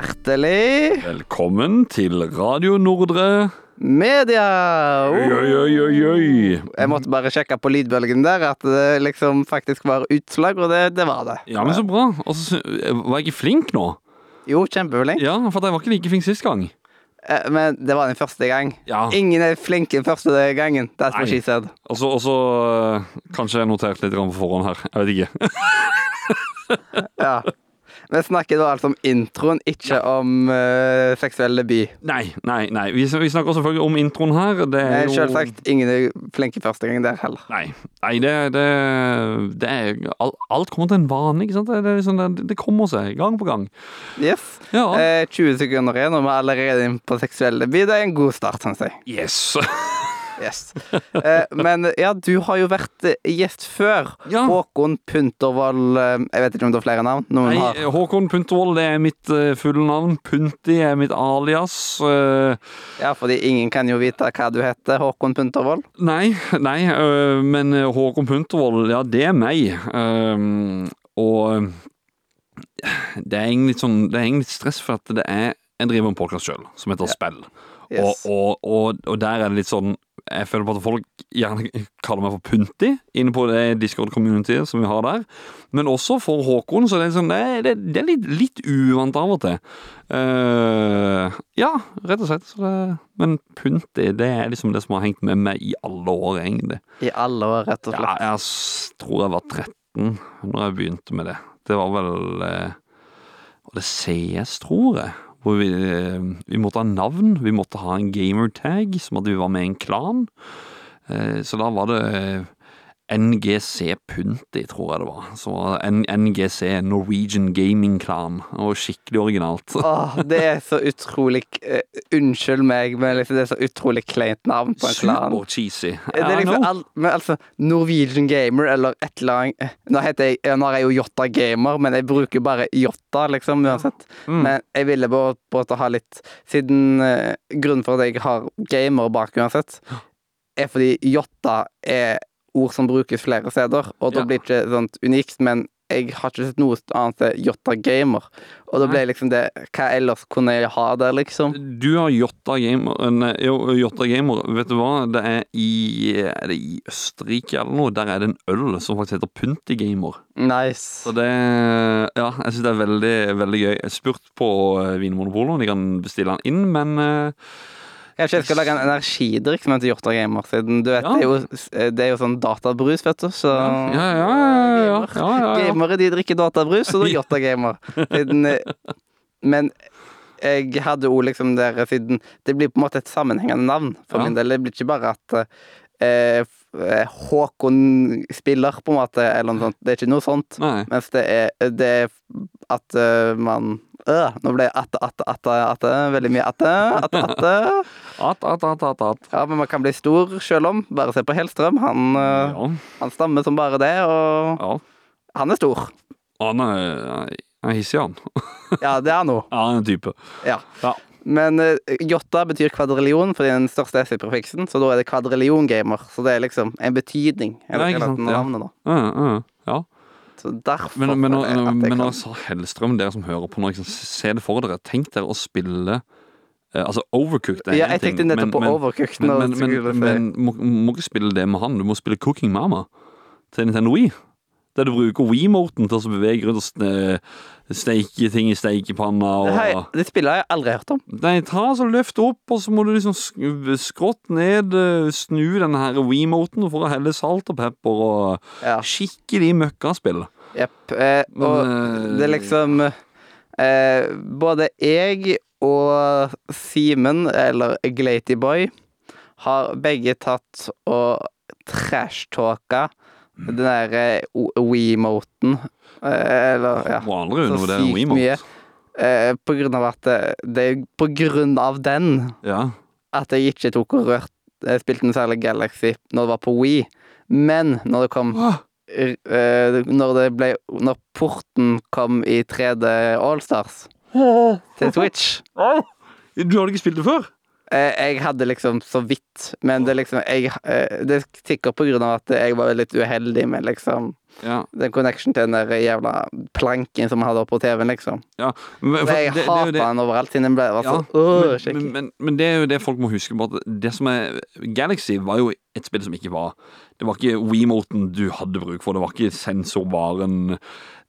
Hjertelig Velkommen til Radio Nordre. media! Oi, oi, oi, oi. Jeg måtte bare sjekke på lydbølgen der at det liksom faktisk var utslag, og det, det var det. Ja, men så bra. Og så var jeg ikke flink nå? Jo, kjempeflink. Ja, for jeg var ikke like flink sist gang. Eh, Men det var den første gang. Ja. Ingen er flink den første gangen. That's what Nei. she said. Og så, øh, kanskje jeg noterte litt på forhånd her. Jeg vet ikke. Ja. Vi snakker da altså om introen, ikke om uh, seksuell debut. Nei, nei, nei. Vi, vi snakker selvfølgelig om introen her. Det er jo Selvsagt ingen er flinke første gang der heller. Nei, nei det, det, det er alt, kommer til en vane, ikke sant? Det, liksom, det, det kommer seg gang på gang. Yes. Ja. Eh, 20 sekunder igjen, og vi er allerede inne på seksuell debut. Det er en god start, syns jeg. Yes. Yes. Eh, men ja, du har jo vært eh, gjest før. Ja. Håkon Puntervold eh, Jeg vet ikke om du har flere navn? Noen Nei, har. Håkon Puntervold, det er mitt uh, fulle navn. Punti er mitt alias. Uh, Ja, fordi ingen kan jo vite hva du heter. Håkon Puntervold. nei, nei, uh, men Håkon Puntervold, ja, det er meg. Um, og det er litt sånn Det er litt stress, for at det er Jeg driver en podkast sjøl som heter Ja. Spill. Yes. Og, og, og, og der er det litt sånn Jeg føler på at folk gjerne kaller meg for Punti inne på det Discord-communityet som vi har der. Men også for Håkon, så det er, sånn, det det, det er litt, litt uvant av og til. Uh, ja, rett og slett. Så det, men Punti, det er liksom det som har hengt med meg i alle år, egentlig. I alle år, rett og Ja, slett. jeg tror jeg var 13 når jeg begynte med det. Det var vel uh, Var det CS, tror jeg? Hvor vi, eh, vi måtte ha navn. Vi måtte ha en gamertag, som at vi var med i en klan. Eh, så da var det eh, NGC Punti, tror jeg det var. Så NGC, Norwegian Gaming Clan. Var skikkelig originalt. Åh, det er så utrolig uh, Unnskyld meg, men liksom det er så utrolig kleint navn på en klan. Super cheesy. Det er liksom al men altså Norwegian Gamer eller et eller annet eh, Nå heter jeg Nå er jeg jo Jotta Gamer, men jeg bruker bare Jotta, liksom, uansett. Mm. Men jeg ville bare på ha litt Siden uh, grunnen for at jeg har gamer bak uansett, er fordi Jotta er ord som brukes flere steder, og da Ja. blir det ikke sånt unikt, men jeg har ikke sett noe annet enn Jotta Gamer. Og da ble liksom det Hva ellers kunne jeg ha der, liksom? Du har Jotta Gamer nei, Jo, Jotta Gamer, vet du hva? Det er i Er det i Østerrike eller noe? Der er det en øl som faktisk heter Punti Gamer. Nice. Så det Ja, jeg syns det er veldig, veldig gøy. Jeg spurt på eh, Vinmonopolet om de kan bestille den inn, men eh, Kanskje jeg skal lage en energidrikk som heter Hjorta Gamer, siden du vet Ja. det, er jo, det er jo sånn databrus, vet du, så ja, ja, ja, ja, ja, ja, ja. Gamere de drikker databrus, og da Hjorta Gamer. Siden, eh, men jeg hadde jo liksom der siden Det blir på en måte et sammenhengende navn for min del. Det blir ikke bare at eh, eh, Håkon spiller, på en måte, eller noe sånt. Det er ikke noe sånt. Nei. Mens det er, det er at uh, man øh, Nå ble det atte, atte, atte, atte. Veldig mye atte, atte, atte. At, at, at, at, at. Ja, men man kan bli stor sjøl om. Bare se på Hellstrøm. Han, Ja. han stammer som bare det, og ja. han er stor. Han er, er hissig, han. Ja, det er han òg. Ja, han er en type. Ja. Ja. Men uh, jotta betyr kvadrillion fordi den største S-prefiksen, så da er det kvadrillion-gamer. Så det er liksom en betydning. Ja, ikke ja. navnet, da. Ja, ja. Så derfor Men, men, nå- jeg at jeg men sa Hellstrøm, dere som hører på nå, liksom, se det for dere. Tenk dere å spille eh, Altså, Overcooked er Ja, en jeg tenkte nettopp på Overcooked. Men, men, du men, men må, må ikke spille det med han. Du må spille Cooking Mama til Nintendo Wii. Der du bruker Wii-moten til å bevege rundt og sne, steike ting i steikepanna. det, Hei, det spillet har jeg aldri hørt om. nei, ta så løft opp, og så må du liksom skrått ned, eh, snu denne her Wii-moten for å helle salt og pepper og Ja. skikkelig møkkaspill. Jepp. Eh, og Men, det er liksom eh, Både jeg og Simen, eller Glatyboy, har begge tatt og trashtalka den derre We-moten. Eh, eller, ja. Vanligere så når det er mye. Eh, på grunn av at det, det er på grunn av den Ja. at jeg ikke tok og rørt Jeg spilte noe særlig Galaxy når det var på Wii. Men når det kom eh, Når det ble Når porten kom i 3D Allstars til Twitch Du hadde ikke spilt det før? Eh, Jeg hadde liksom så vidt, men det liksom jeg, eh, Det tikker på grunn av at jeg var litt uheldig med liksom Ja, den connection til den der jævla planken som vi hadde oppe på TV-en, liksom. ja. Men, jeg det- den overalt siden den ble altså, Ja, shaky. men, men, men det er jo det folk må huske på. At det som er Galaxy var jo et spill som ikke var Det var ikke WeMoten du hadde bruk for, det var ikke sensorvaren.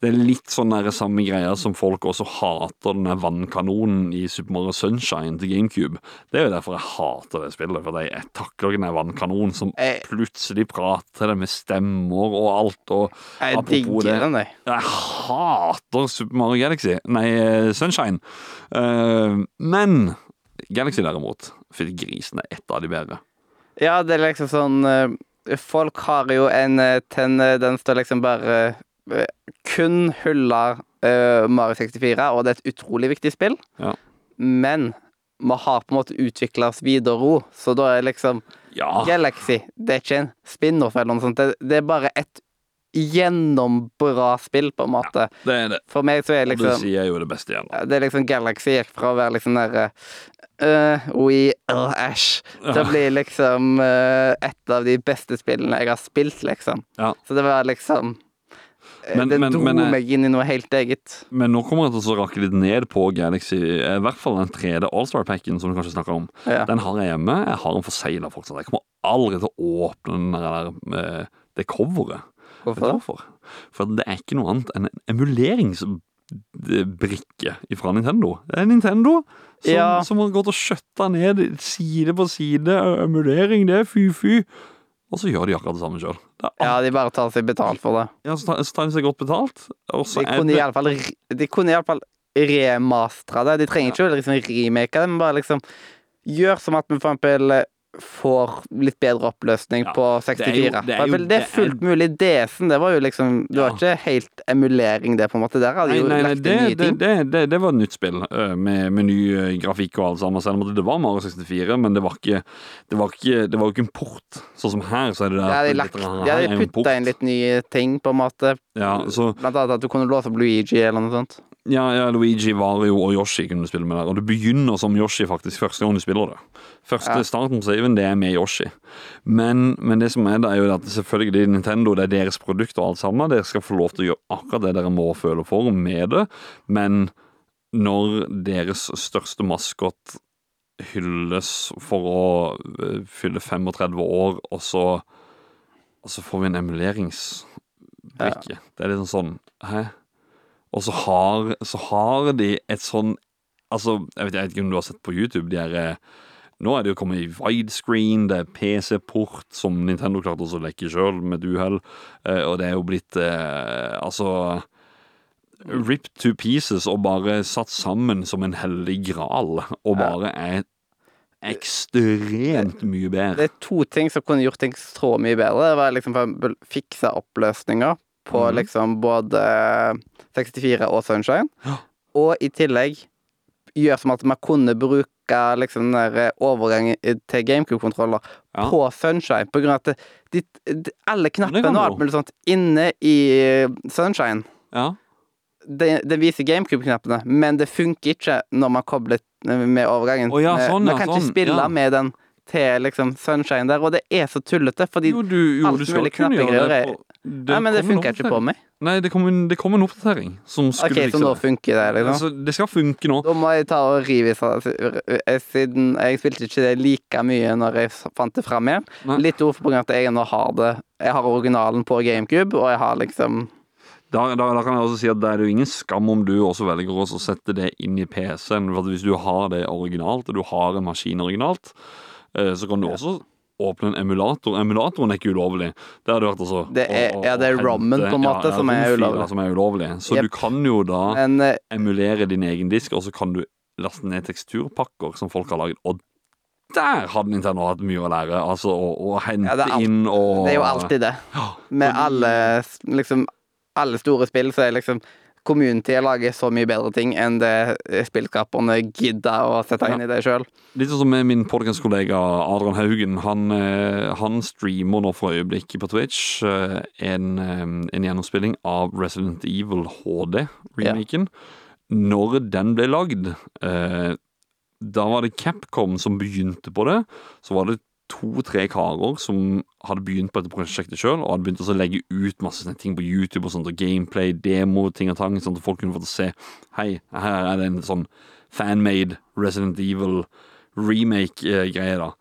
Det er litt sånn der samme greia som folk også hater den vannkanonen i Super Mario Sunshine til GameCube. Det er jo derfor jeg hater det spillet, for jeg takler ikke den vannkanonen som plutselig prater det med stemmer og alt. og Jeg digger det- den, jeg. jeg hater Super Mario Galaxy Nei, eh, Sunshine Uh, Men Galaxy derimot Fytti grisen er ett av de bedre Ja, det er liksom sånn eh, Folk har jo en tendens til å liksom bare kun hylle uh, Mario 64, og det er et utrolig viktig spill. Ja. Men vi har på en måte utvikla oss videre òg, så da er liksom Ja, Galaxy Det er ikke en spin-off eller noe sånt. Det, det er bare et gjennombra spill, på en måte. det er det For meg så er Og det liksom sier jo det beste igjen ja, Det er liksom Galaxy gikk fra å være liksom der uh, We are Ash til å bli liksom uh, et av de beste spillene jeg har spilt, liksom. Ja. Så det var liksom eh, Men- Det men- dro men, eh, meg inn i noe helt eget. Men nå kommer jeg til å rakke litt ned på Galaxy I hvert fall den 3D All-Star-packen Som du kanskje snakker om Ja. Den har jeg hjemme Jeg har den for seg da fortsatt Jeg kommer aldri til å åpne der eh, Det coveret Hvorfor? hvorfor? For det er ikke noe annet enn en emuleringsbrikke fra Nintendo. Det er Nintendo som, Ja. som har gått og skjøtta ned side på side. Emulering, det er fy-fy. Og så gjør de akkurat det samme sjøl. Ja, de bare tar seg betalt for det. Ja, så tar, så tar de seg godt betalt. De kunne det iallfall De kunne iallfall remastra det. De trenger ikke å liksom remake det, men bare liksom gjør som at vi for eksempel eh, får litt bedre oppløsning Ja, på 64. det er jo- det er jo- det er det fullt mulig. DS-en, det var jo liksom Det var ikke helt emulering, det, på en måte. Der hadde Nei, nei, nei lagt det, det, det, det, det var et nytt spill med, med ny grafikk og alt sammen. Selv om det var Mario 64, men det var ikke Det var, ikke, det var jo ikke en port. Sånn som her, så er det De der Ja, lagt, de er hadde putta inn litt nye ting, på en måte. Ja, så Blant annet at du kunne låse opp Luigi eller noe sånt. Ja, ja, Luigi, Vario og Yoshi kunne du spille med der. Og du begynner som Yoshi faktisk første gang du spiller det. Første Ja. starten på saven, det er med Yoshi. Men, men det som er det, er jo at selvfølgelig Nintendo, det er deres produkt og alt sammen. Dere skal få lov til å gjøre akkurat det dere må føle for med det. Men når deres største maskot hylles for å øh, fylle 35 år, og så, og så får vi en emuleringsbrikke. Det er litt sånn Hæ? Og så har, så har de et sånn Altså, jeg vet, jeg vet ikke om du har sett på YouTube de her eh, Nå er det jo kommet i widescreen, det er PC-port, som Nintendo klarte å lekke sjøl, med et uhell. eh, Og det er jo blitt eh, Altså Ripped to pieces og bare satt sammen som en hellig gral, og bare er ekstremt mye bedre. Det er to ting som kunne gjort ting så mye bedre. Det var liksom for å fikse oppløsninger på mm. liksom både 64 og Sunshine. Ja. Og i tillegg gjør som at man kunne bruke liksom den der overgangen til GameCube-kontroller Ja. på Sunshine. På grunn av at de, de, alle knappene og alt mulig sånt inne i Sunshine Ja. det viser GameCube-knappene, men det funker ikke når man kobler med overgangen. Oh, ja, Eh, sånn, man kan ikke sånn, spille med den til liksom Sunshine der, og det er så tullete, fordi Jo, du, jo, alt mulig knappegreier gjøre det Nei, men det funker ikke på meg. Nei, det kom, en, det kom en oppdatering som skulle Ok, så nå det. funker det, liksom. Altså, det skal funke nå. Da må jeg ta og rive i eh, siden jeg spilte ikke det like mye når jeg fant det fram igjen. Nei. Litt ord på grunn av at jeg nå har det Jeg har originalen på GameCube, og jeg har liksom Da, da, da kan jeg også si at det er jo ingen skam om du også velger å sette det inn i PC-en. For hvis du har det originalt, og du har en maskin originalt, eh, så kan du også åpne en emulator. Emulatoren er ikke ulovlig. Det har du hørt altså Det er- å- å- ja, det er rommen, på en måte, som er ulovlig. Som er ulovlig. Så yep. du kan jo da en, eh, emulere din egen disk, og så kan du laste ned teksturpakker som folk har laget. Og der hadde Nintendo hatt mye å lære. Altså å, å hente Ja, alt- inn og det er jo alltid det. Ja, Med alle liksom Alle store spill så er liksom Community lager så mye bedre ting enn det spillskaperne gidder å sette inn i det sjøl. Litt sånn som med min podcastkollega Adrian Haugen. Han, eh, han streamer nå for øyeblikket på Twitch eh, en, eh, en gjennomspilling av Resident Evil HD-remaken. Når den ble lagd, eh, da var det Capcom som begynte på det. Så var det to-tre karer som hadde begynt på dette prosjektet sjøl, og hadde begynt å legge ut masse sånne ting på YouTube og sånt, og gameplay, demo, ting og tang, sånn at folk kunne få se Hei, her er det en sånn fanmade Resident Evil remake-greie, da.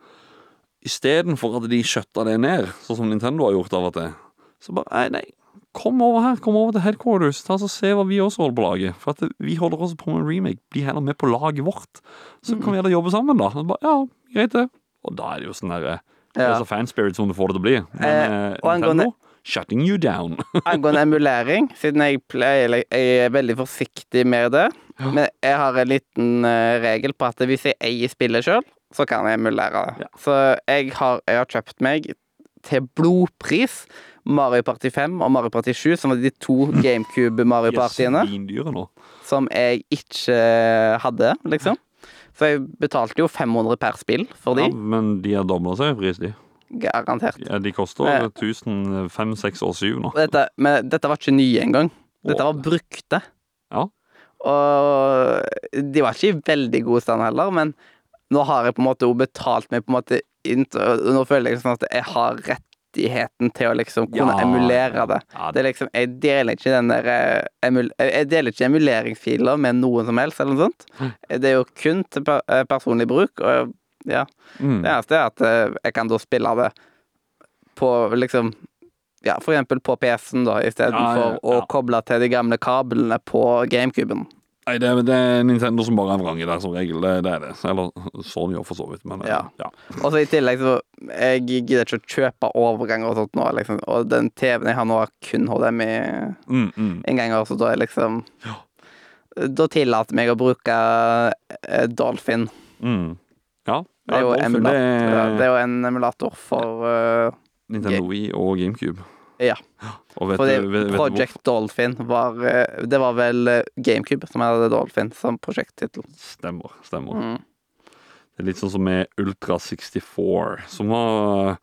Istedenfor at de skjøtta det ned, sånn som Nintendo har gjort av og til, så bare Nei, nei. Kom over her, kom over til headquarters, ta oss og se hva vi også holder på laget. For at vi holder også på med en remake. Bli heller med på laget vårt. Så kan vi heller jobbe sammen, da. Bare, ja, greit det. Og da er det jo sånn derre Det er Ja. så fanspirit som du får det til å bli. Men Eh, eh, angående- shutting you down. Angående emulering, siden jeg, pleier, jeg er veldig forsiktig med det Men jeg har en liten eh, regel på at hvis jeg eier spillet sjøl, så kan jeg emulere det. Ja. Så jeg har, jeg har kjøpt meg til blodpris Mario Party 5 og Mario Party 7, som var de to GameCube Mario Partyene som jeg ikke hadde, liksom. Så jeg betalte jo 500 per spill for de, Ja, men de har dobla seg i pris, de. garantert. Ja, de koster Eh. 1000, 5, 6 og 7 nå. Dette, men dette var ikke nye engang. Dette var brukte. Ja. Og de var ikke i veldig god stand heller, men nå har jeg på en måte jo betalt meg på en måte inn Nå føler jeg sånn at jeg har rettigheten til å liksom kunne Ja, emulere det. Ja, Det liksom, jeg deler ikke den der eh, Jeg deler ikke emuleringsfiler med noen som helst, eller noe sånt. Det er jo kun til eh, personlig bruk, og ja. mm. Det eneste er at eh, jeg kan da spille det på liksom Ja, for eksempel på PC-en, da, istedenfor Ja, ja, ja. å koble til de gamle kablene på GameCuben. Nei, det, det er Nintendo som bare er vrang i det, som regel. Det, det er det. Eller Sony òg, for så vidt. Men Ja. ja. Og så i tillegg så Jeg gidder ikke å kjøpe overganger og sånt nå, liksom. Og den TV-en jeg har nå, har kun Mm, mm. HDMI-innganger, så da er liksom Da tillater meg å bruke eh, Dolphin. Mm. Ja. Det er jo, Dolphin, emulator, det ja, det er jo en emulator for uh, Nintendo Wii og GameCube. Ja. Og vet Fordi du, vet, vet du Project Dolphin var eh, Det var vel eh, GameCube som hadde Dolphin som prosjekttittel. Stemmer. Stemmer. Mm. Det er litt sånn som med Ultra 64, som var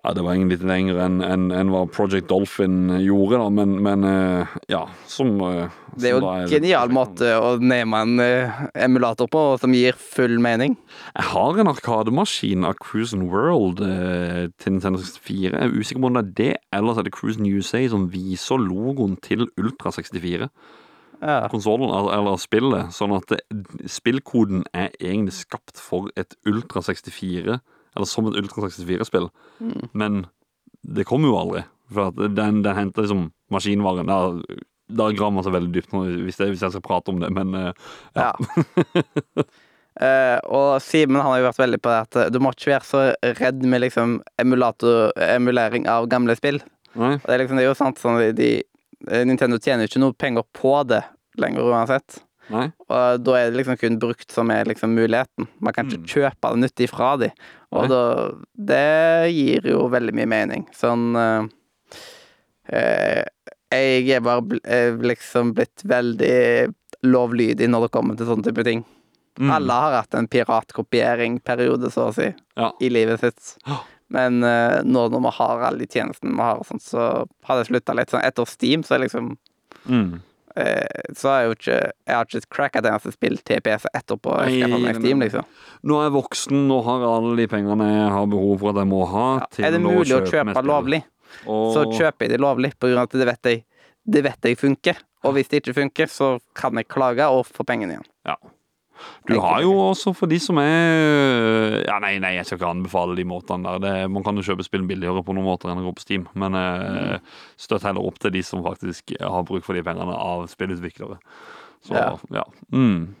Ja, det var egentlig litt lenger enn en, en hva Project Dolphin gjorde, da, men, men eh, ja, som som Det er jo en genial måte å name en eh, emulator på, som gir full mening. Jeg har en arkademaskin av Cruise and World eh, til Nintendo 64. Jeg er usikker på om det er det, eller så er det Cruise and USA som viser logoen til Ultra 64. Ja. Konsollen, eller spillet, sånn at det, spillkoden er egentlig skapt for et Ultra 64, eller som et Ultra 64-spill, Mm. men det kommer jo aldri. For den, den henter liksom maskinvaren. Da, da graver man seg veldig dypt nå, hvis, det, hvis jeg skal prate om det, men uh, Ja. Eh, og Simen har jo vært veldig på det at eh, du må ikke være så redd med liksom emulator, emulering av gamle spill. nei. Og det er liksom det er jo sant sånn de, Nintendo tjener jo ikke noe penger på det lenger uansett. Nei. Og da er det liksom kun brukt som er liksom muligheten. Man kan ikke Mm. kjøpe det nytt ifra de. Og da Det gir jo veldig mye mening. Sånn eh, eh, Jeg er bare er liksom blitt veldig lovlydig når det kommer til sånne type ting. Mm. Alle har hatt en piratkopieringperiode, så å si, Ja. i livet sitt. Men uh, nå når vi har alle de tjenestene vi har, sånt, så har det slutta litt. Sånn, etter Steam så er liksom Mm. Eh, Så har jeg jo ikke Jeg har ikke cracka et eneste spill til PC etterpå jeg skaffa meg Steam, liksom. Nå er jeg voksen, nå har alle de pengene jeg har behov for at jeg må ha. Ja. Er det mulig å meg kjøpe lovlig, Og, så kjøper jeg det lovlig, på grunn av at det vet jeg Det vet jeg funker. Og hvis det ikke funker, så kan jeg klage og få pengene igjen. Ja. Du har jo også for de som er Ja, nei, nei, jeg skal ikke anbefale de måtene der. Det, man kan jo kjøpe spill billigere på noen måter enn å gå på Steam, men eh, støtt heller opp til de som faktisk har bruk for de pengene av spillutviklere. Så, ja. Ja. Mm.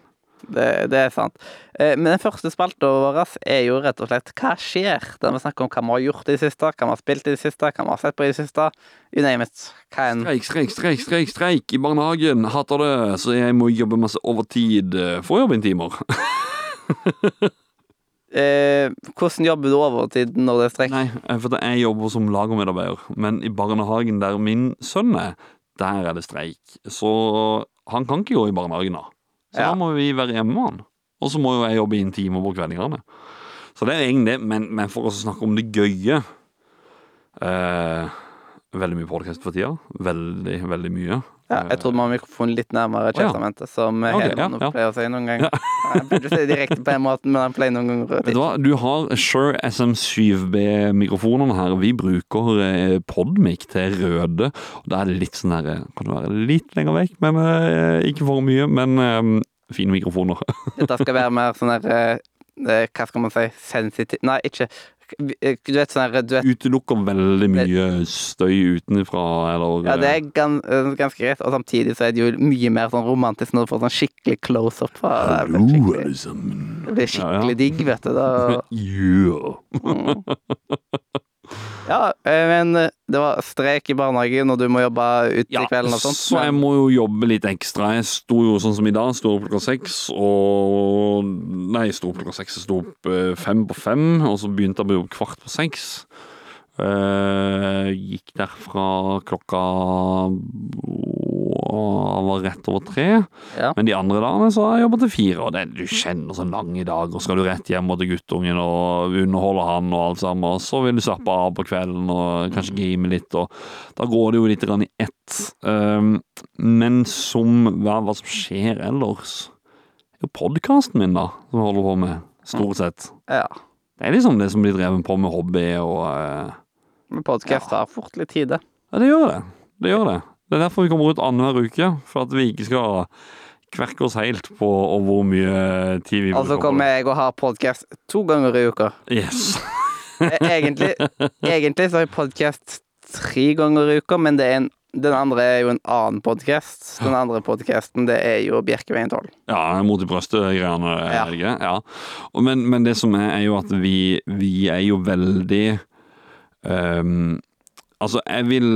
Det, det er sant. Eh, Men den første spalta vår er jo rett og slett Hva skjer? Der vi snakker om hva vi har gjort i det siste, hva vi har spilt i det siste, hva vi har sett på i det siste. You name it. Enn. Streik, streik, streik, streik, streik i barnehagen. Hater det. Så jeg må jobbe masse overtid eh, for timer. Eh, hvordan jobber du overtid når det er streik? Nei, eh, for jeg jobber som lagermedarbeider, men i barnehagen der min sønn er, der er det streik. Så han kan ikke gå i barnehagen da. Så Ja. da må vi være hjemme med han. Og så må jo jeg jobbe i en time på kveldingene. Så det er egentlig det, men, men for å snakke om det gøye eh, veldig mye podkast for tida. Veldig, veldig mye. Ja, jeg trodde man har mikrofonen litt nærmere ja. som okay, Hedman ja, ja. pleier å si noen ganger. Jeg burde si det direkte på en måte, men han pleier noen ganger å Vet du hva, du har Shure SM7B-mikrofonene her. Vi bruker eh, Podmic til røde. og Da er det litt sånn her Kan det være litt lenger vekk, men eh, ikke for mye. Men eh, fine mikrofoner. Dette skal være mer sånn der eh, eh, Hva skal man si sensitiv Nei, ikke Du vet sånn her Du vet Utelukker veldig mye støy utenfra, eller Ja, det er eh, ganske greit, og samtidig så er det jo mye mer sånn romantisk når du får sånn skikkelig close-up. fra- Det blir skikkelig- Det blir skikkelig digg, vet du. Da. Yeah. Ja, eh, men eh, det var strek i barnehagen, og du må jobbe ut i kvelden og sånt. så jeg må jo jobbe litt ekstra. Jeg sto jo sånn som i dag, sto opp klokka seks og Nei, jeg sto opp klokka seks, jeg sto opp eh, fem på fem, og så begynte jeg på jobb kvart på seks. Gikk derfra klokka åh, var rett over tre. Ja. Men de andre dagene så har jeg jobba til fire, og det, du kjenner så lang i dag, og Skal du rett hjem til guttungen og underholde han og alt sammen, og så vil du slappe av på kvelden og kanskje game litt, og da går det jo litt grann i ett. Um, men som hva, hva som skjer ellers er jo podkasten min, da, som jeg holder på med, stort sett. ja. Det er liksom det som blir drevet på med hobby og uh, Men podkast har fort litt tid, det. Ja, det gjør det. Det gjør det. Det er derfor vi kommer ut annenhver uke, for at vi ikke skal kverke oss helt på og hvor mye tid vi bruker Altså kommer jeg og har podkast to ganger i uka. Yes. Eh, Egentlig, egentlig så har jeg podkast tre ganger i uka, men det en, den andre er jo en annen podkast. Den andre podkasten, det er jo Bjerkeveien 12. Ja, mot i brøstet-greiene, Ja. Ja. Men, men det som er, er jo at vi, vi er jo veldig ehm, Altså, jeg vil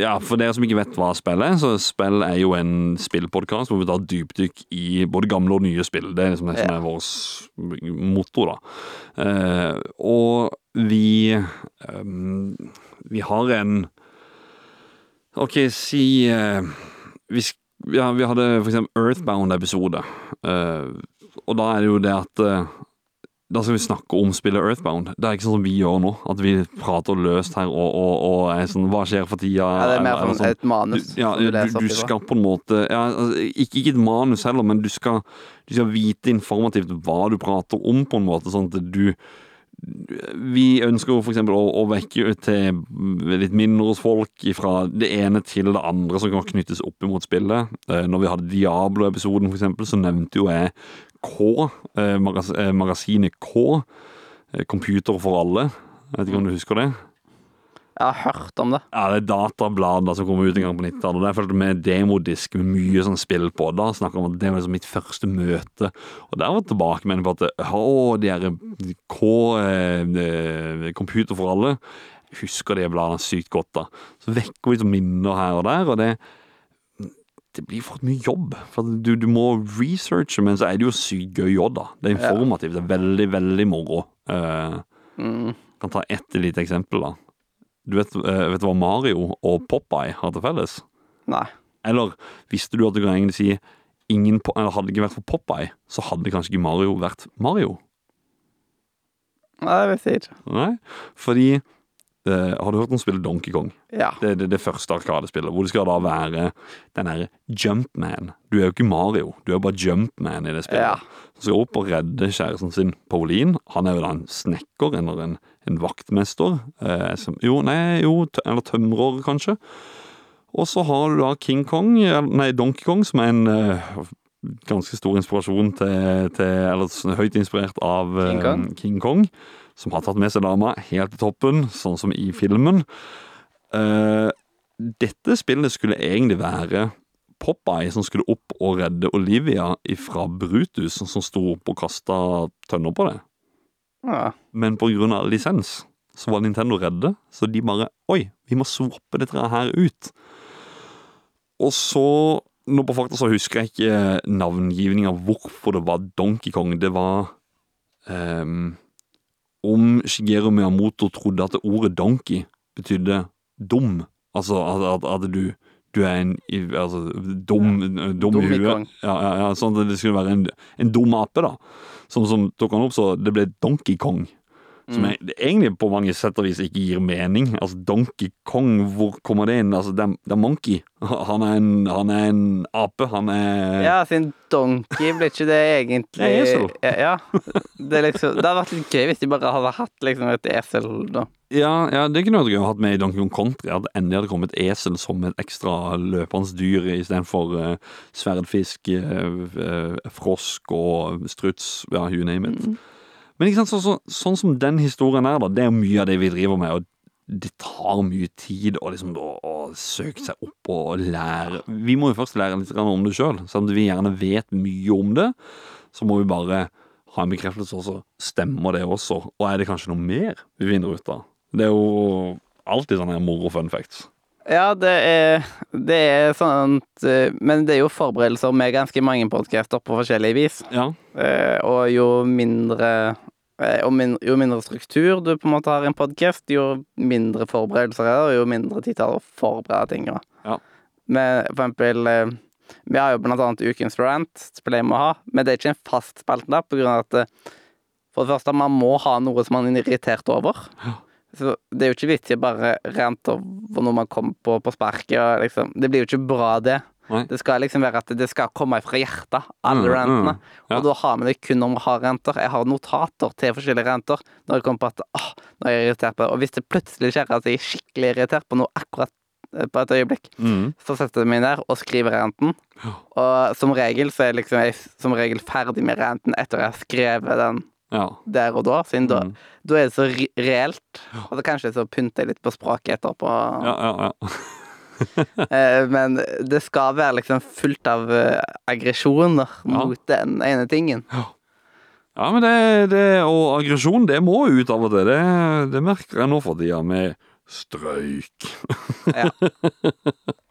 Ja, for dere som ikke vet hva spill er, så spill er jo en spillpodkast hvor vi tar dypdykk i både gamle og nye spill. Det er liksom det som er vårt motto, da. Uh, og vi um, Vi har en OK, si uh, vi, ja, vi hadde for eksempel Earthbound-episode. Uh, og da er det jo det at Da skal vi snakke om spillet Earthbound. Det er ikke sånn som vi gjør nå. At vi prater løst her og, og, og er sånn Hva skjer for tida? Ja, det er mer Eller- eller sånn et manus. du, ja, du du, skal på en måte ja, altså, ikke, ikke et manus heller, men du skal, du skal vite informativt hva du prater om, på en måte, sånn at du Vi ønsker jo eksempel å, å vekke til litt mindre hos folk fra det ene til det andre som kan knyttes opp imot spillet. Eh, Når vi hadde Diablo-episoden, eksempel, så nevnte jo jeg K, eh, eh, magasinet K, Computer for alle. Jeg vet ikke om du husker det? Jeg har hørt om det. Ja, det er datablader som kommer ut en gang på 90-tallet. og Der fulgte med demodisk med mye sånn spill på. Da Snakka om at det var liksom mitt første møte. Og der var tilbakemeldingen på at å, de er K eh, Computer for alle. Jeg husker de bladene sykt godt, da. Så vekker vi sånn minner her og der, og det det blir for mye jobb. For du, du må researche, men så er det jo sykt gøy òg, da. Det er informativt. Det er veldig, veldig moro. Uh, Mm. kan ta ett lite eksempel, da. Du vet, eh, vet du hva Mario og Popeye har til felles? Nei. Eller visste du at du kan egentlig si ingen eller hadde det ikke vært for Popeye, så hadde kanskje ikke Mario vært Mario? Nei, det vet jeg ikke. Nei, fordi eh, Har du hørt om spillet Donkey Kong? Ja. Det det, det første arkadespillet, hvor det skal da være den derre Jumpman. Du er jo ikke Mario, du er jo bare Jumpman i det spillet. Ja. Så skal opp og redde kjæresten sin, Pauline. Han er jo da en snekker eller en, en vaktmester. Eh, som, jo, nei, jo, eller tømrer, kanskje. Og så har du da King Kong, nei, Donkey Kong, som er en eh, ganske stor inspirasjon til, til Eller sånn høyt inspirert av King Kong. King Kong. Som har tatt med seg dama helt til toppen, sånn som i filmen. Eh, dette spillet skulle egentlig være Popeye som skulle opp og redde Olivia fra Brutus, som sto opp og kasta tønner på det. ja. Men på grunn av lisens så var Nintendo redde, så de bare Oi, vi må swappe dette her ut. Og så, nå på fakta, så husker jeg ikke navngivninga hvorfor det var Donkey Kong. Det var ehm, Om Shigeru Miyamoto trodde at ordet donkey betydde dum. Altså at, at, at du du er en altså, dum, dum, Dum i huet. Ja, ja, ja, sånn at det skulle være en, en dum ape, da. Som, som tok han opp, så det ble Donkey Kong. Som er, det egentlig på mange sett og vis ikke gir mening. Altså Donkey Kong, hvor kommer det inn? Altså, det er, det er Monkey. Han er, en, han er en ape. Han er Ja, siden Donkey blir ikke det egentlig Det er esel. Ja. ja. Det, er liksom, det hadde vært litt gøy hvis de bare hadde hatt liksom et esel, da. Ja, ja, det kunne vært gøy å ha med i Donkey Kong Country. At endelig hadde kommet esel som et ekstra løpende dyr istedenfor uh, sverdfisk, uh, uh, frosk og struts. Ja, you name it. Mm. Men ikke sant, så, så, sånn som den historien er, da, det er mye av det vi driver med. og det tar mye tid å liksom da, å søke seg opp og lære. Vi må jo først lære litt om det sjøl. Selv om vi gjerne vet mye om det, så må vi bare ha en bekreftelse også. Stemmer det også? Og er det kanskje noe mer vi finner ut av? Det er jo alltid sånne moro fun facts. Ja, det er, det er sånn eh, Men det er jo forberedelser med ganske mange podcaster på forskjellig vis. Ja. Eh, og jo mindre eh, og min, Jo mindre struktur du på en måte har i en podkast, jo mindre forberedelser er det, og jo mindre tid tar det å forberede ting. Ja. Men for eksempel Vi har jo blant annet Ukens rant, pleier vi å ha, men det er ikke en fast spalte der, på grunn av at for det første, man må ha noe som man er irritert over. Så det er jo ikke vits i bare rente over noe man kommer på på sparket. Og liksom, det blir jo ikke bra, det. Nei. Det skal liksom være at det skal komme fra hjertet, alle Mm, rentene. mm, ja. Og da har vi det kun når vi har renter. Jeg har notater til forskjellige renter når det kommer på at åh, nå er jeg irritert på det. Og hvis det plutselig skjer at jeg er skikkelig irritert på noe akkurat eh, på et øyeblikk, Mm. så setter jeg meg ned og skriver renten. Og som regel så er jeg liksom jeg som regel ferdig med renten etter jeg har skrevet den Ja. der og da, siden da, Mm. da er det så reelt. Og så kanskje så pynter jeg litt på språket etterpå. ja, ja, ja. Eh, Men det skal være liksom fullt av aggresjoner aggresjoner Ja. mot den ene tingen. Ja, men det, det Og aggresjon, det må ut av og til. Det, det merker jeg nå for tida, med strøyk. ja.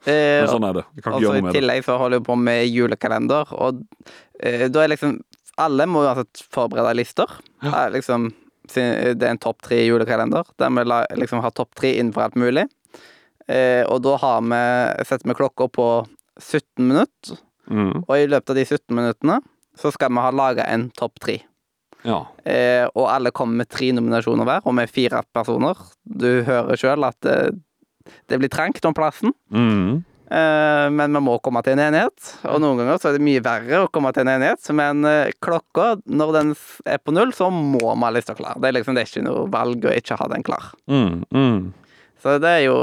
Men sånn er det. Jeg kan ikke gjøre i noe med det. tillegg så holder jeg på med julekalender, og eh, da er liksom Alle må uansett forberede lister. Ja. Eh, liksom, det er en topp tre julekalender, der vi liksom har topp tre innenfor alt mulig. Eh, og da har vi, setter vi klokka på 17 minutter, Mm. og i løpet av de 17 minuttene så skal vi ha laga en topp tre. Ja. Eh, og alle kommer med tre nominasjoner hver, og vi er fire personer. Du hører sjøl at det, det blir trangt om plassen. Mm. Eh, men vi må komme til en enighet. Og noen ganger så er det mye verre å komme til en enighet. Men eh, klokka, når den er på null, så må vi ha lista klar. Det er liksom det er ikke noe valg å ikke ha den klar. Mm. Mm. Så det er jo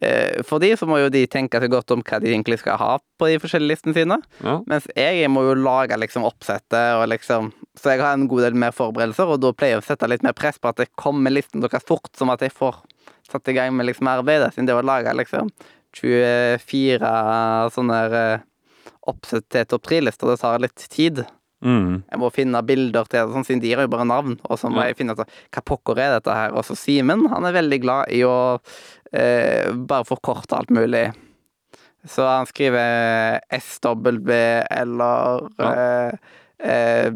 eh, For de så må jo de tenke seg godt om hva de egentlig skal ha på de forskjellige listene sine. Ja. Mens jeg må jo lage liksom oppsettet og liksom Så jeg har en god del mer forberedelser, og da pleier jeg å sette litt mer press på at det kommer listen deres fort, som at jeg får satt i gang med liksom arbeidet. Siden det å lage liksom 24 sånne eh, oppsett til topp tre-lister, det tar litt tid. Mm. Jeg må finne bilder til det, sånn, siden de gir jo bare navn. Og så må Ja. jeg finne ut hva pokker er dette her. Og så Simen, han er veldig glad i å eh, bare forkorte alt mulig. Så han skriver SW eller Ja. eh, eh,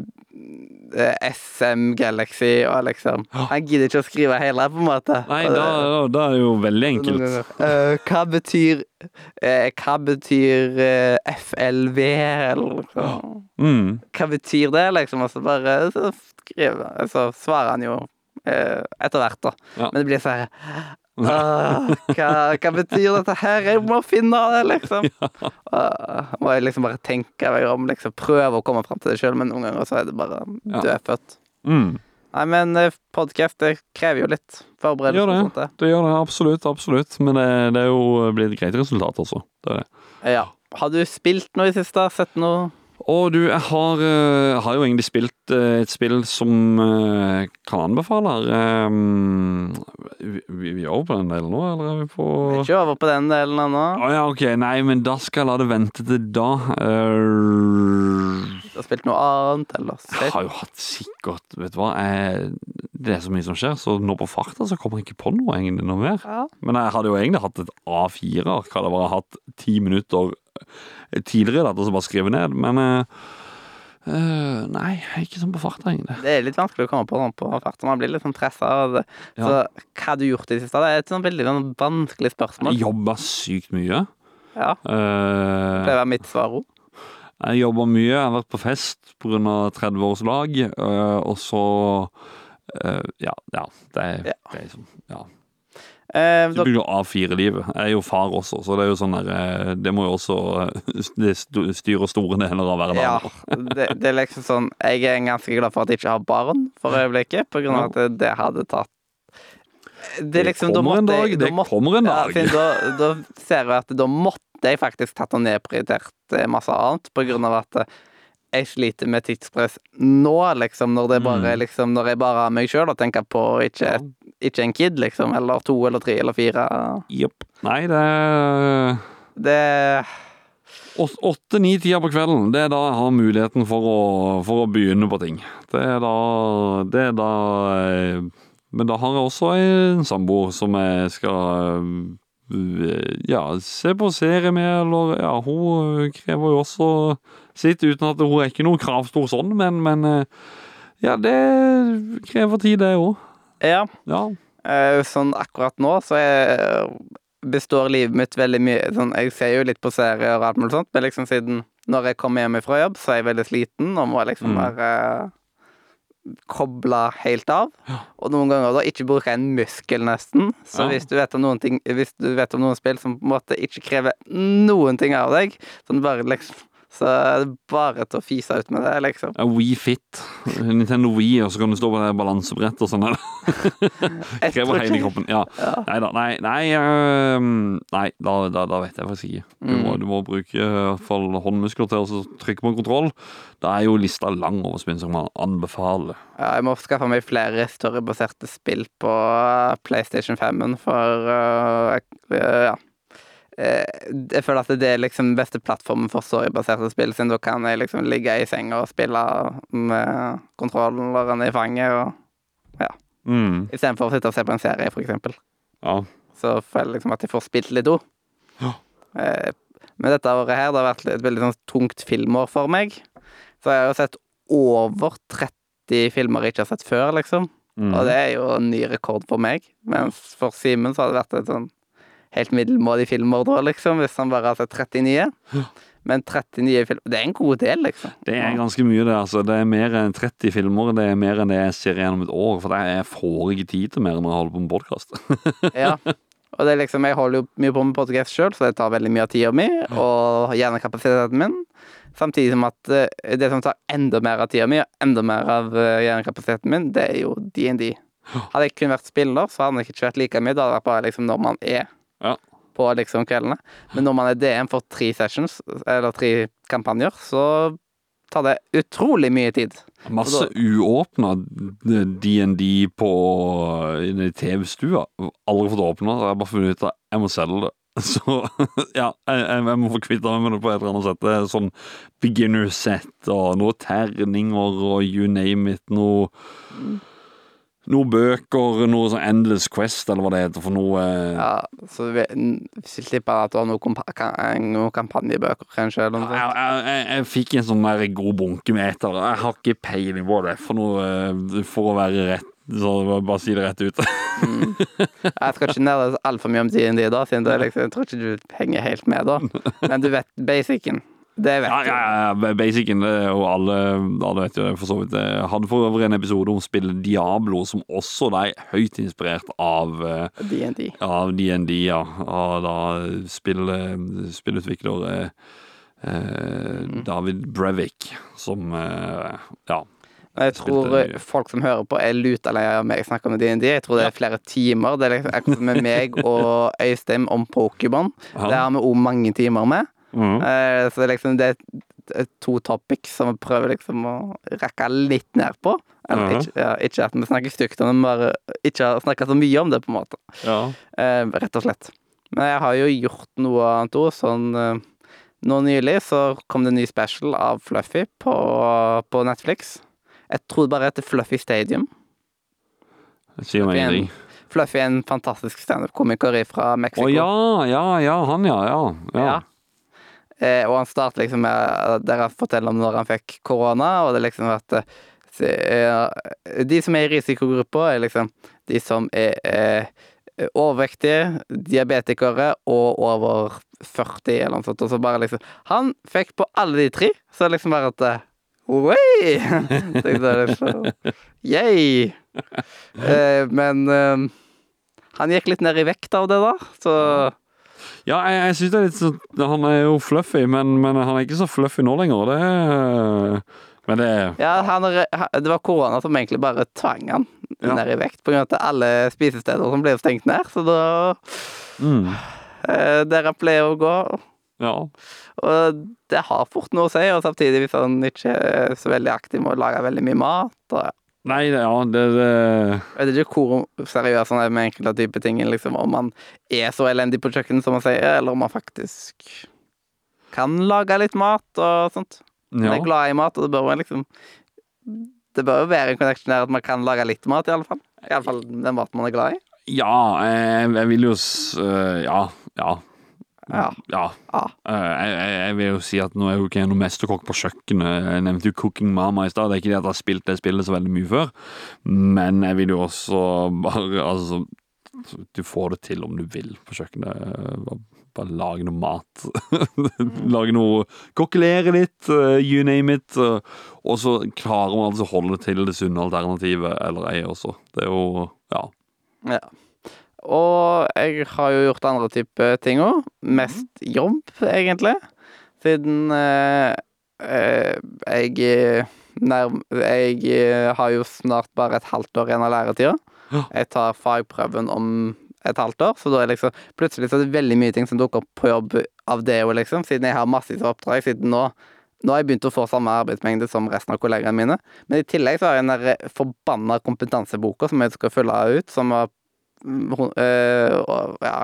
eh, SM Galaxy og liksom Han gidder ikke å skrive hele, på en måte. Nei, da, da, da er det jo veldig enkelt. Eh, hva betyr uh, Hva betyr uh, FLV, eller liksom? Mm. Hva betyr det, liksom? Og så bare så, skriver, så svarer han jo etter hvert, da. Ja. Men det blir sånn «Åh, hva, hva betyr dette her? Jeg må finne det, liksom. Uh, må jeg liksom bare tenke meg om, liksom prøve å komme fram til det sjøl, men noen ganger så er det bare Ja. dødfødt. Mm. Nei, men podkast podcast det krever jo litt forberedelse. Gjør det. og sånt, det. Det gjør det absolutt, absolutt. Men det, det er jo blitt et greit resultat også. Det er det. Ja. Har du spilt noe i siste? Sett noe Og du, jeg har, eh, har jo egentlig spilt eh, et spill som eh, kan anbefale her. Um, vi, vi er over på den delen nå, eller er vi på Vi er Ikke over på den delen ennå. Oh, ja, ok. Nei, men da skal jeg la det vente til da. Uh, Du har spilt noe annet, eller jeg har jo hatt sikkert Vet du hva, jeg, det er så mye som skjer, så nå på farta så kommer jeg ikke på noe egentlig noe mer. Ja. Men jeg hadde jo egentlig hatt et A4-ark, hadde bare hatt ti minutter tidligere da, som bare skriver ned. Men Uh, nei, ikke sånn på farta, egentlig. Det er litt vanskelig å komme på sånn på farten. Man blir litt sånn pressa. Ja. Så hva har du gjort i det siste? Det er et sånn veldig sånn vanskelig spørsmål. Jeg jobber sykt mye. Ja, det pleier å være mitt svar òg. jeg jobber mye, jeg har vært på fest pga. 30-årslag, uh, og så uh, ja, ja, det Ja. det er liksom Ja. Eh, da, blir jo A4-livet. Jeg er jo far også, så det er jo sånn der eh, Det må jo også eh, det st- styre store deler av ja, det, det er liksom sånn Jeg er ganske glad for at jeg ikke har barn for øyeblikket, på grunn av at det, hadde tatt Det liksom, det kommer en dag, det kommer en dag. Ja, da, da ser jeg at da måtte jeg faktisk tatt og nedprioritert eh, masse annet, på grunn av at jeg sliter med tidspress nå, liksom, når det bare Mm. liksom, Når jeg bare har meg sjøl og tenker på ikke, ikke en kid, liksom, eller to eller tre eller fire. Jepp. Nei, det Det Åtte, ni, tider på kvelden, det er da jeg har muligheten for å, for å begynne på ting. Det er da Det er da eh, Men da har jeg også en samboer som jeg skal eh, ja, se på serie med, eller ja, hun krever jo også sitt, uten at hun er ikke noe kravstor sånn, men, men eh, ja, det krever tid, det òg. Ja. Ja. eh, Sånn akkurat nå så er, består livet mitt veldig mye sånn, Jeg ser jo litt på serier og alt mulig sånt, men liksom siden når jeg kommer hjem fra jobb, så er jeg veldig sliten og må liksom Mm. Kobla helt av. Og noen ganger da ikke bruke en muskel, nesten. Så Ja. hvis, du vet om noen ting, hvis du vet om noen spill som på en måte ikke krever noen ting av deg, sånn bare liksom Så er bare til å fise ut med det, liksom. Ja, Wii Fit. Nintendo Wii, og så kan du stå på det balansebrettet og sånn. Krever hele kroppen. Ja. Ja. Nei da. Nei, nei, da, da, da vet jeg faktisk ikke. Du må, Mm. du må bruke i hvert fall håndmuskler til å trykke på kontroll. Da er jo lista lang over spill som man anbefaler. Ja, jeg må skaffe meg flere storybaserte spill på uh, PlayStation 5-en, for uh, ja. Eh, Jeg føler at det er liksom beste plattformen for storybaserte spill, siden da kan jeg liksom ligge i senga og spille med kontrolleren i fanget, og Mm. istedenfor å sitte og se på en serie, for eksempel. Ja. Så føler jeg liksom at jeg får spilt litt òg. Ja. Men dette året her, det har vært et veldig sånn tungt filmår for meg. Så jeg har jo sett over 30 filmer jeg ikke har sett før, liksom. Mm. Og det er jo en ny rekord for meg. Mens for Simen så har det vært et sånn helt middelmådig filmer da, liksom, hvis han bare har sett 39. Men 39 filmer Det er en god del, liksom. Det er ganske mye, det. altså. Det er mer enn 30 filmer. Det er mer enn det jeg ser gjennom et år. For jeg får ikke tid til mer når jeg holder på med podkast. Ja. Og det er liksom, jeg holder jo mye på med podcast sjøl, så det tar veldig mye av tida mi, og hjernekapasiteten min. Samtidig som at eh, det som tar enda mer av tida mi, og enda mer av eh, hjernekapasiteten min, det er jo DND. Hadde jeg kun vært spiller, så hadde jeg ikke vært like mye. Da hadde det vært bare liksom når man er Ja. på liksom kveldene. Men når man er DM for tre sessions, eller tre kampanjer, så tar det utrolig mye tid. Masse uåpna DND på i TV-stua. Aldri fått åpna. Jeg har bare funnet ut at jeg må selge det. Så ja, jeg, jeg, må få kvitte meg med det på et eller annet sett. Det er sånn beginner set og noe terninger og you name it. Noe noe bøker, noe sånn Endless Quest, eller hva det heter for noe. Ja, så vi, slipper at du har noen, noen kampanjebøker, kanskje, eller noe sånt. jeg, jeg, jeg fikk en sånn der god bunke med etter. Jeg har ikke peiling på det, for noe eh, For å være rett Så bare si det rett ut. Mm. Jeg skal ikke nerde altfor mye om D&D da, siden liksom, jeg tror ikke du henger helt med da. Men du vet basicen. Det vet Ja, du. ja, ja, basicen, er alle, alle vet jo det, for så vidt. Jeg hadde for øvrig en episode om spillet Diablo, som også er høyt inspirert av DND. D&D. av DND, ja. Av da spill, spillutvikler eh, eh, David Brevik, som eh, Ja. Jeg tror eh, folk som hører på, er luta lei av meg snakke om D&D. Jeg tror det er flere timer. Det er liksom akkurat med meg og Øystein om Pokémon. Det har vi òg mange timer med. Mhm. Uh, Så det liksom det er to topics som vi prøver liksom å rekke litt ned på. Eller mm. ikke, ja, ikke at vi snakker stygt om det, men bare ikke har snakka så mye om det, på en måte. ja. Uh, rett og slett. Men jeg har jo gjort noe annet òg. Sånn uh, Nå nylig så kom det en ny special av Fluffy på, på Netflix. Jeg tror det bare heter Fluffy Stadium. Det sier meg ingenting. Fluffy er en fantastisk standup-komiker fra Å oh, ja, ja, ja, han ja, ja. ja. Ja. Eh, og han starter liksom med eh, der han forteller om når han fikk korona, og det er liksom at eh, eh, De som er i risikogruppa, er liksom de som er eh, overvektige, diabetikere og over 40 eller noe sånt. Og så bare liksom Han fikk på alle de tre, så liksom bare at eh, Oi! Liksom Yay! Men han gikk litt ned i vekt av det, da, så Ja, jeg, jeg synes det er litt sånn Han er jo fluffy, men, men han er ikke så fluffy nå lenger. Det er Men det er Ja, han, det var korona som egentlig bare tvang han Ja. ned i vekt, på grunn av at alle spisesteder som ble stengt ned, så da mm, eh, Der han pleier å gå. Ja. Og det har fort noe å si, og samtidig hvis han ikke er så veldig aktiv med å lage veldig mye mat. Og Nei, ja, det, det jeg vet ikke hvor seriøs han er med enkelte typer ting, liksom, om han er så elendig på kjøkkenet som han sier, eller om han faktisk kan lage litt mat og sånt. Han Ja. er glad i mat, og det bør jo liksom Det bør jo være en connection her at man kan lage litt mat, i alle fall. I alle fall den maten man er glad i. Ja, jeg, jeg vil jo øh, Ja. Ja. Ja. ja. Øh, jeg, jeg, vil jo si at nå er jo ikke jeg noen mesterkokk på kjøkkenet. Jeg nevnte jo Cooking Mama i stad. Det er ikke det at jeg har spilt det spillet så veldig mye før, men jeg vil jo også bare Altså, du får det til om du vil på kjøkkenet. Bare, bare lage noe mat. lage noe Kokkelere litt, øh, you name it. Og så klarer man altså å holde til det sunne alternativet eller ei også. Det er jo Ja. Ja. Og jeg har jo gjort andre typer ting òg. Mest jobb, egentlig. Siden eh, eh, jeg eh, nærm... Jeg eh, har jo snart bare et halvt år igjen av læretida. Jeg tar fagprøven om et halvt år, så da er liksom plutselig så er det veldig mye ting som dukker opp på jobb av det òg, liksom. Siden jeg har massevis av oppdrag. Siden nå nå har jeg begynt å få samme arbeidsmengde som resten av kollegaene mine. Men i tillegg så har jeg den der forbanna kompetanseboka som jeg skal følge ut, som var eh, ja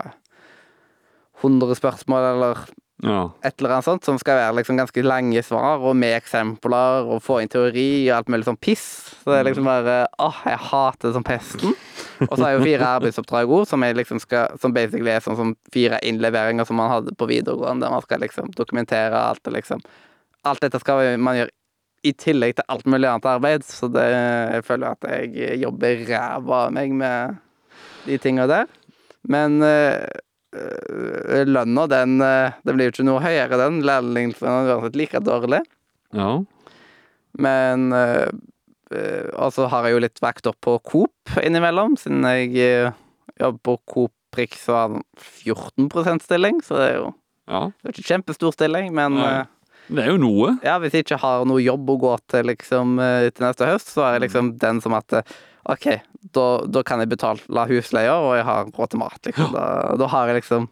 100 spørsmål eller ja. et eller annet sånt, som skal være liksom ganske lange svar, og med eksempler, og få inn teori og alt mulig sånn piss. Så det er liksom bare Åh, jeg hater det som pesten. Og så har jeg jo fire arbeidsoppdrag òg, som, liksom skal- som basically er sånn som fire innleveringer som man hadde på videregående, der man skal liksom dokumentere alt og liksom Alt dette skal man gjøre i tillegg til alt mulig annet arbeid, så det, jeg føler at jeg jobber ræva av meg med de tinga der. Men øh, lønna, den øh, Det blir jo ikke noe høyere, den. Lærlingslønna er uansett like dårlig. ja. Men øh, så har jeg jo litt vekt opp på Coop innimellom, siden jeg jobber på Coop Prix og har 14 stilling, så det er jo ja. det er ikke kjempestor stilling, men Nei. Det er jo noe. ja, hvis jeg ikke har noe jobb å gå til liksom øh, til neste høst, så er jeg liksom den som at øh, OK, da, da kan jeg betale husleia, og jeg har råd til mat, liksom. Da, da har jeg liksom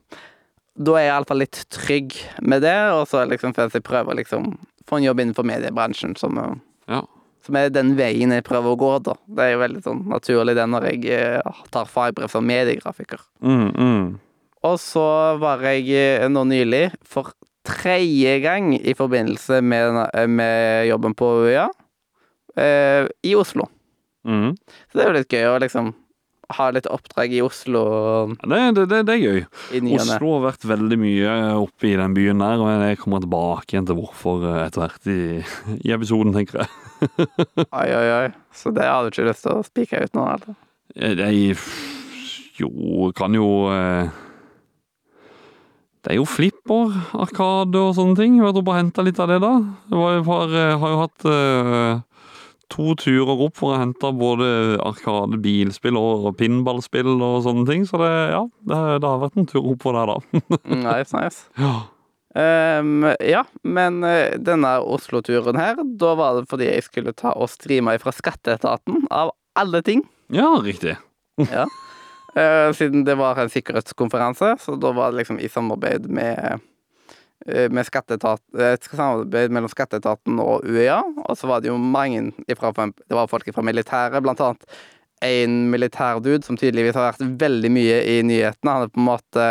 Da er jeg iallfall litt trygg med det, og så liksom føler jeg prøver liksom få en jobb innenfor mediebransjen som, øh, Ja. som er den veien jeg prøver å gå, da. Det er jo veldig sånn naturlig det når jeg tar fagbrev som mediegrafiker. Mm, mm. Og så var jeg eh, nå nylig for tredje gang i forbindelse med, med jobben på UiA eh, i Oslo. Mm. Så det er jo litt gøy å liksom ha litt oppdrag i Oslo Det, det, det, det er gøy. Oslo har vært veldig mye oppe i den byen der, og jeg kommer tilbake igjen til hvorfor eh, etter hvert i, i episoden, tenker jeg. Oi, oi, oi. Så det hadde du ikke lyst til å spike ut nå? Eller? Eh, Jeg jo kan jo eh, Det er jo flipper, arkade og sånne ting. Jeg oppe bare henta litt av det, da. Jeg var, var, eh, har jo hatt uh, to turer opp for å hente både arkade, bilspill og pinballspill og sånne ting. Så det, ja, det, det har vært en tur opp for det, da. Nice, nice. Ja. Um, ja, men eh, denne Oslo-turen her, da var det fordi jeg skulle ta og streame fra Skatteetaten, av alle ting. ja, riktig. Ja. Eh, siden det var en sikkerhetskonferanse, så da var det liksom i samarbeid med eh, med skatteetat, eh, et samarbeid mellom skatteetaten og UiA. Og så var det jo mange ifra, Det var folk fra militæret, blant annet en militærdude som tydeligvis har vært veldig mye i nyhetene. Han er på en måte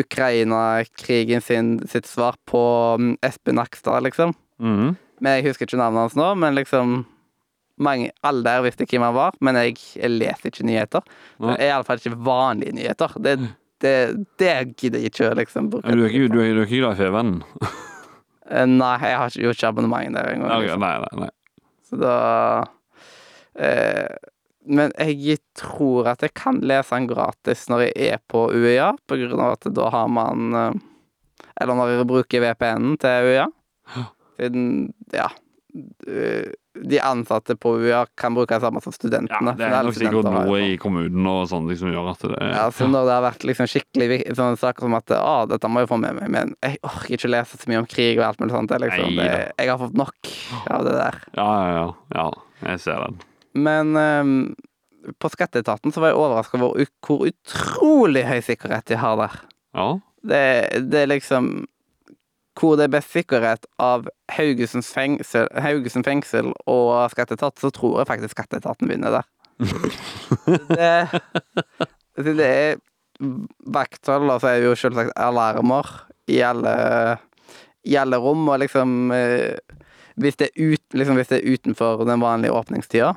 Ukraina-krigen sin sitt svar på mm, Espen Nakstad, liksom. Mhm. Men jeg husker ikke navnet hans nå, men liksom mange, Alle der visste hvem han var, men jeg, jeg leser ikke nyheter. Det er iallfall ikke vanlige nyheter. Det, det, det gidder jeg ikke å liksom bruke. Du er ikke, du er, du er ikke glad i Fevennen? Eh, Nei, jeg har ikke gjort abonnement der engang. Nei, Liksom. nei, nei. nei. Så da eh, Men jeg tror at jeg kan lese den gratis når jeg er på UiA, på grunn av at da har man eh, Eller når jeg bruker VPN-en til UiA. Siden Ja. De ansatte på UiA kan bruke det samme som studentene. Ja, det er nok sikkert har jo noe sånn. i kommunen og sånne ting som gjør at det Ja, så når det har vært liksom skikkelig sånne saker som at Å, dette må jeg få med meg, men jeg orker ikke lese så mye om krig og alt mulig sånt. Liksom, Nei det, jeg har fått nok av det der. Ja, ja, ja. ja jeg ser den. Men um, på skatteetaten så var jeg overraska over hvor utrolig høy sikkerhet de har der. Ja. Det, det er liksom Hvor det er best sikkerhet av Haugesund fengsel, Haugesund fengsel og skatteetat, så tror jeg faktisk skatteetaten vinner der. det, det det er vakthold, og så er det jo selvsagt alarmer i alle, i alle rom, og liksom eh, hvis det, er ut, liksom hvis det er utenfor den vanlige åpningstida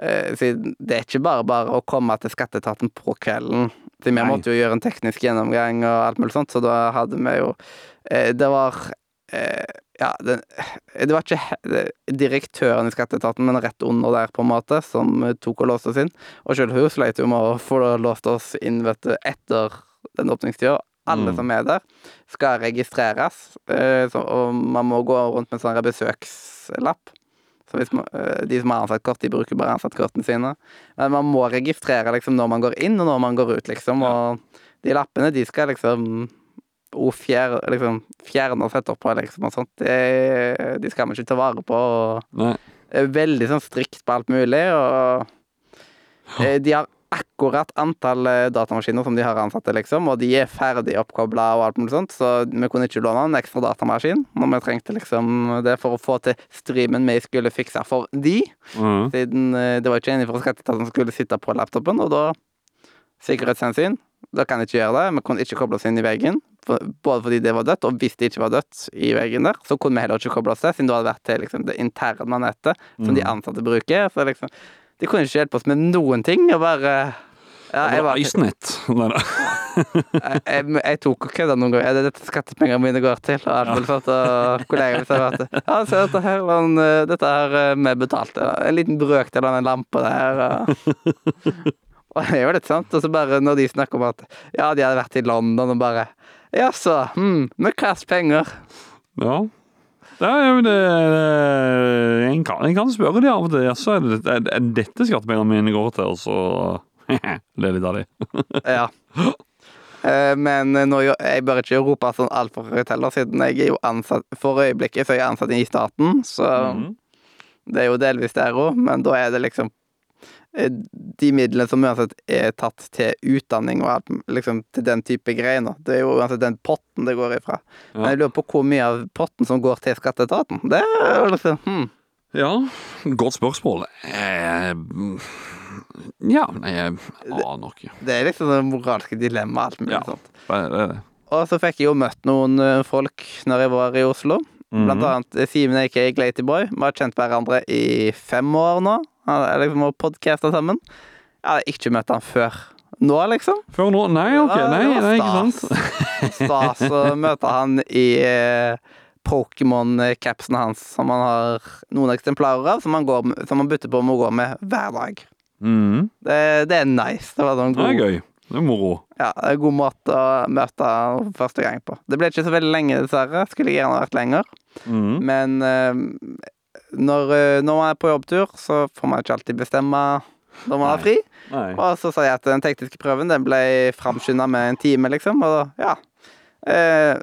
eh, så Det er ikke bare bare å komme til skatteetaten på kvelden. Vi måtte jo gjøre en teknisk gjennomgang og alt mulig sånt, så da hadde vi jo eh, Det var eh, Ja, det, det var ikke direktøren i skatteetaten, men rett under der, på en måte, som tok og låste oss inn. Og selv hun sleit jo med å få låst oss inn, vet du, etter den åpningstida. Alle Mm. som er der, skal registreres, eh, og man må gå rundt med en sånn besøkslapp. Hvis man, eh, de som har ansatt-kort, de bruker bare ansatt-kortene sine. Men man må registrere liksom når man går inn, og når man går ut, liksom. Og de lappene, de skal liksom og fjer, liksom, fjerne og sette opp på, liksom, og sånt. De, de skal man ikke ta vare på. Og Nei. er veldig sånn strikt på alt mulig, og eh, de har akkurat antall eh, datamaskiner som de har ansatte, liksom, og de er ferdig oppkobla og alt mulig sånt, så vi kunne ikke låne en ekstra datamaskin når vi trengte liksom det for å få til streamen vi skulle fikse for de, Mm. siden eh, det var ikke en fra skatteetaten som skulle sitte på laptopen, og da Sikkerhetshensyn. Da kan de ikke gjøre det. Vi kunne ikke koble oss inn i veggen, både fordi det var dødt, og hvis det ikke var dødt i veggen der, så kunne vi heller ikke koble oss til, siden det hadde vært til liksom, det interne nettet som de Mm. ansatte bruker. Så liksom, de kunne ikke hjelpe oss med noen ting, og bare ja, jeg, var Icenet. Nei da. jeg, jeg, jeg tok og kødda noen ganger. Er det dette skattepengene mine går til? Og sånt. Og kollegaer sa at ja, se dette her, men, eh, dette her eh, vi betalte. En liten brøkdel av den lampa der. Og, og det er jo litt sant. Og så bare når de snakker om at ja, de hadde vært i London og bare Jaså, hm, med hvilke penger? Ja. Ja, men det, det en, kan, en kan spørre de av og til. Så er, det, er, dette skattepengene mine går til, og så le litt av de. Ja. Eh, Men nå, jeg bør ikke rope sånn altfor høyt heller, siden jeg er jo ansatt For øyeblikket så er jeg ansatt i staten, så Mhm. det er jo delvis der òg, men da er det liksom de midlene som uansett er tatt til utdanning og alt, liksom til den type greier. Det er jo uansett den potten det går ifra. Men Ja. jeg lurer på hvor mye av potten som går til skatteetaten. Det er liksom hmm. ja, godt spørsmål. Eh, ja, jeg aner ikke. Det er liksom det moralske dilemmaet, alt mulig Ja. sånt. Det er det. Og så fikk jeg jo møtt noen eh, folk når jeg var i Oslo. Blant Mhm. annet eh, Simen aka Glatyboy. Vi har kjent hverandre i fem år nå. Er liksom og podcasta sammen. Jeg hadde ikke møtt han før nå, liksom. Før nå? Nei, ok. Nei, det nei ikke sant? Stas å møte han i eh, Pokémon-capsen hans, som han har noen eksemplarer av, som han, går, som han bytter på med å gå med hver dag. Mm. Det, det er nice. Det var sånn Det er gøy. Det er moro. ja, det er en god måte å møte han første gang på. Det ble ikke så veldig lenge, dessverre. Skulle gjerne vært lenger. Mm. Men eh, når, eh, når man er på jobbtur, så får man ikke alltid bestemme når man har fri. Nei. Og så sa jeg at den tekniske prøven den ble framskynda med en time, liksom. Og ja. Eh,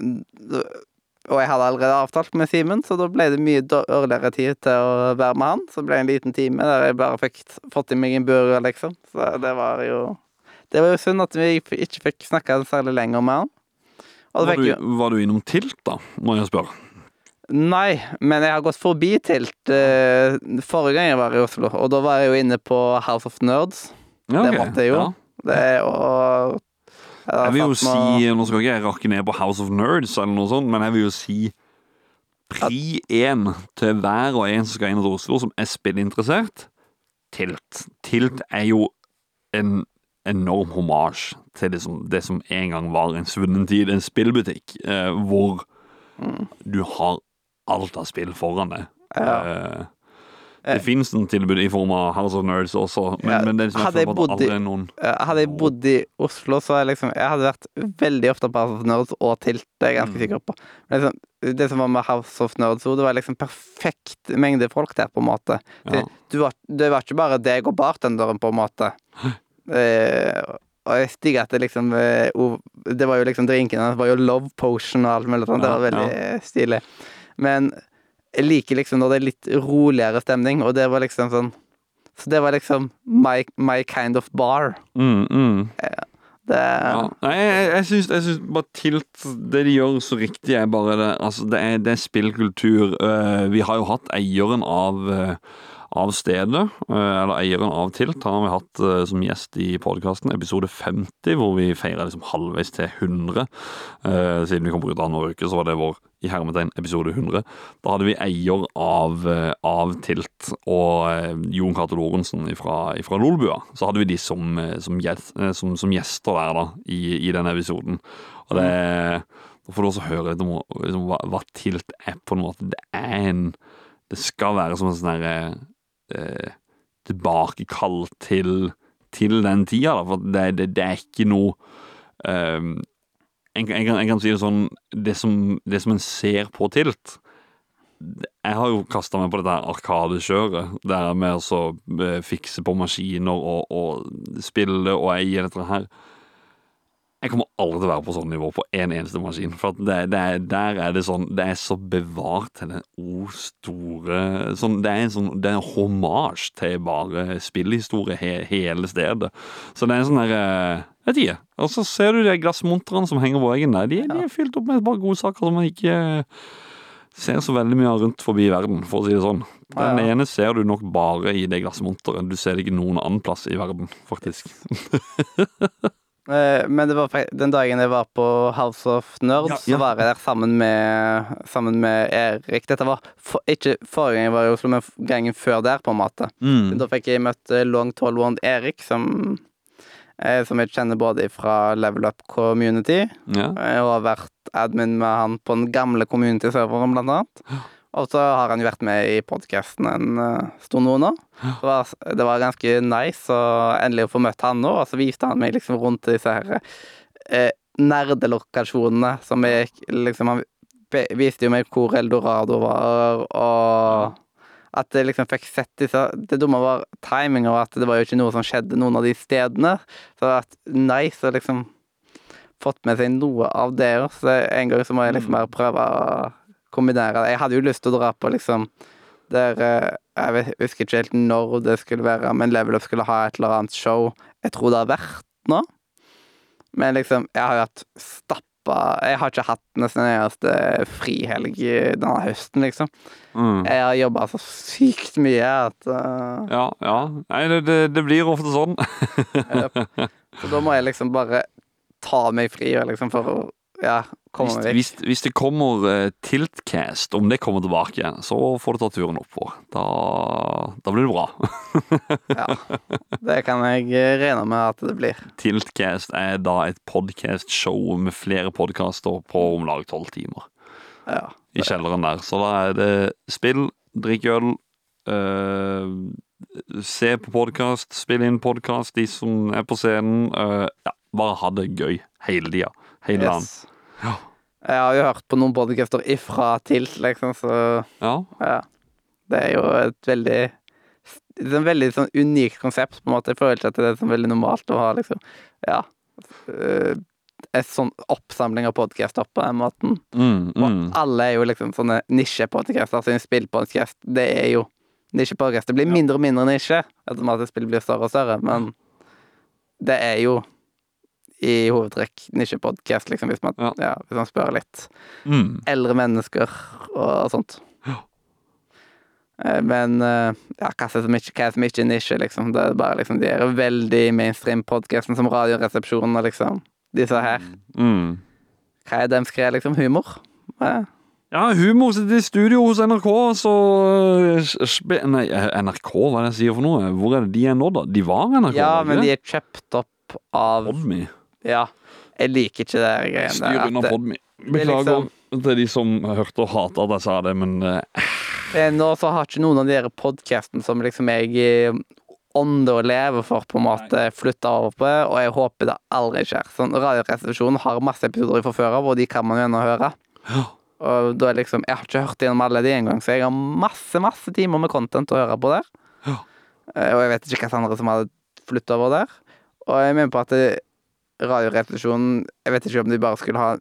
og jeg hadde allerede avtalt med Simen, så da ble det mye dårligere tid til å være med han. Så det ble en liten time der jeg bare fikk fått i meg en burger, liksom. Så det var jo Det var jo synd at vi ikke fikk snakka særlig lenger med han. Var du, var du innom Tilt, da, må jeg spørre? Nei, men jeg har gått forbi Tilt eh, forrige gang jeg var i Oslo, og da var jeg jo inne på House of Nerds. Ja, Det ok. måtte jeg jo. Ja. Det er jo Jeg vil jo si Nå skal ikke jeg rakke ned på House of Nerds, eller noe sånt, men jeg vil jo si pri én til hver og en som skal inn til Oslo, som er spillinteressert. Tilt. Tilt er jo en enorm hommage til det som, det som en gang var en svunnen tid, en spillbutikk, eh, hvor Mm. du har alt av spill foran deg. Ja. Eh, Det fins en tilbud i form av House of Nerds også, men, Ja, men det er liksom, hadde jeg at aldri noen Eh, Hadde jeg bodd i Oslo, så hadde jeg liksom Jeg hadde vært veldig ofte på House of Nerds og Tilt, det er jeg ganske Mm. sikker på. Men liksom, det som var med House of Nerds, det var liksom perfekt mengde folk der, på en måte. ja. Du var, det var ikke bare deg og bartenderen, på en måte. Eh, og jeg digger at det liksom eh, Det var jo liksom drinkene, det var jo love potion og alt mulig sånt. Det var veldig stilig. Men jeg liker liksom når det er litt roligere stemning, og det var liksom sånn Så det var liksom my, my kind of bar. Mm, mm. Det Ja. Nei, jeg, jeg syns, jeg syns bare Tilt Det de gjør så riktig, er bare det Altså, det er, det er spillkultur. Eh, vi har jo hatt eieren av eh, av stedet, eh, eller eieren av Tilt, han har vi hatt eh, som gjest i podkasten, episode 50, hvor vi feira liksom halvveis til 100. Eh, siden vi kom på ut annenhver uke, så var det vår i hermetegn episode 100. Da hadde vi eier av, av Tilt og Jon Cato Lorentzen fra, Lolbua. Så hadde vi de som, som, som, som gjester der da, i, i den episoden. Og det Da får du også høre litt om liksom, hva, hva Tilt er på en måte. Det er en Det skal være som en sånn eh, tilbakekall til, til den tida, da. For det, det, det er ikke noe ehm, en, kan- en, kan, si det sånn Det som, det som en ser på Tilt Jeg har jo kasta meg på dette der arkadekjøret, der med å så, eh, fikse på maskiner og, og spille og eie dette her. Jeg kommer aldri til å være på sånn nivå på en eneste maskin. For at det, det, er- der er det sånn Det er så bevart til den o store sånn, Det er en sånn Det er en hommage til bare spillhistorie, he, hele stedet. Så det er en sånn der eh, vet ikke. Og så ser du de glassmontrene som henger på veggen der. De, de er fylt opp med bare godsaker som man ikke ser så veldig mye av rundt forbi verden, for å si det sånn. Den Ja, ja. ene ser du nok bare i det glassmonteret. Du ser det ikke noen annen plass i verden, faktisk. Eh, Men det var den dagen jeg var på House of Nerds, Ja, så var jeg der sammen med, sammen med Erik. Dette var for, ikke forrige gang jeg var i Oslo, men gangen før der, på en måte. Mm. Da fikk jeg møtt eh, Long Tall Wand Erik, som, eh, som jeg kjenner både fra Level Up Community, Ja. og har vært admin med han på den gamle community-serveren, blant annet. Og så har han jo vært med i podkasten en eh, stund nå nå. Det var, det var ganske nice å endelig få møtt han nå, og så viste han meg liksom rundt disse her eh, nerdelokasjonene som jeg liksom Han viste jo meg hvor Eldorado var, og at jeg liksom fikk sett disse Det dumme var timinga, og at det var jo ikke noe som skjedde noen av de stedene. Så det har vært nice å liksom fått med seg noe av det. Så en gang så må jeg liksom bare prøve å kombinere det. Jeg hadde jo lyst til å dra på liksom der eh, Jeg husker ikke helt når det skulle være, men Level Up skulle ha et eller annet show. Jeg tror det har vært nå. Men liksom, jeg har jo hatt stappa Jeg har ikke hatt nesten en eneste frihelg denne høsten, liksom. Mm. Jeg har jobba så sykt mye at uh... Ja, ja. Nei, det, det, det blir ofte sånn. Så da må jeg liksom bare ta meg fri liksom for å ja, Hvis, hvis, hvis det kommer uh, Tiltcast, om det kommer tilbake så får du ta turen oppover. Da, da blir det bra. Ja. Det kan jeg eh, regne med at det blir. Tiltcast er da et podcast-show med flere podkaster på om lag tolv timer. Ja. I kjelleren der. Så da er det spill, drikk øl, eh, se på podkast, spille inn podkast, de som er på scenen. eh, ja, bare ha det gøy hele tida. Hele dagen. Ja. Jeg har jo hørt på noen podcaster ifra Tilt, liksom, så Ja. ja. Det er jo et veldig det er veldig sånn unikt konsept, på en måte. Jeg føler ikke at det er sånn veldig normalt å ha liksom Ja. En sånn oppsamling av podcaster på den måten. Mm, Og mm. alle er jo liksom sånne nisjepodcaster. Altså en spillpodcast, det er jo nisjepodcast. Det blir mindre og mindre nisje etter at spillet blir større og større, men det er jo i hovedtrekk nisjepodkast, liksom, hvis man, Ja. ja, hvis man spør litt Mm. eldre mennesker og sånt. Ja. Eh, Men eh, ja, hva som ikke, hva som ikke nisje, liksom? Det er bare liksom de er veldig mainstream-podkasten som Radioresepsjonen og liksom disse her. Mm. Hva er dem skrev, liksom? Humor? Ja. Ja, humor sitter i studio hos NRK, så eh, Nei, NRK, hva er det jeg sier for noe? Hvor er det de er nå, da? De var NRK? Ja, men de er kjøpt opp av Podme. Ja. Jeg liker ikke det greiene Styr unna er Beklager liksom- til de som hørte og hata at jeg sa det, men Eh, Nå så har ikke noen av de podkastene som liksom jeg eh, ånder og lever for, på en måte flytta over på, og jeg håper det aldri skjer. Sånn, Radioresepsjonen har masse episoder fra før av, og de kan man jo ennå høre. Ja. Og da er liksom, Jeg har ikke hørt gjennom alle de engang, så jeg har masse masse timer med content å høre på der. Ja. Eh, Og jeg vet ikke hva andre som hadde flytta over der. Og jeg mener på at det- Radioresepsjonen Jeg vet ikke om de bare skulle ha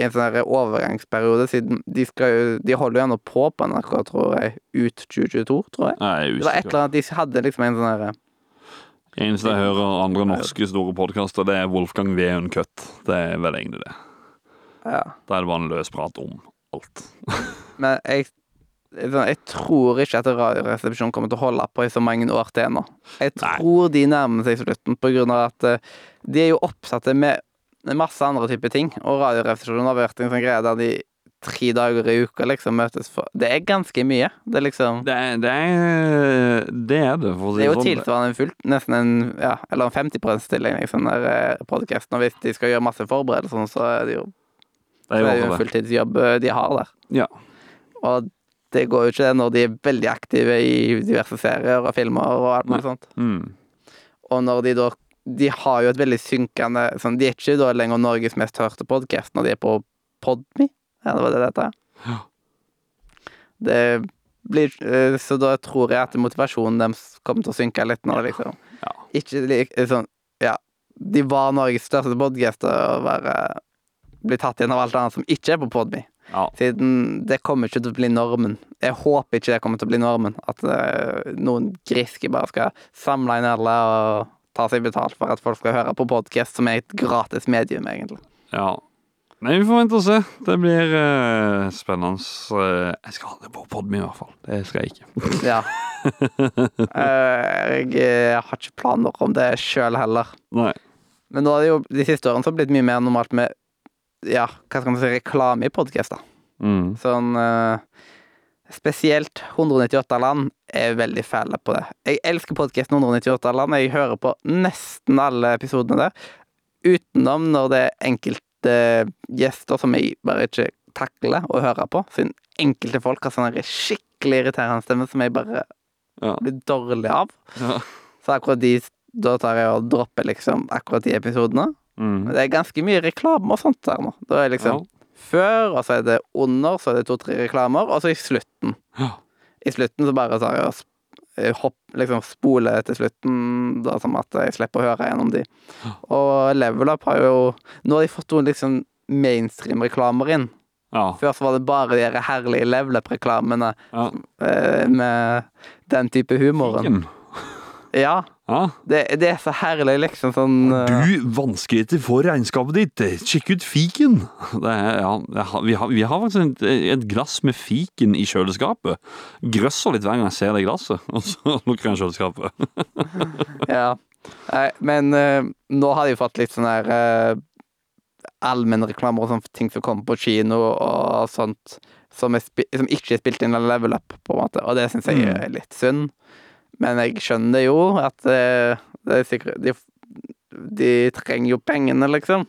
en sånn overgangsperiode, siden de, skal jo, de holder jo ennå på på NRK, tror jeg, ut 2022, tror jeg. Nei, jeg Det var et eller annet, De hadde liksom en sånn herre Eneste jeg hører andre norske store podkaster, det er Wolfgang V. Uncut. Det er vel egentlig det. ja. Da er det bare en løs prat om alt. Men jeg, jeg tror ikke at Radioresepsjonen kommer til å holde på i så mange år til nå. Jeg Nei. tror de nærmer seg slutten, på grunn av at eh, de er jo oppsatte med masse andre typer ting. Og Radioresepsjonen har vært en sånn greie der de tre dager i uka liksom møtes for Det er ganske mye. Det er liksom Det er det, er, det, er det for å si Det er jo sånn. tilsvarende en fullt, nesten en ja, eller en 50 %-stilling, liksom, der podkasten. Og hvis de skal gjøre masse forberedelser, så er det jo, Det er jo, det er jo en fulltidsjobb eh, de har der. Ja. Og det går jo ikke det når de er veldig aktive i diverse serier og filmer og alt mulig sånt. Mm. Og når de da De har jo et veldig synkende sånn, De er ikke da lenger Norges mest hørte podkast når de er på Podme. Ja, det var det dette. Ja. Det blir eh, Så da tror jeg at motivasjonen deres kommer til å synke litt når det liksom Ja. Ikke eh, sånn Ja, de var Norges største podkast og bare blir tatt igjen av alt annet som ikke er på Podme. Ja. Siden det kommer ikke til å bli normen. Jeg håper ikke det kommer til å bli normen. At uh, noen griske bare skal samle inn alle og ta seg betalt for at folk skal høre på podkast, som er et gratis medium, egentlig. ja. Nei, vi får vente og se. Det blir uh, spennende. Uh, jeg skal det på Podme i hvert fall. Det skal jeg ikke. Ja. Jeg har ikke planer om det sjøl heller. Nei. Men nå har det jo de siste årene så blitt mye mer normalt med ja, hva skal man si, reklame i podkaster. Mm. Sånn eh, Spesielt 198 land er veldig fæle på det. Jeg elsker podkasten 198 land. Jeg hører på nesten alle episodene der. Utenom når det er enkelte gjester som jeg bare ikke takler å høre på. Siden enkelte folk har sånn skikkelig irriterende stemme som jeg bare Ja. blir dårlig av. Ja. Så akkurat de Da tar jeg og dropper liksom akkurat de episodene. Mm. Det er ganske mye reklame og sånt her nå. Da er liksom før, og så er det under, så er det to-tre reklamer, og så i slutten. Ja. I slutten så bare tar jeg og sp- eh, hopp, liksom spole til slutten, da som at jeg slipper å høre gjennom de. Og Level Up har jo Nå har de fått noen liksom mainstream-reklamer inn. Ja. Før så var det bare de herlige Level Up-reklamene ja. eh, med den type humoren. Ja. Ja. Det, det er så herlig, liksom sånn uh... Du, vanskeligheter for regnskapet ditt. Sjekk ut fiken! Det er, ja, vi, har, vi har faktisk et, et glass med fiken i kjøleskapet. Grøsser litt hver gang jeg ser det glasset, og så lukker jeg kjøleskapet. Ja. Nei, men uh, nå har de fått litt sånn her uh, allmennreklamer og sånne ting som kommer på kino og sånt, som, er som ikke er spilt inn eller level up, på en måte, og det syns jeg er litt synd. Men jeg skjønner jo at eh, det er sikkert de, de trenger jo pengene, liksom.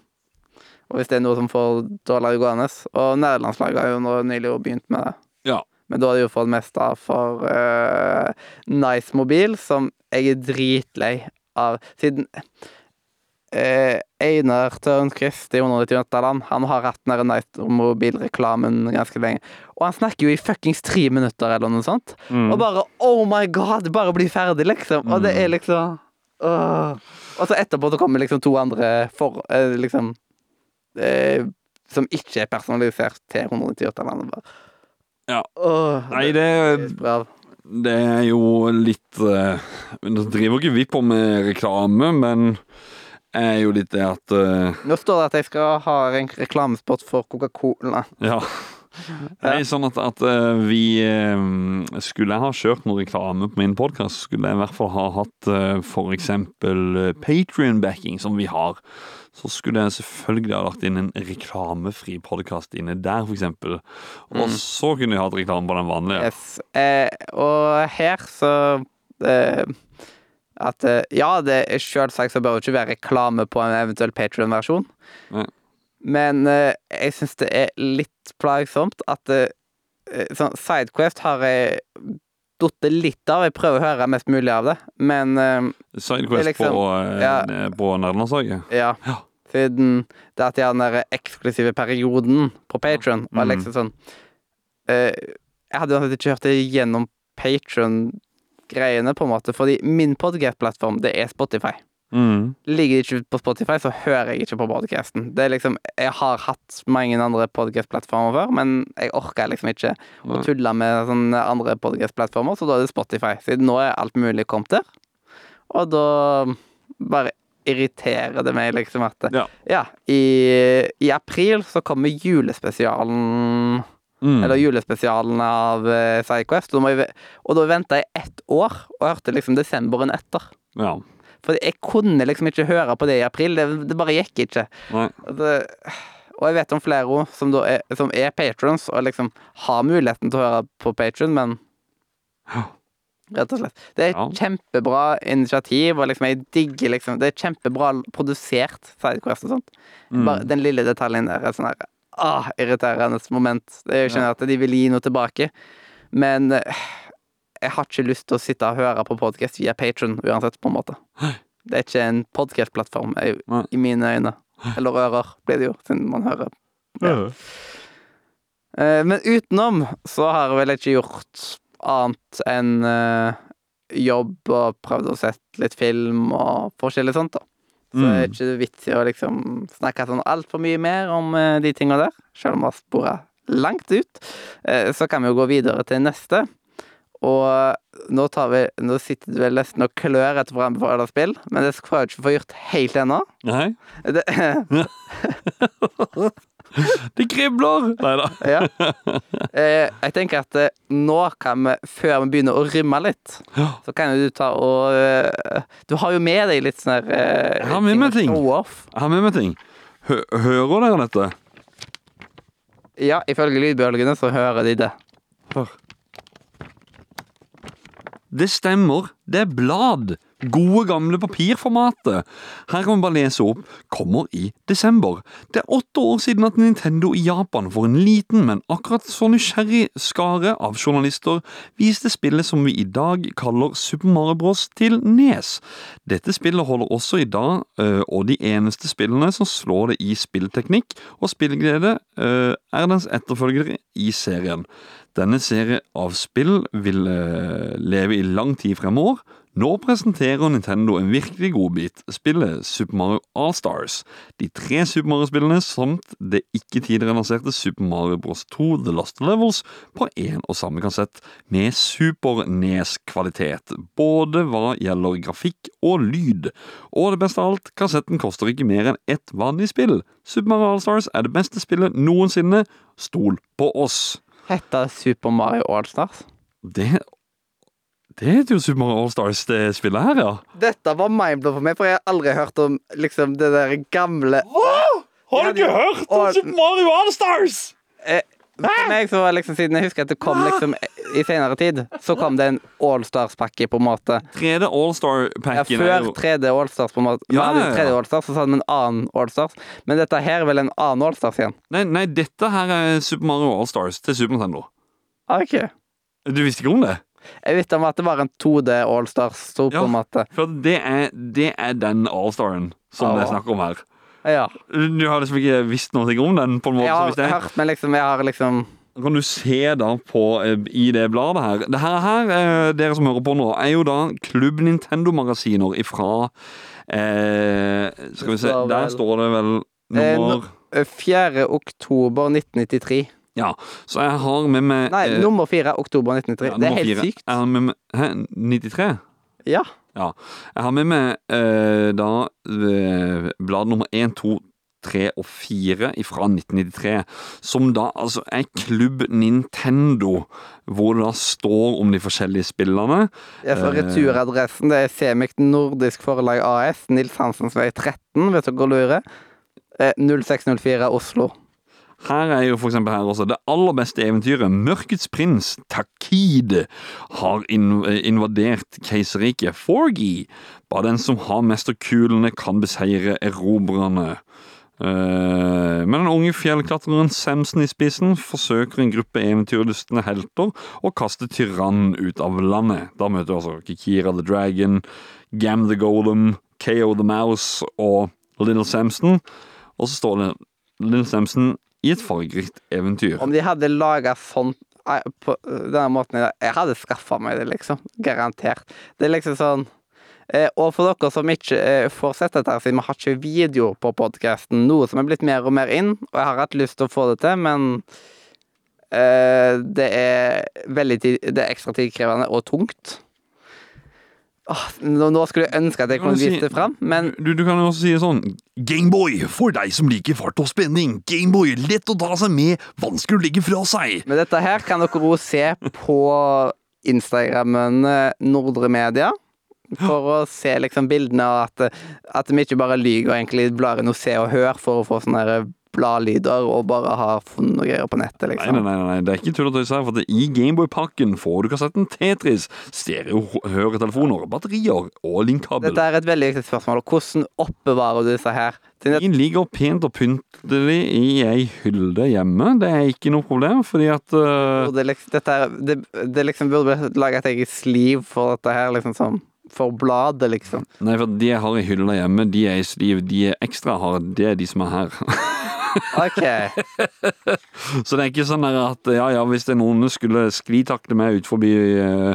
Og hvis det er noe som får dårligere gående Og nederlandslaget har jo nå nylig begynt med det. Ja. Men da har de jo fått mest av for uh, Nice Mobil, som jeg er dritlei av. Siden uh, Einar Tørnquist i 198 land, han har hatt den Nice Mobil-reklamen ganske lenge. Og han snakker jo i fuckings tre minutter eller noe sånt. Mm. Og bare Oh my god! Bare bli ferdig, liksom. Og det er liksom uh. Og så etterpå så kommer liksom to andre for uh, Liksom uh, Som ikke er personalisert til 198 eller noe. Ja. Nei, det, det det er jo litt uh, Nå driver ikke vi på med reklame, men er jo litt det at eh, Nå står det at jeg skal ha en reklamespot for Coca-Cola. Ja. Det er sånn at, at eh, vi eh, Skulle jeg ha kjørt noe reklame på min podkast, skulle jeg i hvert fall ha hatt f.eks. for eksempel Patrion-backing, som vi har. Så skulle jeg selvfølgelig ha lagt inn en reklamefri podkast inne der, eksempel. Og så kunne jeg hatt reklame på den vanlige. Yes. Eh, og her så eh, At eh, ja, det selvsagt så bør det ikke være reklame på en eventuell Patrion-versjon. Men eh, jeg syns det er litt plagsomt at eh, eh, sånn Sidequest har jeg datt litt av. Jeg prøver å høre mest mulig av det, men eh, Sidequest liksom- på, eh, ja. på nederlandslaget. ja. Ja. Siden det at de har den der eksklusive perioden på Patron, var Mm. liksom sånn eh, Jeg hadde uansett ikke hørt det gjennom Patron-greiene, på en måte, fordi min podcast-plattform, det er Spotify. Mm. Ligger det ikke på Spotify, så hører jeg ikke på podcasten. Det er liksom Jeg har hatt mange andre podcast-plattformer før, men jeg orker liksom ikke å tulle med sånne andre podcast-plattformer, så da er det Spotify. Siden nå er alt mulig kommet der. Og da bare irriterer det meg liksom at Ja. Ja, i, i april så kommer julespesialen Mm. Eller julespesialen av uh, Sidequest. Og da, må og da venta jeg ett år, og hørte liksom desemberen etter. Ja. For jeg kunne liksom ikke høre på det i april. Det, det bare gikk ikke. Det, og jeg vet om flere også som, er, som er patrons, og liksom har muligheten til å høre på Patron, men Rett og slett. Det er Ja. kjempebra initiativ, og liksom jeg digger liksom Det er kjempebra produsert Sidequest og sånt. Mm. Bare den lille detaljen der er sånn her ah, irriterende moment. Jeg skjønner Ja. at de vil gi noe tilbake, men eh, jeg har ikke lyst til å sitte og høre på podkast via Patron uansett, på en måte. Det er ikke en podkastplattform i, mine øyne. Eller ører, blir det jo, siden man hører. Ja. Eh, men utenom så har jeg vel ikke gjort annet enn eh, jobb og prøvd å sette litt film og forskjellig sånt, da. Så det er Mm. ikke vits i å liksom snakke sånn altfor mye mer om eh, de tinga der, selv om vi har spora langt ut. Så kan vi jo gå videre til neste. Og nå, tar vi, nå sitter du vel nesten og klør etter hverandre på alle spill, men det skal jeg ikke få gjort helt ennå. Nei. Det, Det kribler! Nei da. ja. Eh, jeg tenker at eh, nå kan vi, før vi begynner å rymme litt, så kan jo du ta og eh, Du har jo med deg litt sånn her eh, Jeg har med meg ting. Jeg har med meg ting. Hø hører dere dette? Ja, ifølge lydbølgene så hører de det. Hør. Det stemmer. Det er blad. Gode, gamle papirformatet. Her kan vi bare lese opp. Kommer i desember. Det er åtte år siden at Nintendo i Japan for en liten, men akkurat så nysgjerrig skare av journalister viste spillet som vi i dag kaller Super Mario Bros. til Nes. Dette spillet holder også i dag, øh, og de eneste spillene som slår det i spillteknikk og spillglede, øh, er dens etterfølgere i serien. Denne serie av spill vil eh, leve i lang tid fremover. Nå presenterer Nintendo en virkelig godbit, spillet Super Mario All-Stars. De tre Super Mario-spillene samt det ikke tidligere lanserte Super Mario Bros. 2 The Lost Levels på én og samme kassett, med super-nes-kvalitet, både hva gjelder grafikk og lyd. Og det beste av alt, kassetten koster ikke mer enn ett vanlig spill. Super Mario All-Stars er det beste spillet noensinne. Stol på oss! Heter Super Mario Allstars? Det Det heter jo Super Mario All-Stars, det spillet her, ja. Dette var mindblow for meg, for jeg har aldri hørt om liksom det der gamle Hva? Har du ikke hørt om Super Mario All-Stars? eh, For meg så var liksom Siden jeg husker at det kom liksom i senere tid, så kom det en Allstars-pakke, på en måte. 3D Ja, All-Star-packen er før jo 3D Allstars, på en måte. Vi Ja, hadde ja, ja. 3D Allstars, så hadde vi en annen Allstars. Men dette her er vel en annen Allstars igjen? nei, nei, dette her er Super Mario All-Stars til Super Nintendo. Ok. Du visste ikke om det? Jeg visste om at det var en 2D Allstars, Ja. For det er, det er den All-Staren som det er snakk om her. Ja. Du har liksom ikke visst noe om den? på en måte Jeg har jeg... er. hørt, men liksom Jeg har liksom kan du se da på eh, i det bladet her. Det her, eh, dere som hører på nå, er jo da Klubb Nintendo-magasiner ifra eh, Skal vi se, vel, der står det vel Eh, nummer eh, 4. oktober 1993. Ja, så jeg har med meg Nei, eh, nummer 4. oktober 1993. ja, det er helt 4. sykt. Har med meg Hæ, 93? Ja. Ja. Jeg har med meg eh, da eh, blad nummer 1, 2, 3 og 4 fra 1993, som da altså er Klubb Nintendo, hvor det da står om de forskjellige spillene. Jeg så Eh. returadressen. Det er Semik Nordisk Forlag AS, Nils Hansens vei 13, hvis dere lurer. Eh, 0604 Oslo. Her er jo for eksempel her også det aller beste eventyret. Mørkets prins, Takide har invadert keiserriket Forgi. Bare den som har mesterkulene kan beseire erobrerne. Men Med den unge fjellklatreren Samson i spissen forsøker en gruppe eventyrlystne helter å kaste tyrannen ut av landet. Da møter altså Kikira the Dragon, Gam the Golem, KO the Mouse og Little Samson. Og så står det Little Samson i et fargerikt eventyr. Om de hadde laga sånn eh, på denne måten Jeg hadde skaffa meg det, liksom. Garantert. Det er liksom sånn eh, Og for dere som ikke eh, får sett dette, siden vi har ikke video på podkasten, noe som er blitt mer og mer inn, og jeg har hatt lyst til å få det til, men eh, det er veldig tid, Det er ekstra tidkrevende og tungt. Åh, nå, nå skulle jeg ønske at jeg kunne si- det fram, men Du, du kan jo også si det sånn Gameboy, for deg som liker fart og spenning. Gameboy, lett å ta seg med, vanskelig å legge fra seg. Men dette her kan dere også se på Instagrammen eh, Nordre Media. For å se liksom bildene og at, at vi ikke bare lyver og egentlig blar inn og Se og Hør for å få sånne her bladlyder og bare har funnet noe greier på nettet, liksom. nei, nei, nei, det er ikke tull og tøys her, for det, i Gameboy-pakken får du kassetten Tetris, stereo-høretelefoner, batterier og linkkabel. Dette er et veldig viktig spørsmål. Hvordan oppbevarer du disse her? Den De ligger pent og pyntelig i ei hylle hjemme. Det er ikke noe problem, fordi at uh... burde liksom, dette er, det, det liksom burde lage et eget sliv for dette her, liksom sånn For bladet, liksom. Nei, for de jeg har i hylla hjemme, de er i sliv. De er ekstra harde. Det er de som er her. OK. Så det er ikke sånn at ja, ja, hvis det er noen skulle sklitakle meg ut forbi eh,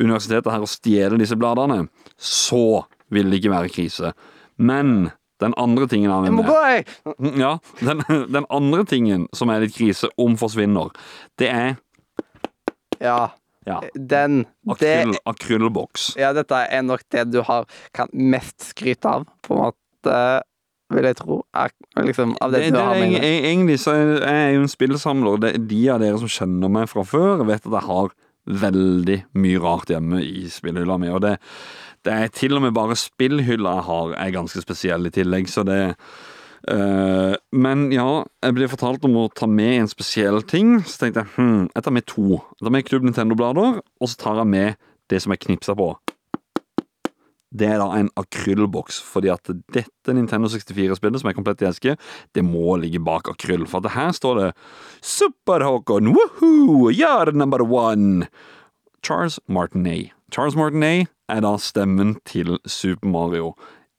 universitetet her og stjele disse bladene, så vil det ikke være krise. Men den andre tingen av Jeg må! Ja, den, den andre tingen som er litt krise om forsvinner, det er Ja. ja, Den Det akryl, akrylboks. Ja, dette er nok det du har kan mest skryte av, på en måte, vil jeg tro. Er, liksom, av det, Det, du det, har med eg- egentlig så er jeg jo en spillsamler. Det, de av dere som kjenner meg fra før, vet at jeg har veldig mye rart hjemme i spillhylla mi. Og det, det er til og med bare spillhylla jeg har, er ganske spesiell i tillegg, så det Uh, Men ja, jeg ble fortalt om å ta med en spesiell ting, så tenkte jeg hm, jeg tar med to. Jeg tar med Klubb Nintendo-blader, og så tar jeg med det som er knipsa på. Det er da en akrylboks, fordi at dette Nintendo 64-spillet, som er komplett i eske, det må ligge bak akryll. For at her står det Super-Håkon, woohoo, you're number one! Charles Martinet. Charles Martinet er da stemmen til Super Mario.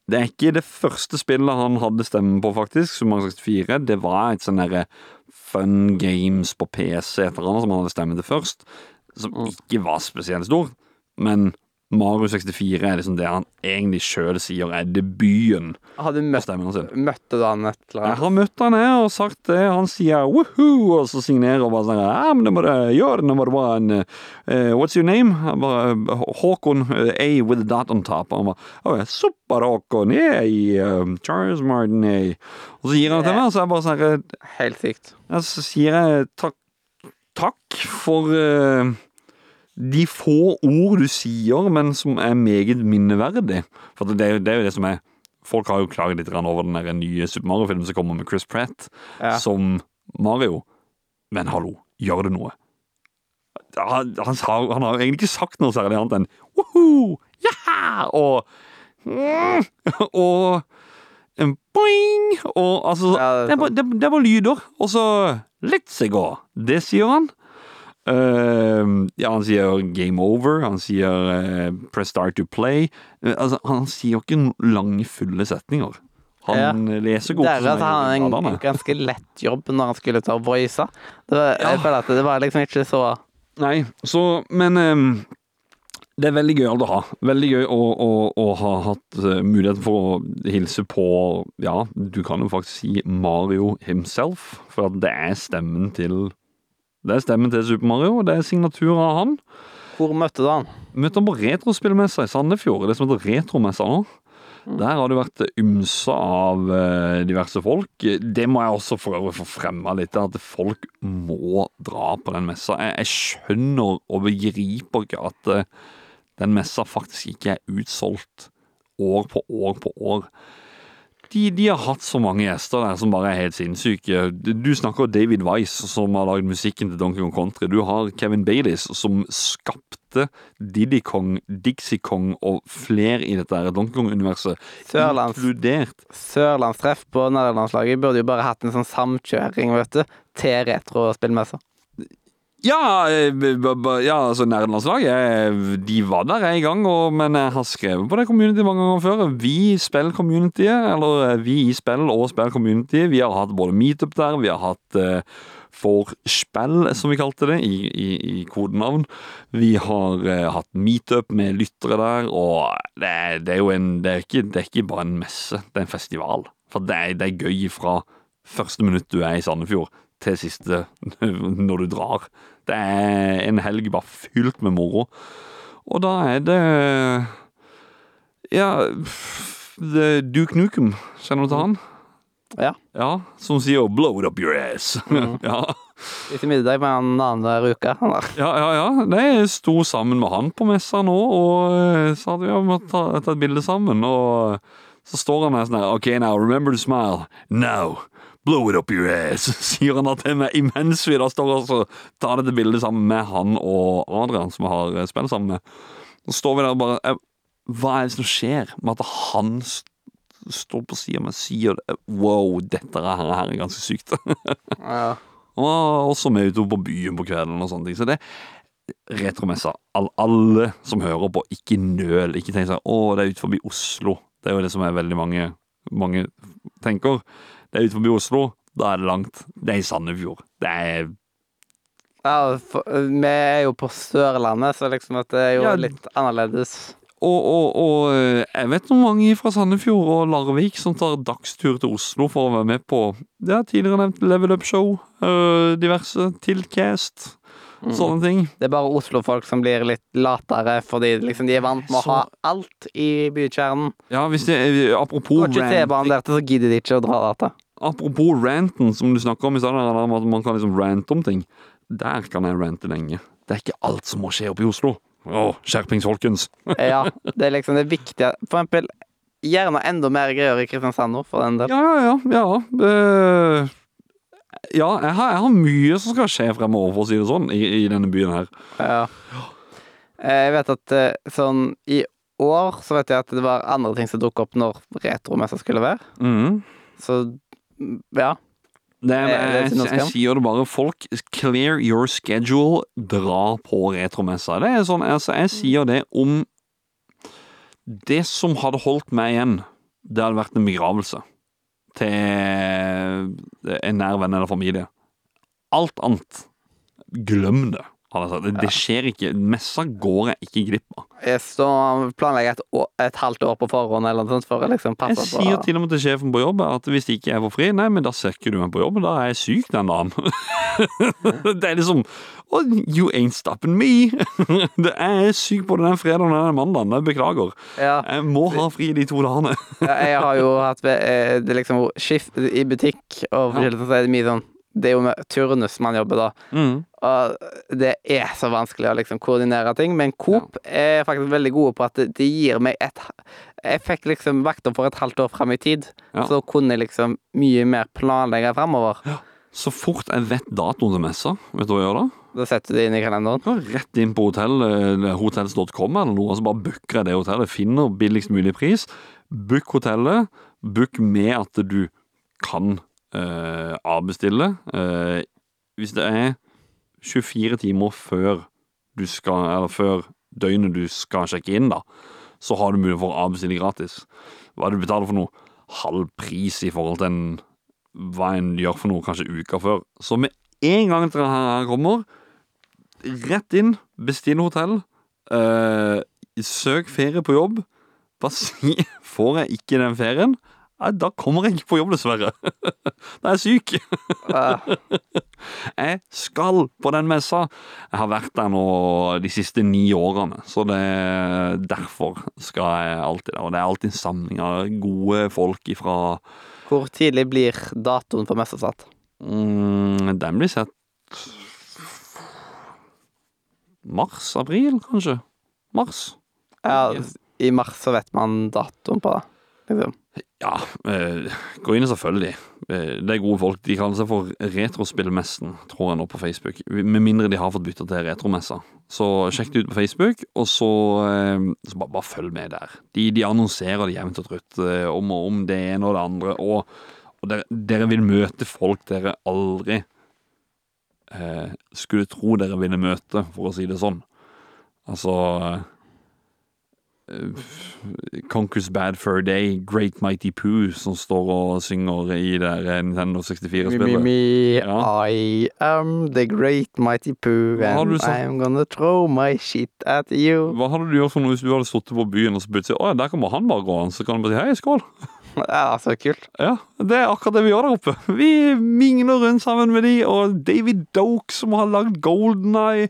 Det er ikke det første spillet han hadde stemmen på, faktisk, Super Mario 64. Det var et sånn derre Fun Games på PC, et eller annet, som han hadde stemmen til først. Som ikke var spesielt stor, men Mario 64 er liksom det han egentlig sjøl sier er debuten Har du møtt, møtte du han et eller Jeg annet? har møtt han her og sagt det. Han sier woohoo, og så signerer og bare sånn I'm number, you're number one. Uh, what's your name? Jeg bare, Håkon, uh, A with a dot on top. Han bare Super Håkon, yeah, um, Charles Martin, yeah. Og så gir han det til meg, og så er jeg bare sånn Helt sykt. ja, Så sier jeg takk, takk for eh, de få ord du sier, men som er meget minneverdig. For det er, jo, det er jo det som er Folk har jo klaget litt over den der nye Super Mario-filmen som kommer med Chris Pratt Ja. som Mario. Men hallo, gjør det noe? Han, han, han har jo egentlig ikke sagt noe særlig annet enn woho, yeah! og mm, og en boing, og altså Ja, det er det, det er bare lyder. Og så Let's go. Det sier han. Eh, ja, han sier game over. Han sier uh, press start to play. Uh, altså, han sier jo ikke lange, fulle setninger. Han leser godt. Det er at han hadde en ganske lett jobb når han skulle ta voice. Det var, Ja. Jeg føler at det var liksom ikke så Nei, så Men um, det er veldig gøyalt å ha. Veldig gøy å, å, å ha hatt uh, muligheten for å hilse på Ja, du kan jo faktisk si Mario himself, for at det er stemmen til Det er stemmen til Super Mario, og det er signatur av han. Hvor møtte du han? Møtte han på retrospillmessa i Sandefjord, det som heter Retromessa nå. Der har det vært ymse av eh, diverse folk. Det må jeg også for øvrig få fremma litt, at folk må dra på den messa. Jeg, jeg skjønner og begriper ikke at eh, den messa faktisk ikke er utsolgt år på år på år. De, de har hatt så mange gjester der som bare er helt sinnssyke. Du snakker David Weiss, som har lagd musikken til Donkey Kong Country. Du har Kevin Baileys, som skapte Diddy Kong, Dixie Kong og flere i dette her Donkey Kong-universet. Sørlands, Inkludert sørlandstreff på nederlandslaget burde jo bare hatt en sånn samkjøring, vet du, til retrospillmesser. Ja, eh, ja altså Nerdelandslaget eh, De var der en gang, og, men jeg har skrevet på det community mange ganger før. Vi spiller communityet, eller eh, vi i spill og spiller community. Vi har hatt både meetup der, vi har hatt uh, Forspill, som vi kalte det, i, i, i kodenavn. Vi har uh, hatt meetup med lyttere der, og det, det er jo en det er, ikke, det er ikke bare en messe, det er en festival. For det det er gøy fra første minutt du er i Sandefjord, til siste når du drar. Det er en helg bare fylt med moro. Og da er det Ja det er Duke Nukem, kjenner du til han? Ja. Ja, Som sier 'blow it up your ass'. ja. Spiste middag med han annenhver uke. Han. Ja, ja, ja. Nei, Jeg sto sammen med han på messa nå og så sa at vi må ta, ta et bilde sammen. Og så står han der sånn her OK, now remember to smile. Now. Blow it up your ass, sier han da til meg imens vi da står og tar dette bildet sammen med han og Adrian, som vi har eh, spilt sammen med. Så står vi der og bare eh, Hva er det som skjer med at han står på sida mi og sier? Wow, dette her, her er ganske sykt. Ja. Og også med ute på byen på kvelden og sånne ting. Så det Retromessa. All, alle som hører på, ikke nøl. Ikke tenk sånn Å, det er ut forbi Oslo. Det er jo det som er veldig mange, mange tenker. Det er utenfor Oslo. Da er det langt. Det er i Sandefjord. Det er Ja, for, vi er jo på Sørlandet, så liksom at det er jo Ja. litt annerledes. og, og, og eh, jeg vet noen mange fra Sandefjord og Larvik som tar dagstur til Oslo for å være med på Det har tidligere nevnt Level Up Show, øh, diverse Tilcast. sånne ting. Det er bare Oslo-folk som blir litt latere, fordi liksom de er vant med å Så- ha alt i bykjernen. Ja, hvis det er Apropos Går ikke T-banen der til, så gidder de ikke å dra til. Apropos ranten, som du snakker om i stad, at man kan liksom rante om ting. Der kan jeg rante lenge. Det er ikke alt som må skje oppe i Oslo. Å, skjerpings, folkens. Ja, det er liksom det viktige. For eksempel, gjerne enda mer greier i Kristiansand nå, for den del. Ja, ja, ja. ja. eh, ja jeg, har, jeg har mye som skal skje fremover, for å si det sånn, i, i denne byen her. Ja. Eh, Jeg vet at eh, sånn i år så vet jeg at det var andre ting som dukket opp når retromessa skulle være. Mm. Så ja. Det, jeg, jeg, sier det bare. Folk, clear your schedule. Dra på retromessa. Det er sånn, altså, jeg sier det om Det som hadde holdt meg igjen, det hadde vært en begravelse til en nær venn eller familie. Alt annet, glem det. Det, det skjer ikke. Messa går jeg ikke glipp av. Jeg står jeg et, et halvt år på forhånd eller noe sånt for å liksom passe på Jeg sier til og med til sjefen på jobb at hvis ikke jeg får fri, nei, men da ser ikke du meg på jobb, da er jeg syk den dagen. det er liksom oh, You ain't stopping me. jeg er syk både den fredagen og den mandagen. Jeg beklager. Ja, Jeg må ha fri de to dagene. jeg har jo hatt eh, det liksom skift i butikk og forskjellig, så er det mye sånn Det er jo med turnus man jobber da. Mm. Og det er så vanskelig å liksom koordinere ting, men Coop er faktisk veldig gode på at det, det gir meg et Jeg fikk liksom vakter for et halvt år fram i tid, Ja. så kunne jeg liksom mye mer planlegge framover. Så fort jeg vet datoen til messa, vet du hva jeg gjør da? Da setter du det inn i kalenderen. Ja, rett inn på hotell, eh, hotels.com eller noe, og så bare booker jeg det hotellet. Finner billigst mulig pris. Book hotellet. Book med at du kan avbestille. Eh, hvis det er 24 timer før du skal, eller før døgnet du skal sjekke inn, da, så har du mulighet for å avbestille gratis. Hva du betaler for noe? Halv pris i forhold til en, hva en gjør for noe kanskje uka før. Så med en gang dette her kommer, rett inn, bestill hotell, eh, søk ferie på jobb. Bare si Får jeg ikke den ferien, ja, da kommer jeg ikke på jobb, dessverre. Da er jeg syk. Jeg skal på den messa. Jeg har vært der nå de siste ni årene, så det derfor skal jeg alltid der. Og det er alltid en samling av gode folk ifra Hvor tidlig blir datoen for messa satt? mm, Den blir sett Mars-april, kanskje? Mars? Ja, I mars så vet man datoen på det. Liksom. Ja, eh, gå inn selvfølgelig. Eh, det er gode folk. De kaller seg for Retrospillmessen, tror jeg nå på Facebook. Med mindre de har fått bytta til Retromessa. Så sjekk det ut på Facebook, og så, eh, så bare, bare følg med der. De, de annonserer det jevnt og trutt om og om det ene og det andre. Og, og dere, dere vil møte folk dere aldri skulle tro dere ville møte, for å si det sånn. Altså Conquers Bad Fur Day, Great Mighty Poo, som står og synger i der Nintendo 64-spillet. me, Ja. I am the great mighty poo, and? I'm gonna throw my shit at you. Hva hadde du gjort for noe hvis du hadde sittet på byen og så plutselig Å, der kommer han bare gående, så kan du bare si hei, skål. Ja, så kult. Ja, det er akkurat det vi gjør der oppe. Vi mingler rundt sammen med de, og David Doke som har lagd Golden Eye.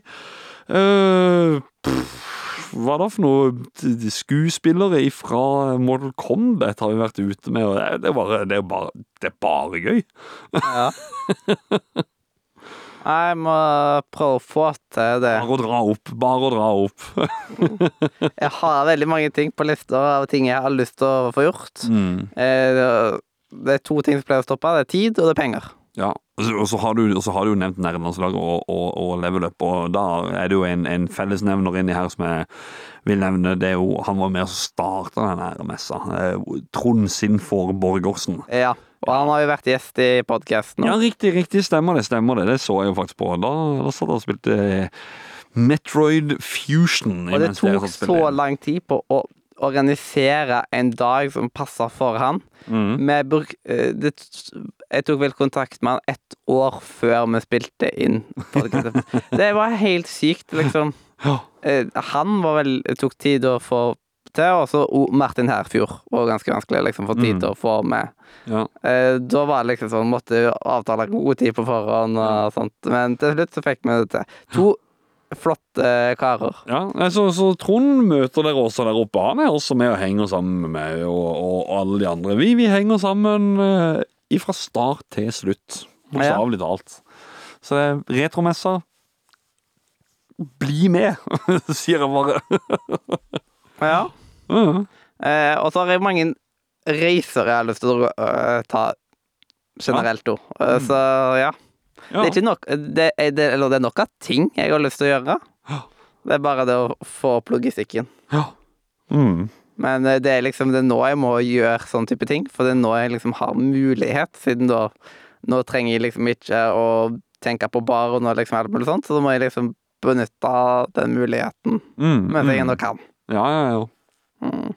uh, pff, hva det for noe skuespillere fra Mortal Kombat har vi vært ute med, og det- det er bare, det er bare, det er bare gøy. Ja. Jeg må prøve å få til det. Bare å dra opp, bare å dra opp. Jeg har veldig mange ting på lista av ting jeg har lyst til å få gjort. Mm. Eh, Det er to ting som pleier å stoppe. Det er tid, og det er penger. Ja, og så- har du, så har du jo nevnt nærlandslaget og, og, og level up, og da er det jo en, en fellesnevner inni her som jeg vil nevne. Det er jo, han var med og starta den messa. Eh, Trond Sinfor Borgersen. Ja. Og han har jo vært gjest i podkasten. Ja, riktig, riktig, stemmer det, stemmer det. Det så jeg jo faktisk på. Da, da satt han og spilte Metroid Fusion. Og det tok så lang tid på å organisere en dag som passer for han. Mm. Bruk, eh, det, jeg tok vel kontakt med han ett år før vi spilte inn. Det var helt sykt, liksom. Eh, Han var vel tok tid å få til, og så Martin Herfjord var ganske vanskelig liksom, få tid Mm. til å få med. Ja. Eh, Da var det liksom sånn, måtte avtale god tid på forhånd og sånt, men til slutt så fikk vi det til. To flotte karer. Ja, nei, så, så Trond møter dere også der oppe. Han er også med og henger sammen med og, og, alle de andre. Vi, vi henger sammen uh, fra start til slutt. Bokstavelig talt. Så det er retromessa. Bli med, sier jeg bare. Ja. Mhm. Eh, og så har jeg mange reiser jeg har lyst til å øh, ta generelt. Eh, så ja. Ja. Det er ikke nok det er, det, Eller det er nok av ting jeg har lyst til å gjøre. Ja. Det er bare det å få opp logistikken. ja. Mm. Men eh, det er liksom det er nå jeg må gjøre sånn type ting, for det er nå jeg liksom har mulighet, siden da Nå trenger jeg liksom ikke å tenke på bar og noe liksom alt mulig sånt, så da må jeg liksom benytte den muligheten mm, mens jeg ennå kan. Ja, ja, ja. Mm.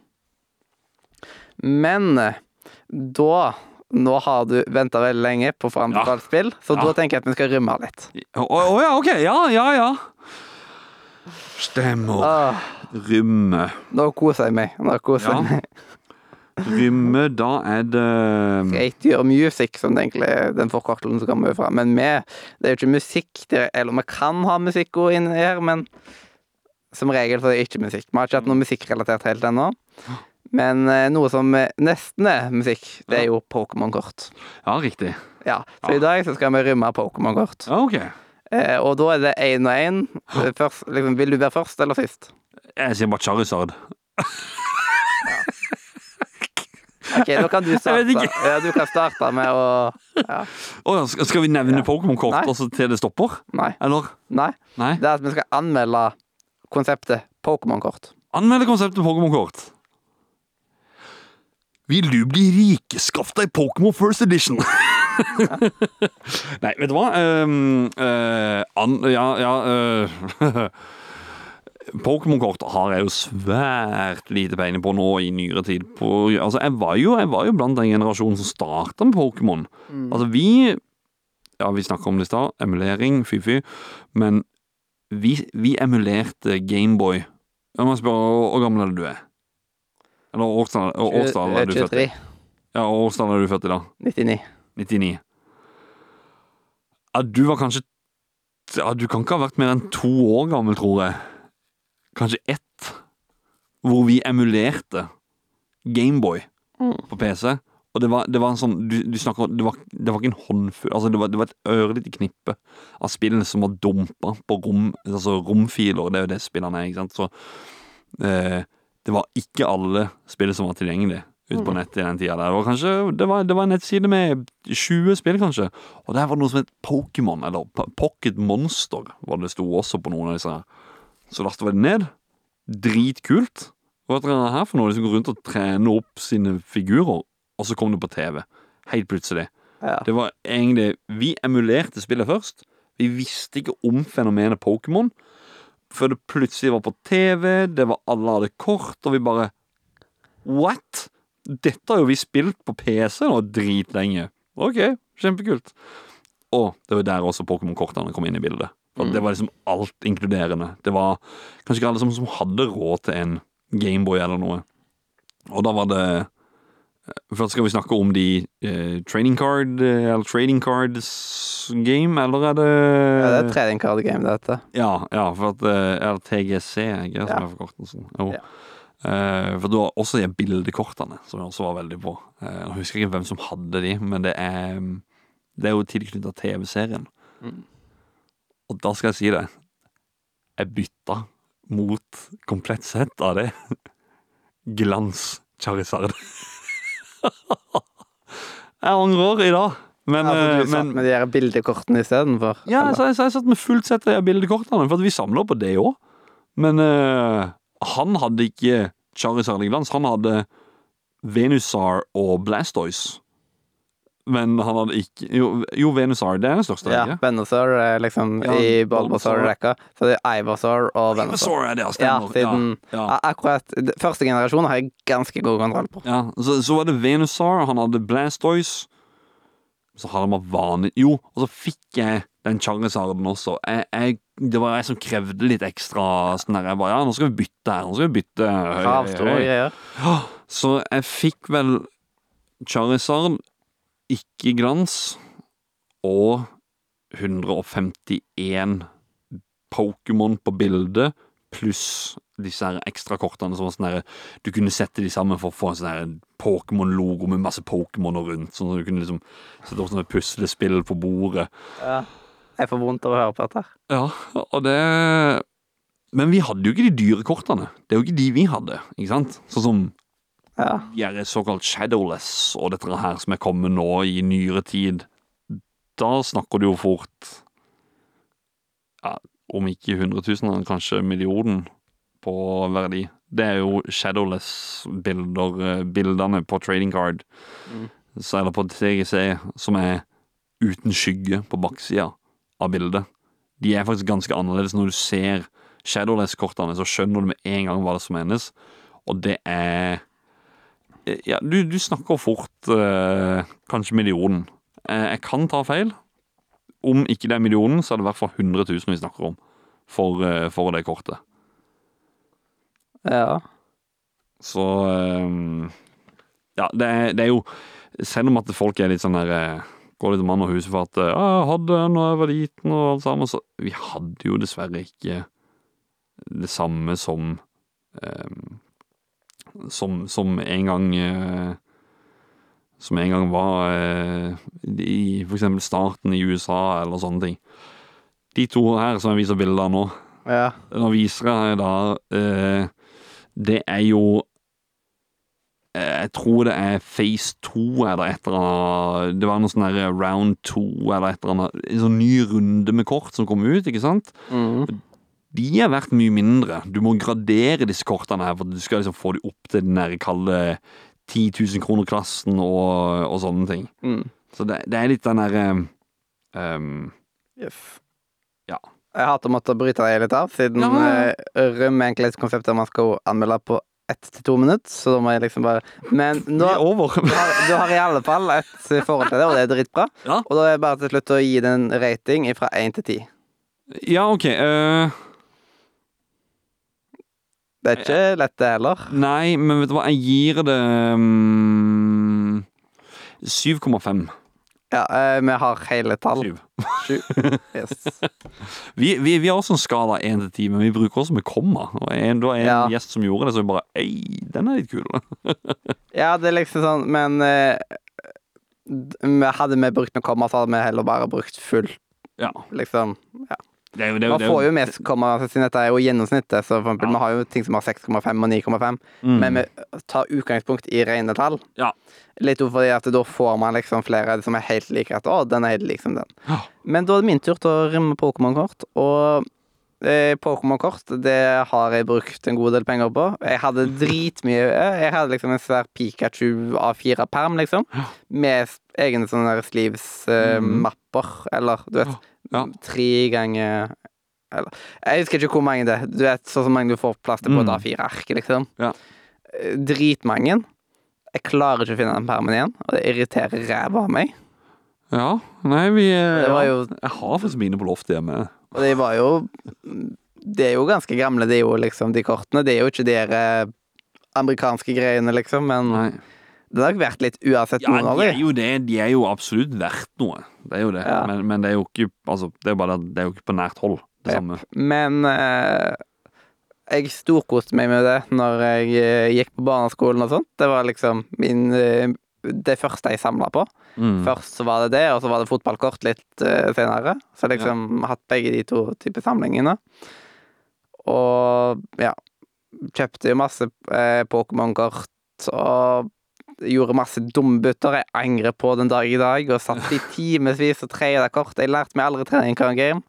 Men eh, da Nå har du venta veldig lenge på å få anbefalt spill, så Ja. da tenker jeg at vi skal rømme litt. Å å, ja, ok. Ja, ja, ja. Stemmer. Ah. Rymme. nå koser jeg meg. Nå koser jeg meg. Rymme, da er det Your Music, som det egentlig er den forkortelsen som kommer fra. Men vi, det er jo ikke musikk der, Eller vi kan ha musikk også inni her, men som regel så er det ikke musikk. Vi har ikke hatt noe musikkrelatert helt ennå. Men eh, noe som eh, nesten er musikk, det er jo Pokémon-kort. Ja, riktig. Ja, så Ja. i dag så skal vi rømme Pokémon-kort. Ja, ok. Eh, og da er det én og én. Liksom, vil du være først eller sist? Jeg sier bare Charizard. Ok, da kan du starte. Ja, du kan starte med å ja. oh, skal vi nevne. Pokémon-kort altså, til det stopper? Nei. Eller? Nei. Nei? Det er at vi skal anmelde konseptet Pokémon-kort. Anmelde konseptet Pokémon-kort. Vil du bli rik? i deg Pokémon First Edition. Nei, vet du hva? Ehm, uh, an, ja, ja uh, Pokémon-kort har jeg jo svært lite peiling på nå i nyere tid. På, altså, jeg var, jo, jeg var jo blant den generasjonen som starta med Pokémon. Altså, vi Ja, vi snakka om det i stad. Emulering, fy-fy. Men vi, vi emulerte Gameboy. Jeg må spørre hvor gammel er du er? Eller årstall årstall er du født i? Ja, årstall er du født i da? 99. 99. Ja, du var kanskje Ja, du kan ikke ha vært mer enn to år gammel, tror jeg. Kanskje ett. Hvor vi emulerte Gameboy Mm. på PC. Og det var, det var en sånn Du, du snakker det var, det var ikke en håndfull Altså, det var, det var et ørlite knippe av spillene som var dumpa på rom Altså romfiler. Det er jo det spillene er, ikke sant. Så eh, det var ikke alle spill som var tilgjengelig. ute på nettet i den tida. der. Det var kanskje, det var, det var en nettside med 20 spill, kanskje. Og der var det noe som het Pokémon, eller Pocket Monster, var det sto også på noen av disse. her. Så lasta vi det ned. Dritkult. Hva er det her for noe? De som går rundt og trener opp sine figurer, og så kom det på TV. Helt plutselig. Ja. Det var egentlig Vi emulerte spillet først. Vi visste ikke om fenomenet Pokémon før det plutselig var på TV. Det var Alle hadde kort, og vi bare What? Dette har jo vi spilt på PC nå dritlenge. Ok, kjempekult. Og det var der også Pokémon-kortene kom inn i bildet. For Det var liksom alt inkluderende. Det var kanskje ikke alle som, som hadde råd til en Gameboy eller noe. Og da var det Først skal vi snakke om de eh, trading card eh, Eller trading cards game, eller er det ja, det er trading card game, dette. Ja, ja, for at eh, Eller TGC, ikke som Ja. er forkortelsen. Jo. Ja. Eh, for du har også de bildekortene, som jeg også var veldig på. Eh, jeg husker ikke hvem som hadde de, men det er Det er jo tilknyttet TV-serien. Mm. Og da skal jeg si det. Jeg bytta mot komplett sett av det. Glans Charizard. jeg angrer i dag. Men, ja, eh, du satt men med de her bildekortene istedenfor? ja, så jeg, så jeg satt med fullt sett av bildekortene, for vi samler på det òg. Men uh, han hadde ikke Charizard i glans. Han hadde Venusar og Blastoise. Men han hadde ikke Jo, jo Venusar, det er den største. Ja, ikke? Venusaur er liksom Ja, i Bulbasaur. Bulbasaur-rekka. Så det er Ivasaur og Venusaur. Venusaur er det, ja, stemmer. siden ja, ja, Akkurat første generasjon har jeg ganske god kontroll på. ja. Så, så var det Venusar, han hadde Blastoise. Så hadde man vanlig Jo, og så fikk jeg den Charizarden også. Jeg, jeg, det var jeg som krevde litt ekstra sånn der. Jeg bare Ja, nå skal vi bytte her. Nå skal vi bytte. Høy, høy, Kravstore høy. greier. Så jeg fikk vel Charizard, ikke glans, og 151 Pokémon på bildet, pluss disse her ekstra kortene som var sånn derre Du kunne sette de sammen for å få en sånn Pokémon-logo med masse Pokémoner rundt, sånn at du kunne liksom sette opp sånne puslespill på bordet. Ja. Jeg får vondt av å høre på dette. Ja, og det Men vi hadde jo ikke de dyre kortene. Det er jo ikke de vi hadde, ikke sant? Sånn som Ja. er såkalt shadowless og dette her som er kommet nå i nyere tid, da snakker du jo fort ja, om ikke hundretusener, kanskje millionen på verdi. Det er jo shadowless-bilder, eh, bildene på trading card, Mm. så, eller på TGC, som er uten skygge på baksida av bildet. De er faktisk ganske annerledes. Når du ser shadowless-kortene, så skjønner du med en gang hva det som menes, og det er ja, du, du snakker fort eh, kanskje millionen. Eh, jeg kan ta feil. Om ikke det er millionen, så er det i hvert fall 100 000 vi snakker om for, eh, for det kortet. ja. Så eh, Ja, det er, det er jo Selv om at folk er litt sånn der eh, Går litt mann og hus for at eh, «Ja, jeg hadde den da jeg var liten og alt sammen, så vi hadde jo dessverre ikke det samme som eh, som, som en gang eh, Som en gang var eh, i eksempel starten i USA eller sånne ting. De to her som jeg viser bilder av nå, ja. nå viser jeg da eh, Det er jo Jeg tror det er Phase 2 eller et eller annet Det var noe sånn Round 2 eller et eller annet En sånn ny runde med kort som kom ut, ikke sant? Mm. De er verdt mye mindre. Du må gradere disse kortene her, for du skal liksom få dem opp til den der kalde 10 000 kroner-klassen og, og sånne ting. Mm. Så det, det er litt den derre um, Yes. Ja. Jeg hater å måtte bryte deg litt av, siden Ja, eh, Røm er egentlig et konsept der man skal anmelde på ett til to minutter, så da må jeg liksom bare Men nå du har, du har i alle fall et forhold til det, og det er dritbra. Ja. Og da er det bare til slutt å gi det en rating fra én til ti. Ja, OK. eh, Det er ikke lett, det heller. nei, men vet du hva, jeg gir det um, 7,5. Ja, eh, vi har hele tall. Syv. Sju. Yes. Vi, vi, vi har også en skala 1 til 10, men vi bruker også med komma. Og en, det var en Ja. gjest som gjorde det, så vi bare Ei, den er litt kul. Ja, det er liksom sånn, men eh, d- Hadde vi brukt med komma, så hadde vi heller bare brukt full, Ja. liksom. Ja. Det er jo, det er jo, Man får jo mest komma siden dette er jo gjennomsnittet. Så for eksempel, Ja. Man har jo ting som har 6,5 og 9,5, Mm. men vi tar utgangspunkt i rene tall. Ja. Litt fordi at da får man liksom flere som er helt like. At å, den er helt lik som den. Ja. Men da er det min tur til å rimme Pokémon-kort. Og eh, Pokémon-kort, det har jeg brukt en god del penger på. Jeg hadde dritmye Jeg hadde liksom en svær Pikachu A4-perm, liksom. Med egne sånne sleeves-mapper. eller du vet. Ja. tre ganger eller, Jeg husker ikke hvor mange det er. Du vet, sånn mange du får plass til på et Mm. A4-ark, liksom. Ja. Eh, Dritmange. Jeg klarer ikke å finne den permen igjen, og det irriterer ræva av meg. Ja, nei, vi eh, Det jo Jeg har faktisk mine på loftet hjemme. Og de var jo De er jo ganske gamle, de jo liksom, de kortene. Det er jo ikke de amerikanske greiene, liksom, men Nei. Det har nok vært litt uansett, Ja, noen av dem. de. det. De er jo absolutt verdt noe. Det er jo det. Ja. Men, men det er jo ikke Altså, det er bare det, det er jo ikke på nært hold, det yep. samme. Men eh, jeg storkoste meg med det når jeg eh, gikk på barneskolen og sånt. Det var liksom min eh, det første jeg samla på. Mm. Først så var det det, og så var det fotballkort litt eh, senere. Så liksom hatt begge de to typer samlingene. Og ja Kjøpte jo masse eh, Pokémon-kort og gjorde masse dumme bytter. Jeg angrer på den dag i dag, og satt i timevis og treide kort. Jeg lærte meg aldri trening kan game,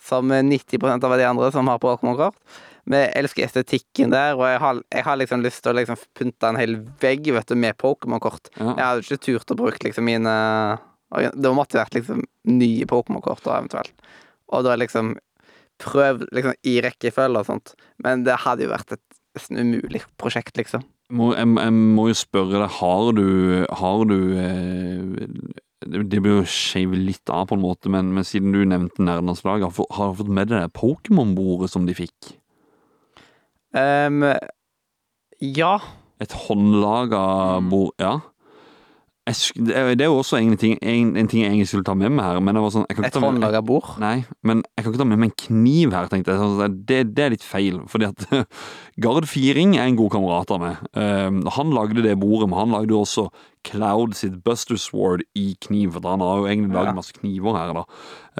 som 90% av de andre som har Pokémon-kort. Men jeg elsker estetikken der, og jeg har, jeg har liksom lyst til å liksom pynte en hel vegg vet du, med Pokémon-kort. Ja. Jeg hadde ikke turt å bruke liksom mine Det måtte vært liksom nye Pokémon-kort eventuelt. Og da liksom prøv liksom i rekkefølge og sånt. Men det hadde jo vært et nesten umulig prosjekt, liksom. Må, jeg, jeg må jo spørre deg, har du Har du eh, det, blir jo skjeve litt av, på en måte, men, men siden du nevnte Nerdelandslaget, har, har du fått med deg det Pokémon-bordet som de fikk? Um, ja. Et håndlaga bord Ja. Jeg, det er jo også en ting, en, en ting jeg egentlig skulle ta med meg her, men det var sånn jeg kan ikke Et ta håndlaga bord. Nei, men jeg kan ikke ta med meg en kniv her, tenkte jeg. Sånn, Det, det er litt feil, fordi at Gard Firing er en god kamerat av meg. Um, han lagde det bordet, men han lagde også Cloud sitt Buster Sword i kniv, for han har jo egentlig Ja. masse kniver her, da.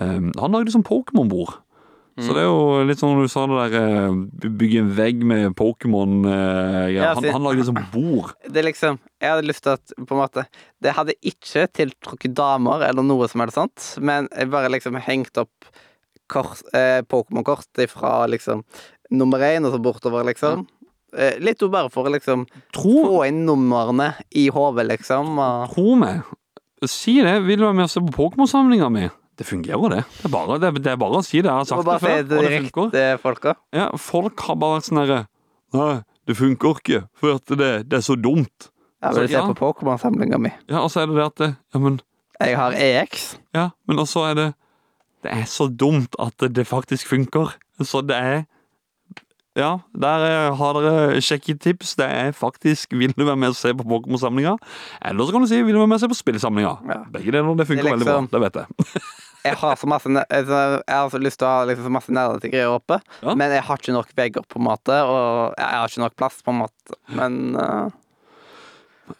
Um, han lagde sånn Pokémon-bord. Så Mm. det er jo litt sånn når du sa det der eh, bygge en vegg med Pokémon eh, ja, han, han lagde liksom bord. Det er liksom Jeg hadde lyst til at på en måte Det hadde ikke tiltrukket damer eller noe som helst sånt, men jeg bare liksom hengt opp eh, Pokémon-kort fra liksom nummer én og så bortover, liksom. Ja. litt jo bare for å liksom Tro, få inn numrene i hodet, liksom. Og tro meg. Si det. Vil du være med og se på Pokémon-samlinga mi? Det fungerer, det. Det er bare, det, det er bare å si det. Jeg har sagt det bare si før, det og det funker. Ja, folk har bare vært sånn herre Nei, det funker ikke, for det, det er så dumt. Ja, vil du se ja. på Pokémon-samlinga mi. Ja, og så er det det at det, Ja, men Jeg har EX. Ja, men også er det Det er så dumt at det, det faktisk funker. Så det er Ja, der er- har dere sjekketips. Det er faktisk Vil du være med og se på Pokémon-samlinga? Eller så kan du si Vil du være med og se på spillsamlinga? Ja. Begge deler. Det funker Det liksom... veldig bra. Det vet jeg. Jeg har så masse Jeg har så lyst til å ha liksom så masse nerdete greier oppe, Ja. men jeg har ikke nok vegger, på en måte, og jeg har ikke nok plass, på en måte. Men uh...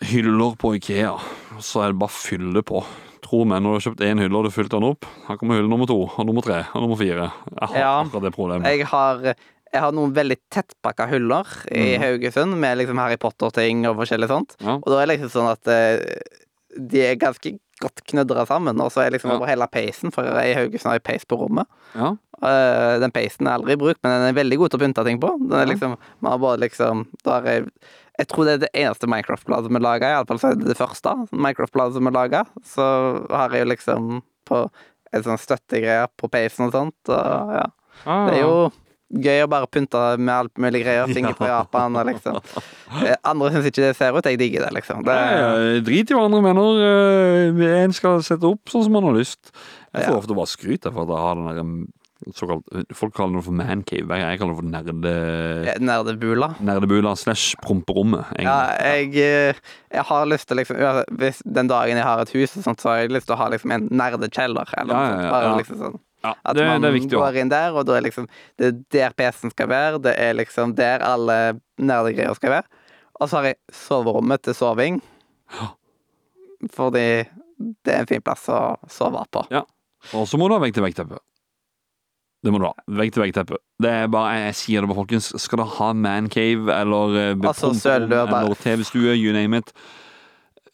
Hyller på Ikea, så er det bare å fylle på. Tro meg, når du har kjøpt én hylle og du har fylt den opp, her kommer hylle nummer to, og nummer tre, og nummer fire. Jeg har Ja. akkurat det problemet. jeg har jeg har noen veldig tettpakka hyller i mm. Haugesund med liksom Harry Potter-ting og forskjellig sånt. Ja. Og da er det liksom sånn at eh, de er ganske godt knudra sammen, og så er liksom Ja. over hele peisen, for i Haugesund har jeg peis på rommet. Ja. Uh, den peisen er aldri i bruk, men den er veldig god til å pynte ting på. Den er liksom, man har både liksom har jeg, jeg tror det er det eneste Minecraft-bladet som er laga, iallfall så er det det første Minecraft-bladet som er laga. Så har jeg jo liksom på en sånn støttegreier på peisen og sånt, og ja. Ah, Det er jo gøy å bare pynte med alt mulig greier. Ting fra Ja. Japan og liksom. Eh, Andre syns ikke det ser ut, jeg digger det, liksom. Det, Nei, drit i hva andre mener. Eh, En skal sette opp sånn som man har lyst. Jeg får Ja. ofte bare skryt for at jeg har den der um, såkalt Folk kaller det for mancave. Jeg kaller det for nerde... Nerdebula. Nerdebula slash promperommet. Ja, jeg, eh, jeg har lyst til liksom Hvis den dagen jeg har et hus, sånt, så har jeg lyst til å ha liksom en nerdekjeller. Eller Ja, noe sånt. Bare liksom sånn Ja, At det, man det går inn der, og da er liksom Det er der PC-en skal være. Det er liksom der alle nerdegreier skal være. Og så har jeg soverommet til soving. Fordi det er en fin plass å sove på. Og så må du ha vegg-til-vegg-teppe. Det må du ha. Vegg-til-vegg-teppe. Det er bare, jeg, sier det bare, folkens. Skal du ha mancave eller Altså, eller TV-stue, you name it.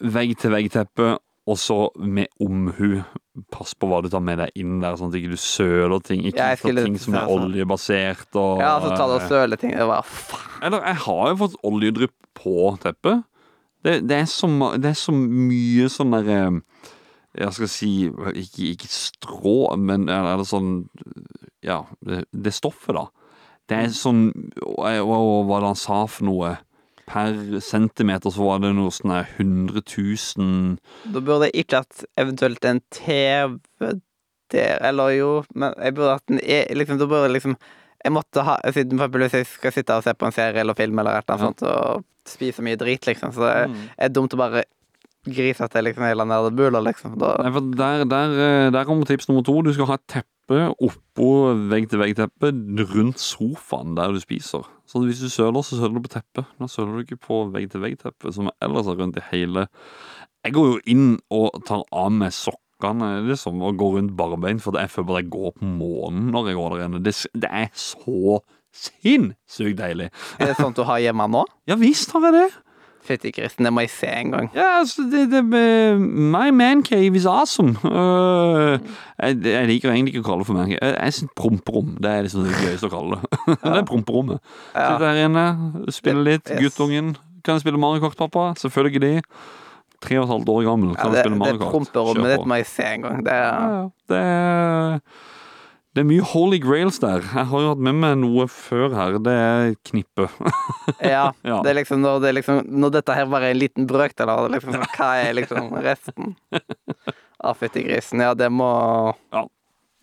Vegg-til-vegg-teppe, og så med omhu. Pass på hva du tar med deg inn der, sånn at ikke du søler ting. Ikke Ja, ta ting som er sånn. oljebasert og Ja, så tar det og søler ting. Det var faen. Eller, jeg har jo fått oljedrypp på teppet. Det, det, er så, det er så mye sånn der eh, Jeg skal si Ikke, ikke strå, men eller, eller sånn Ja, det, det stoffet, da. Det er sånn Hva hva var det han sa for noe? Per centimeter så var det noe sånn her 100 000 Da burde jeg ikke hatt eventuelt en TV der, eller jo, men jeg burde hatt en e- liksom, Da burde jeg liksom Jeg måtte ha Siden hvis jeg skal sitte og se på en serie eller film eller et eller annet sånt, og spise mye drit, liksom, så det Mm. er dumt å bare grise til liksom hele nerdebula, liksom. Da, Nei, for der, der, eh, der kommer tips nummer to. Du skal ha et teppe oppå vegg-til-vegg-teppet rundt sofaen der du spiser. Så hvis du søler, så søler du på teppet. Da søler du ikke på vegg-til-vegg-teppet, som ellers er rundt i hele Jeg går jo inn og tar av meg sokkene, liksom, og går rundt barbeint, for jeg føler bare jeg går på månen når jeg går der inne. Det, det er så sinnssykt deilig. er det sånt du har hjemme nå? Ja visst har jeg det. Fytti grisen, det må jeg se en gang. Ja, altså, det, det eh, My man cave is awesome. Uh, jeg, jeg liker egentlig ikke å kalle det for man cave. Jeg, jeg synes promperom. Det er liksom det gøyeste å kalle det. det er promperommet. Ja. Sitte der inne, spille litt. Yes. Guttungen. Kan jeg spille Mario Kart, pappa? Selvfølgelig. Tre og et halvt år gammel. Ja, det, jeg spille det Mario Kart? promperommet ditt må jeg se en gang. Det Ja, er ja. Det er det er mye holy grails der. Jeg har jo hatt med meg noe før her. Det er knippe. Ja. Ja. Det er liksom når, det er liksom når dette her bare er en liten brøkdel av det, liksom, hva er liksom resten? Av fytti grisen. Ja, det må Ja.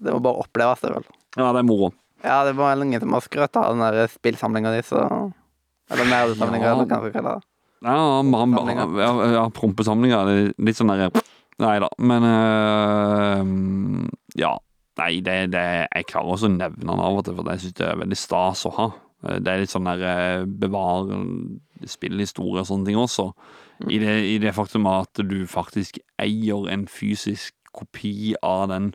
Det må bare oppleves, det vel. Ja, det er moro. Ja, det var lenge til har skrøt av den der spillsamlinga di, så Eller nerdesamlinga, Ja. eller hva man det. Ja, Samlinger. ja, ja prompesamlinga. Litt sånn derre Nei da, men øh, Ja. Nei, det, det Jeg klarer også å nevne den av og til, for jeg syns det er veldig stas å ha. Eh, Det er litt sånn der bevar bevare spillhistorie og sånne ting også. I det, I det faktum at du faktisk eier en fysisk kopi av den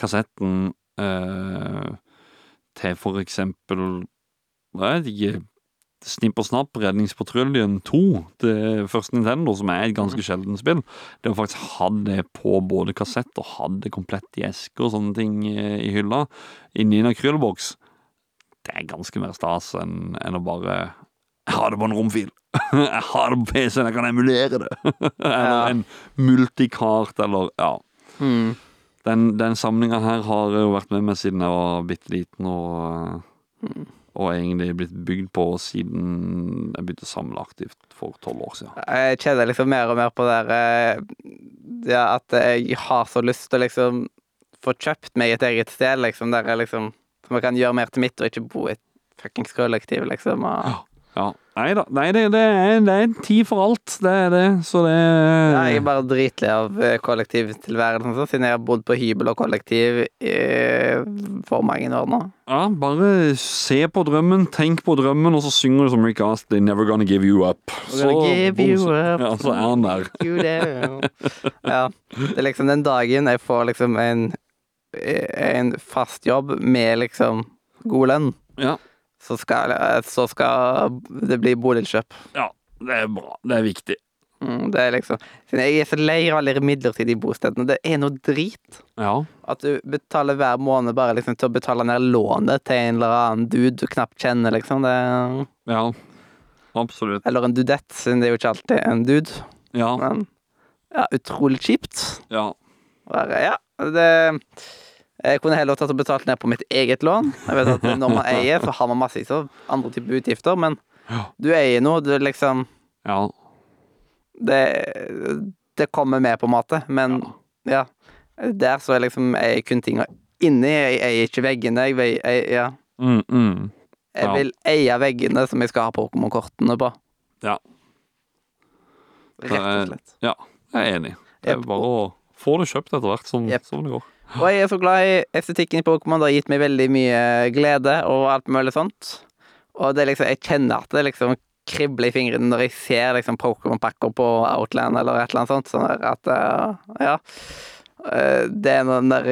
kassetten eh, til for eksempel Jeg vet ikke Snipp og Snapp, Redningspatruljen 2, det første Nintendo, som er et ganske sjeldent spill. Det å faktisk ha det på både kassett og ha det komplett i esker og sånne ting eh, i hylla, inni en akrylboks, det er ganske mer stas enn, enn å bare Jeg har det på en romfil. Jeg har det på PC-en, jeg kan emulere det. Eller en multikart, eller Ja. Mm. Den, den samlinga her har jo vært med meg siden jeg var bitte liten, og, Mm. Og egentlig blitt bygd på siden jeg begynte å samle aktivt for tolv år siden. Jeg kjenner liksom mer og mer på det der eh, ja, at jeg har så lyst til å liksom få kjøpt meg et eget sted, liksom, der jeg liksom Som jeg kan gjøre mer til mitt, og ikke bo i et fuckings kollektiv, liksom. Og, Ja. Nei da. Nei, det, det, er, det er en tid for alt. Det er det. Så det Nei, jeg er bare dritlei av eh, kollektivtilværelsen, siden jeg har bodd på hybel og kollektiv i for mange år nå. Ja, bare se på drømmen, tenk på drømmen, og så synger du som Rick Astley 'Never Gonna Give You Up'. Så, give you up. Ja, så er han der. Ja. Det er liksom den dagen jeg får liksom en, en fast jobb med liksom god lønn, Ja. Så skal, så skal det bli boligkjøp. ja. Det er bra. Det er viktig. Mm, det er liksom jeg er så lei av alle de midlertidige bostedene. Det er noe drit. Ja. At du betaler hver måned bare liksom til å betale ned lånet til en eller annen dude du knapt kjenner, liksom. Det, Ja. Absolutt. eller en dudett, siden det er jo ikke alltid en dude. Ja. Men ja, utrolig kjipt. Ja. Bare, ja, det Jeg kunne heller tatt og betalt ned på mitt eget lån. Jeg vet at Når man eier, så har man masse andre typer utgifter, men Ja. du eier noe, du liksom Ja. Det, det kommer med, på en måte, men ja. Der så er liksom jeg kun tinga inni. Jeg eier ikke veggene. Jeg, jeg, ja. Mm, mm. jeg vil eie veggene som jeg skal ha Pokémon-kortene på. Ja. Rett og slett. Ja, jeg er enig. Det er bare å få det kjøpt etter hvert som, yep. som det går. Og jeg er så glad i estetikken i Pokémon. Det har gitt meg veldig mye glede og alt mulig sånt. Og det er liksom, jeg kjenner at det liksom kribler i fingrene når jeg ser liksom Pokémon-pakker på Outland eller et eller annet sånt. Sånn at eh, Ja. Eh, Det er noen der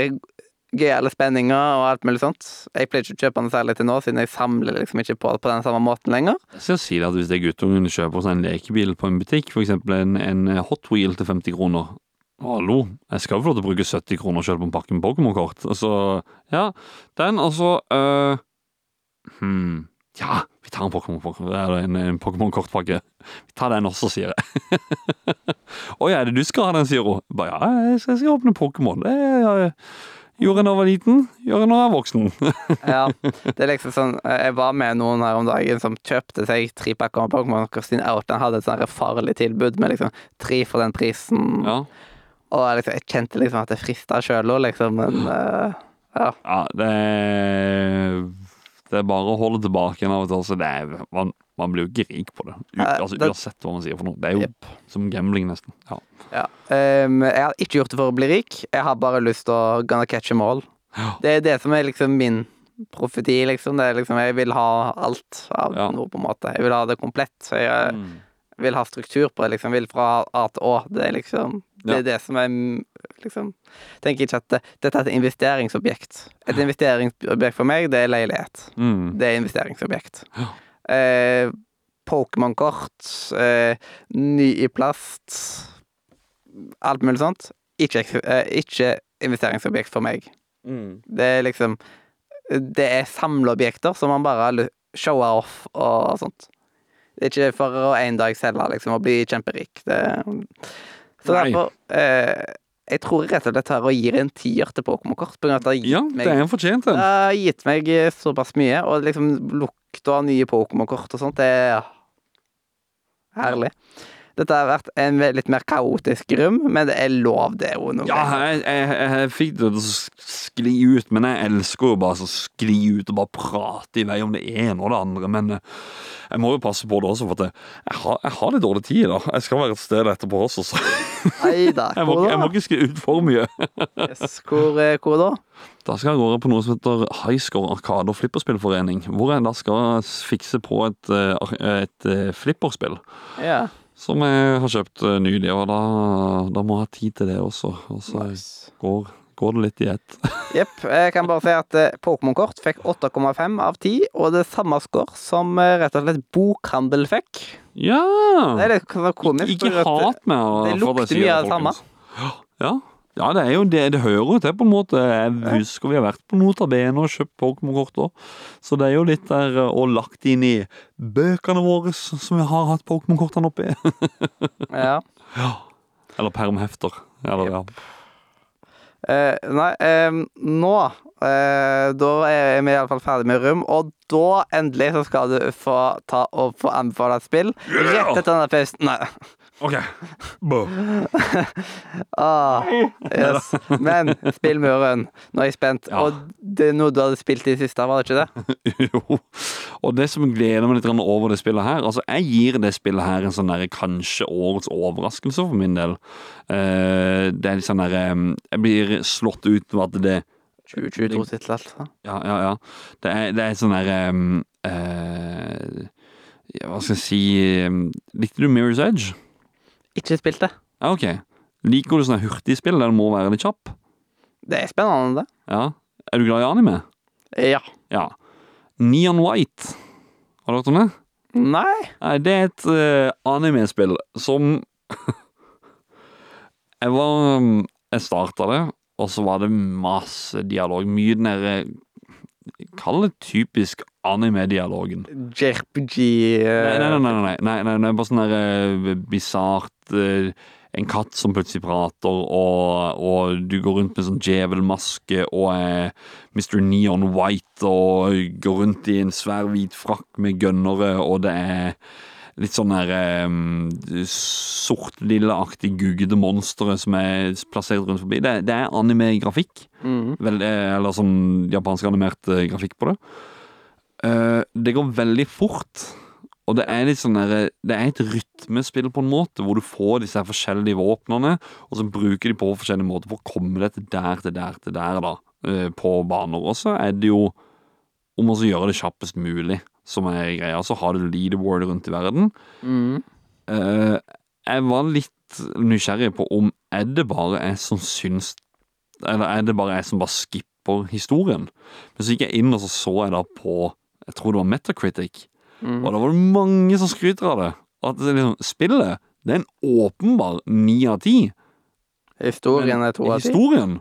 gøyale spenninger og alt mulig sånt. Jeg pleier ikke å kjøpe den særlig til nå, siden jeg samler liksom ikke på det på den samme måten lenger. Jeg sier si at Hvis det er guttungen kjøper seg en lekebil på en butikk, f.eks. En, en Hot Wheel til 50 kroner Hallo, jeg skal jo få lov til å bruke 70 kroner selv på en pakke med Pokémon-kort. Altså, ja, den, altså øh, hmm, Ja, vi tar en Pokémon-kortpakke. Vi tar den også, sier jeg. Å ja, er det du skal ha den, sier hun. Bare, ja, jeg skal, jeg skal åpne Pokémon. Det jeg, gjorde jeg da jeg var liten, gjør jeg når jeg er voksen. Ja, det er liksom sånn Jeg var med noen her om dagen som kjøpte seg tre pakker med Pokémon Kristin Outland hadde et sånn farlig tilbud med liksom tre for den prisen. Ja, Og jeg liksom, jeg kjente liksom at det frista sjøl òg, liksom, men uh, ja. ja det, er, det er bare å holde tilbake av og til. Altså, det er, man, man blir jo ikke rik på det. U, altså, uansett hva man sier for noe. Det er jo yep. som gambling, nesten. Ja. ja. Um, jeg har ikke gjort det for å bli rik. Jeg har bare lyst til å gonna catch them all. Ja. Det er det som er liksom min profeti, liksom. Det er liksom Jeg vil ha alt av Ja. noe, på en måte. Jeg vil ha det komplett. Så jeg Mm. Vil ha struktur på det, liksom. Vil fra A til Å. Det er liksom Det er det som er liksom Tenker ikke at det, dette er et investeringsobjekt. Et investeringsobjekt for meg, det er leilighet. Mm. Det er investeringsobjekt. Ja. Eh, Pokémon-kort, eh, ny i plast, alt mulig sånt. Ikke, eh, ikke investeringsobjekt for meg. Mm. Det er liksom Det er samleobjekter som man bare showa off og sånt. Det er ikke for å en dag selge, liksom, og bli kjemperik. Det, så Nei. derfor eh, Jeg tror rett og slett her og gir en tier til Pokémon-kort. På grunn av at det har gitt Ja, meg det er en fortjent en. det har gitt meg eh, såpass mye, og liksom lukta av nye Pokémon-kort og sånt, det er herlig. Dette har vært en litt mer kaotisk rom, men det er lov, det. jo noen Ja, jeg, jeg, jeg fikk det til å skli ut, men jeg elsker jo bare å skli ut og bare prate i vei om det ene og det andre. Men eh, jeg må jo passe på det også, for at jeg, har, jeg har litt dårlig tid da. Jeg skal være et sted etterpå også, så Eida, jeg må, jeg må ikke skli ut for mye. Yes, hvor, hvor da? Da skal jeg gå på noe som heter Highscore Arkade- og Flipperspillforening, hvor jeg da skal fikse på et, eh, et eh, flipperspill. Ja. Som jeg har kjøpt eh, nylig, og da, da må jeg ha tid til det også. Og så Nice. går, går det litt i ett. Jepp. Jeg kan bare si at eh, Pokémon-kort fikk 8,5 av 10, og det er samme score som eh, rett og slett bokhandel fikk. Ja! Det er litt komisk. Ikke ikke at- hat det for at jeg lukter mye av det samme. Ja. Ja, det er jo det. Det hører jo til, på en måte. Jeg husker vi har vært på Notabene og kjøpt Pokémon-kort òg. Så det er jo litt der eh, og lagt inn i bøkene våre som vi har hatt Pokémon-kortene oppi. Ja. Eller permhefter. Eller, ja. Eh, nei, eh, nå eh, Da er vi iallfall ferdig med rom, og da endelig så skal du få ta og få anbefale et spill. Rett etter denne pausen. Nei. OK. Bo. Ah, yes. Men spill muren. Nå er jeg spent. Ja. Og det er noe du hadde spilt i det siste, var det ikke det? jo. Og det som gleder meg litt over det spillet her Altså, jeg gir det spillet her en sånn der kanskje årets overraskelse for min del. Eh, det er litt sånn der eh, Jeg blir slått ut av at det 2022-tittel, altså. Ja, ja, ja. Det er, det er sånn der um, uh, ja, Hva skal jeg si Likte du Mirror's Edge? Ikke spilt det. Ja, ok. Liker du sånne hurtigspill der du må være litt kjapp? Det er spennende, det. Ja. Er du glad i anime? Ja. Ja. Neon White. Har du hørt om det? Nei. Nei, det er et uh, anime-spill som Jeg var um, Jeg starta det, og så var det masse dialog. Mye den derre Kall det typisk anime-dialogen. JRPG Nei, eh, nei, nei, nei, nei, nei, nei, nei bare sånn der uh, bisart eh, En katt som plutselig prater, og, og du går rundt med sånn djevelmaske og er Mr. Neon White og går rundt i en svær hvit frakk med gønnere, og det er litt sånn der um, sort-lilleaktig guggete monstre som er plassert rundt forbi. Det, det er anime-grafikk. mm. Eh, eller sånn japansk animert eh, grafikk på det. Uh, det går veldig fort, og det er litt sånn der, Det er et rytmespill på en måte, hvor du får disse her forskjellige våpnene, og så bruker de på forskjellige måter for å komme deg til der, til der, til der, da, eh, på baner. Og så er det jo om å gjøre det kjappest mulig, som er greia. Så har du leaderboard rundt i verden. Mm. Eh, jeg var litt nysgjerrig på om er det bare jeg som syns Eller er det bare jeg som bare skipper historien. Men så gikk jeg inn og så så jeg da på Jeg tror det var Metacritic. Mm. Og da var det mange som skryter av det. At det liksom, spillet det er en åpenbar ni av ti. Historien er to av ti. Historien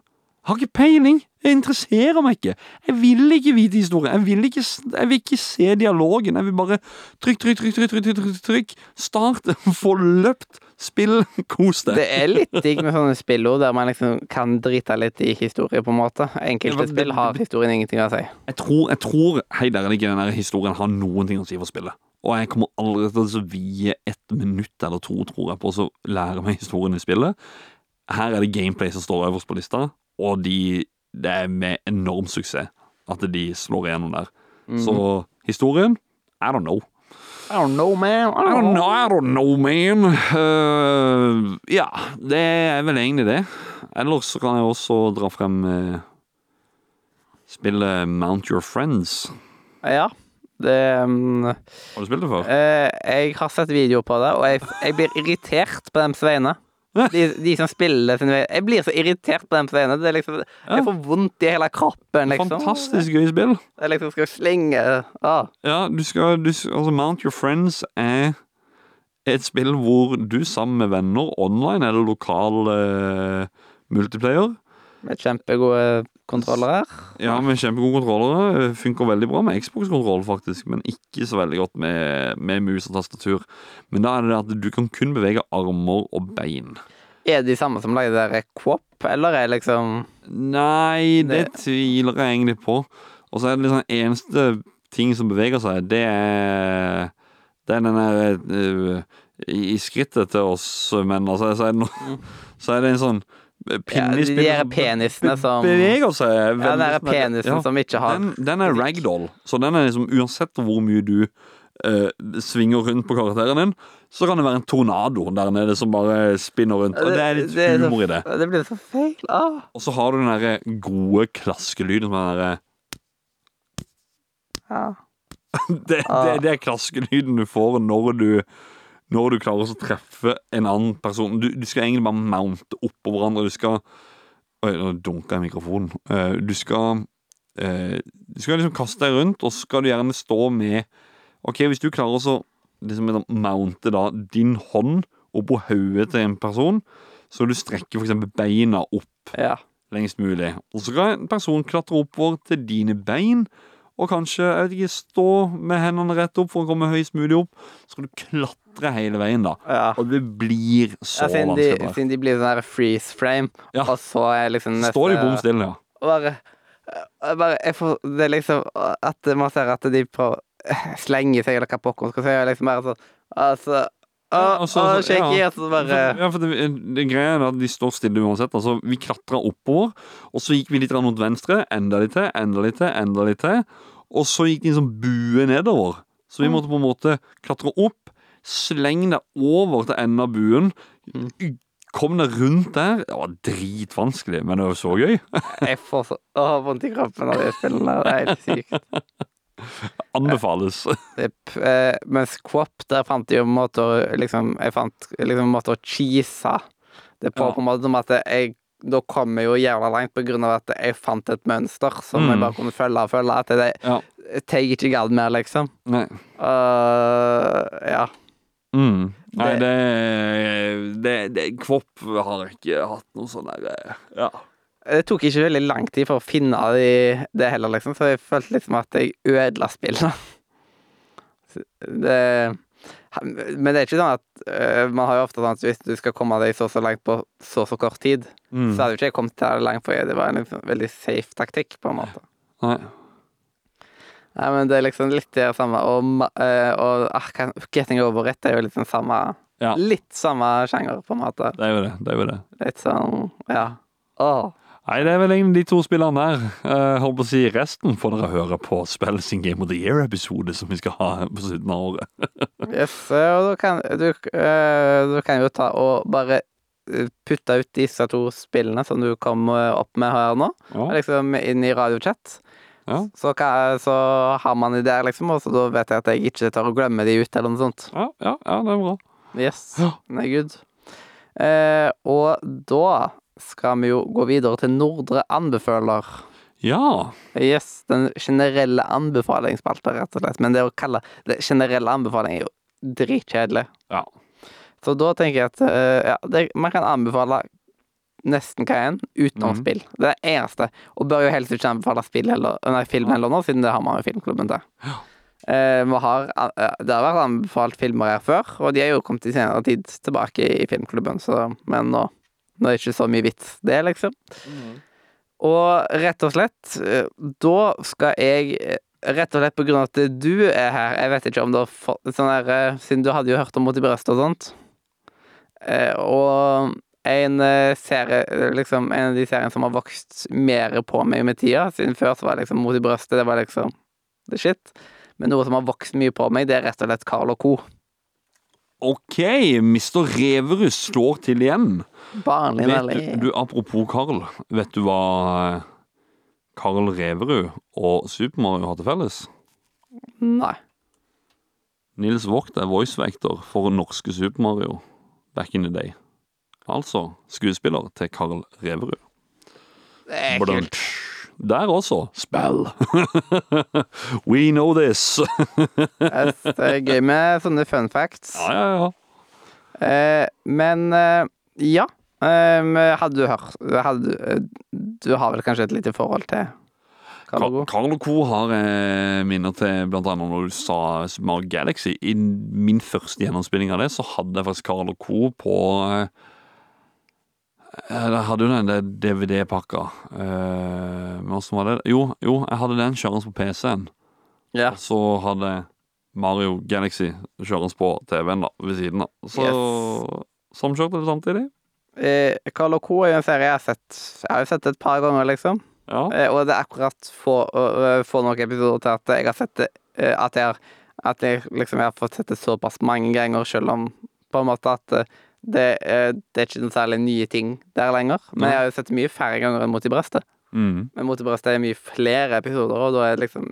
har ikke peiling. Jeg interesserer meg ikke. Jeg vil ikke vite historien. Jeg vil ikke, jeg vil ikke se dialogen. Jeg vil bare trykk, trykk, trykk, trykk, trykk, trykk, trykk, trykk. Start, få løpt, spill, kos deg. Det er litt digg med sånne spillord der man liksom kan drite litt i historie, på en måte. Enkelte spill har historien ingenting å si. Jeg tror, jeg tror helt ærlig ikke den historien har noen ting å si for spillet. Og jeg kommer aldri til å vie ett minutt eller to, tror jeg, på å lære meg historien i spillet. Her er det gameplay som står øverst på lista, og de, det er med enorm suksess at de slår igjennom der. Så historien I don't know. I don't know, man. I don't know, I don't know man. Uh, ja, det er vel egentlig det. Ellers så kan jeg også dra frem uh, spillet Mount Your Friends. Ja. Det um, Har du spilt det før? Uh, Jeg har sett videoer på det, og jeg, jeg blir irritert på dems vegne. De, de som spiller sin vei Jeg blir så irritert på den scenen. Det liksom Jeg får vondt i hele kroppen, liksom. Fantastisk gøy spill. Jeg liksom skal slenge ah. Ja, du skal, du, altså Mount Your Friends er et spill hvor du sammen med venner online eller lokal eh, multiplayer Med kjempegode kontroller her. Ja, med kjempegode kontrollere. Funker veldig bra med Xbox-kontroll, faktisk, men ikke så veldig godt med, med mus og tastatur. Men da er det at du kan kun bevege armer og bein. Er de samme som lagde der Quop, eller er liksom Nei, det Det- tviler jeg egentlig på. Og så er det liksom eneste ting som beveger seg, det er Det er den der uh, i, I skrittet til oss menn, altså, så er det, noe, så er det en sånn i Ja, de der penisene som- Beveger seg Ja, den der penisen ja. som ikke har Den, den er ragdoll, så den er liksom uansett hvor mye du uh, svinger rundt på karakteren din, så kan det være en tornado der nede som bare spinner rundt. Og det er litt Det så- humor i det. Det blir så feil. Ah. Og så har du den derre gode klaskelyden som er den derre Ja. det, det, det er klaskelyden du får når du Når du klarer å treffe en annen person. Du, du skal egentlig bare mounte oppå hverandre. Du skal Oi, nå dunka jeg mikrofonen. Uh, du skal uh, Du skal liksom kaste deg rundt, og så skal du gjerne stå med Ok, hvis du klarer å liksom mounte da din hånd oppå hodet til en person, så du strekke for eksempel beina opp ja. lengst mulig. Og så skal en person klatre oppover til dine bein, og kanskje jeg vet ikke, stå med hendene rett opp for å komme høyest mulig opp. Så skal du klatre hele veien, da. ja. Og det blir så Ja, siden, de, vanskelig. siden de blir sånn der freeze frame, Ja. og så er liksom neste Står de bom stille, ja. Bare, bare jeg får, Det er liksom At man ser at de prøver slenge seg, eller hva pokker man skal si. Liksom bare sånn Altså Ja, og så- så- shaky, ja. og bare Ja, for det, det greia er at de står stille uansett. Altså, vi klatra oppover, og så gikk vi litt mot venstre. Enda litt til, enda litt til, enda litt til. Og så gikk det en sånn bue nedover. Så vi måtte på en måte klatre opp, slenge deg over til enden av buen. Kom deg rundt der. Det var dritvanskelig, men det var så gøy. Jeg får så vondt i kroppen av de spillene. Det er helt sykt. Anbefales. Yep. eh, mens Quop, der fant jeg jo måter liksom Jeg fant liksom måter å cheese det på, Ja. på en måte som at jeg da kom jeg jo jævla langt på grunn av at jeg fant et mønster som Mm. jeg bare kunne følge og følge. At det Ja. jeg tar ikke galt mer, liksom. Nei. Uh, ja. Mm. Nei, Det- det, det, Kvopp har ikke hatt noe sånn der Ja. Det tok ikke veldig lang tid for å finne det, det heller, liksom, så jeg følte liksom at jeg ødela spillet. Det, men det er ikke sånn at uh, Man har jo ofte sånn at hvis du skal komme deg så så langt på så så kort tid, Mm. så hadde jo ikke jeg kommet det langt, for det var en liksom veldig safe taktikk, på en måte. Nei. Nei, men det er liksom litt det samme, og, uh, og uh, Getting Over It er jo litt sånn samme Ja. Litt samme sjanger, på en måte. Det er jo det. det, er jo det. Litt sånn Ja. Åh. Nei, det er vel egentlig de to spillene der. Jeg holdt på å si resten får dere høre på Spill in Game of the Year-episode som vi skal ha på slutten av året. Yes, eh, og da kan du, eh, du kan jo ta og bare eh, putte ut disse to spillene som du kom eh, opp med her nå, Ja, liksom inn i radiochat. ja, Så, så har man de der, liksom, og så da vet jeg at jeg ikke tar og glemmer de ut, eller noe sånt. ja, ja, ja det er bra. Yes, Ja. er good. Eh, og da skal vi jo gå videre til Nordre anbefaler. Ja. Yes, den generelle anbefalingsspalta, rett og slett. Men det å kalle det generelle anbefaling er jo dritkjedelig. Ja. Så da tenker jeg at uh, ja, det, man kan anbefale nesten hva enn utenom mm. spill. Det er det eneste. Og bør jo helst ikke anbefale spill heller, nei, film heller nå, siden det har man jo filmklubben til. Ja. Uh, har, uh, det har vært anbefalt filmer her før, og de er jo kommet i senere tid tilbake i filmklubben, så, men nå, nå er det ikke så mye vits, det, liksom. Og rett og slett, eh, da skal jeg eh, Rett og slett på grunn av at du er her Jeg vet ikke om du har fått sånn her eh, Siden du hadde jo hørt om Mot i brøstet og sånt. Og en serie Liksom en av de seriene som har vokst mer på meg med tida. Siden før så var det liksom Mot i brøstet, det var liksom the shit. Men noe som har vokst mye på meg, det er rett og slett Carl og co. OK, Mr. Reverus slår til igjen. Vet du, du, apropos Carl, vet du hva eh, Carl Reverud og Super Mario har til felles? Nei. Nils Vogt er voicevekter for norske Super Mario back in the day. Altså skuespiller til Carl Reverud. Det er kult. Der også. Spill. We know this. Det er gøy med sånne fun facts. ja, ja, ja. Eh, men eh, ja. Eh, hadde du hørt hadde, Du har vel kanskje et lite forhold til Carlo Co? Carlo Co har eh, minner til blant annet når du sa Smart Galaxy. I min første gjennomspilling av det, så hadde jeg faktisk Carlo Co på eh, Jeg hadde jo den der DVD-pakka. Eh, men åssen var det? Jo, jo, jeg hadde den kjørende på PC-en. Ja. Og så hadde Mario Galaxy kjørende på TV-en da, ved siden av. Så samkjørte det samtidig. Eh, Carl og Co er jo en serie jeg har sett Jeg har jo sett det et par ganger, liksom. Ja. Eh, og det er akkurat få, øh, få noen episoder til at jeg har sett det eh, At jeg har At jeg liksom jeg har fått sett det såpass mange ganger, selv om på en måte at eh, det, eh, det er ikke noen særlig nye ting der lenger. Men jeg har jo sett mye færre ganger enn Mot i brøstet. Mm. Men Mot i brøstet er mye flere episoder, og da er det liksom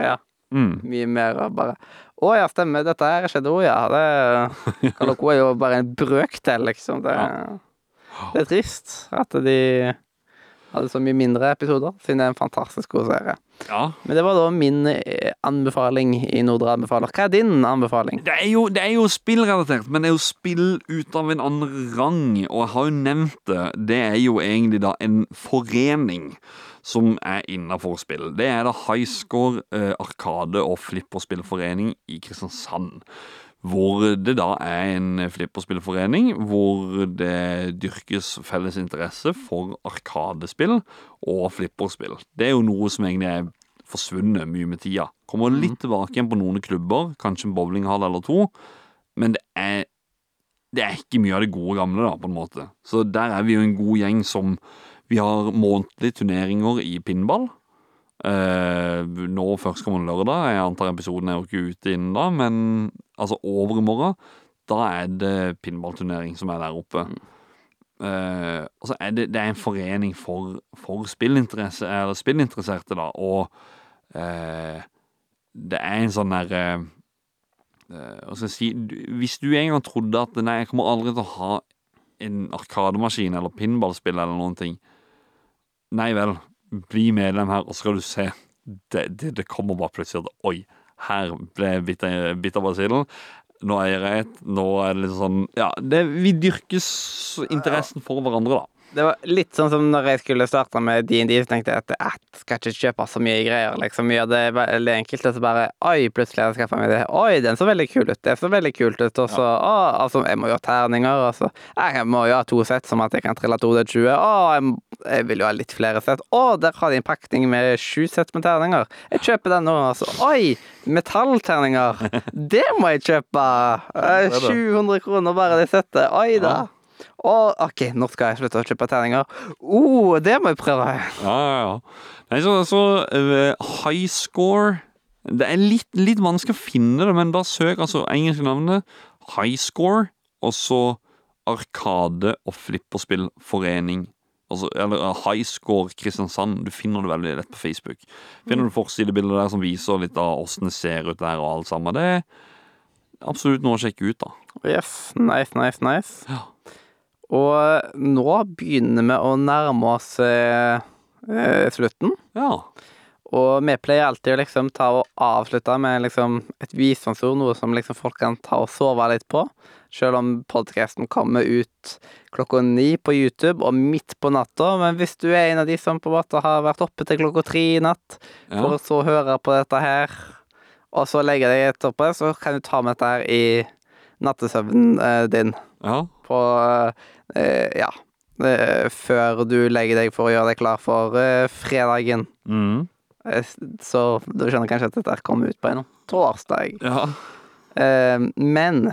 Ja. Mm. Mye mer av bare Å ja, stemmer, dette her skjedde òg, ja. Det Kaloko er jo bare en brøkdel, liksom. Det, det er trist at de hadde så mye mindre episoder, siden det er en fantastisk god serie. Ja. Men det var da min eh, anbefaling i Nordre anbefaler. Hva er din anbefaling? Det er, jo, det er jo spillrelatert, men det er jo spill ut av en annen rang. Og jeg har jo nevnt det. Det er jo egentlig da en forening som er innafor spill. Det er da Highscore eh, Arkade- og Flipperspillforening i Kristiansand. Hvor det da er en flipperspillforening hvor det dyrkes felles interesse for arkadespill og flipperspill. Det er jo noe som egentlig er forsvunnet mye med tida. Kommer litt tilbake igjen på noen klubber, kanskje en bowlinghall eller to, men det er det er ikke mye av det gode gamle, da, på en måte. Så der er vi jo en god gjeng som Vi har månedlige turneringer i pinball. Eh, nå førstkommende lørdag. Jeg antar episoden er jo ikke ute innen da, men altså over i morgen, da er det pinballturnering som er der oppe. Mm. Uh, altså er det, det er en forening for, for spillinteresserte, da, og uh, det er en sånn derre Hva skal jeg si Hvis du en gang trodde at nei, jeg kommer aldri til å ha en arkademaskin eller pinballspill eller noen ting Nei vel, bli medlem her, og så skal du se. Det, det, det kommer bare plutselig at Oi, her ble jeg bitt av- basillen. Nå er jeg rett. Nå er det litt sånn Ja, det, vi dyrkes interessen for hverandre, da. Det var litt sånn som når jeg skulle starte med DND, så tenkte jeg at jeg skal ikke kjøpe så mye greier, liksom. Gjør det veldig enkelt, og så bare Oi, plutselig har jeg skaffa meg det. Oi, den så veldig kul ut. Det så veldig kult ut. Og så Å, altså, jeg må jo ha terninger, og så Jeg må jo ha to sett, som at jeg kan trille to D20. Å, jeg, jeg vil jo ha litt flere sett. Å, der har de en pakning med sju sett med terninger. Jeg kjøper den nå, altså. Oi, metallterninger. Det må jeg kjøpe. Eh, det er det. 700 kroner bare det settet. Oi da. Å, OK, nå skal jeg slutte å kjøpe terninger. oh, det må jeg prøve. Ja, ja, ja. Nei, så, så eh, high score Det er litt, litt vanskelig å finne det, men bare søk altså engelske navnet. High score, og så Arkade- og flipperspillforening. Altså, eller eh, High Score Kristiansand. Du finner det veldig lett på Facebook. Finner du forsidebilder der som viser litt av åssen det ser ut der og alt sammen. Det er absolutt noe å sjekke ut, da. Yes, nice, nice, nice. Ja. Og nå begynner vi å nærme oss eh, eh, slutten. Ja. Og vi pleier alltid å liksom ta og avslutte med liksom et visdomsord, noe som liksom folk kan ta og sove litt på. Selv om podkasten kommer ut klokka ni på YouTube og midt på natta. Men hvis du er en av de som på en måte har vært oppe til klokka tre i natt for ja. å så høre på dette her, og så legge deg etterpå, så kan du ta med dette her i nattesøvnen eh, din ja. På eh, Ja. eh, før du legger deg for å gjøre deg klar for eh, fredagen. Mm. Eh, Så du skjønner kanskje at dette kommer ut på en torsdag. ja. Eh, men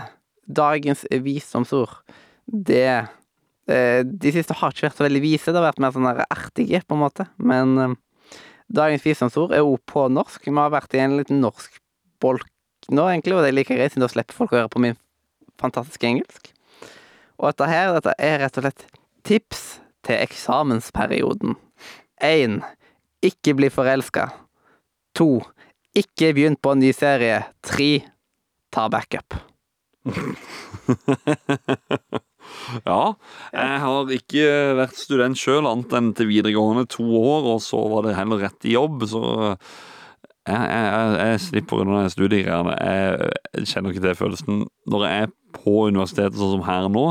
dagens visdomsord, det eh, De siste har ikke vært så veldig vise, det har vært mer sånn ertige, på en måte. Men eh, dagens visdomsord er òg på norsk. Vi har vært i en liten norsk bolk nå, egentlig, og det like greit, siden da slipper folk å høre på min fantastiske engelsk. Og dette her, dette er rett og slett tips til eksamensperioden. 1. Ikke bli forelska. 2. Ikke begynn på en ny serie. 3. Ta backup. ja. Jeg har ikke vært student sjøl, annet enn til videregående to år, og så var det heller rett i jobb, så jeg, jeg, jeg, jeg slipper unna studiegreiene. Jeg kjenner ikke til følelsen. Når jeg er på universitetet sånn som her nå,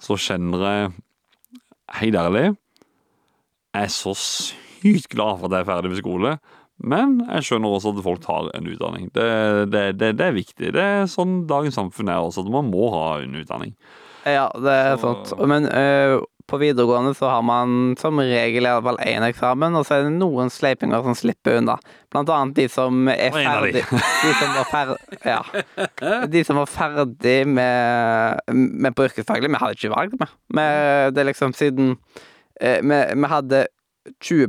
så kjenner jeg Helt ærlig, jeg er så sykt glad for at jeg er ferdig med skole. Men jeg skjønner også at folk tar en utdanning. Det, det, det, det er viktig. Det er sånn dagens samfunn er også, at man må ha en utdanning. Ja, det er Så- sant. Men øh, på videregående så har man som regel i hvert fall én eksamen, og så er det noen sleipinger som slipper unna. Blant annet de som er ferdig De som var ferdig Ja. De som var ferdig med, med på yrkesfaglig. Vi hadde ikke valg med. Vi- Det liksom siden eh, Vi, vi hadde 20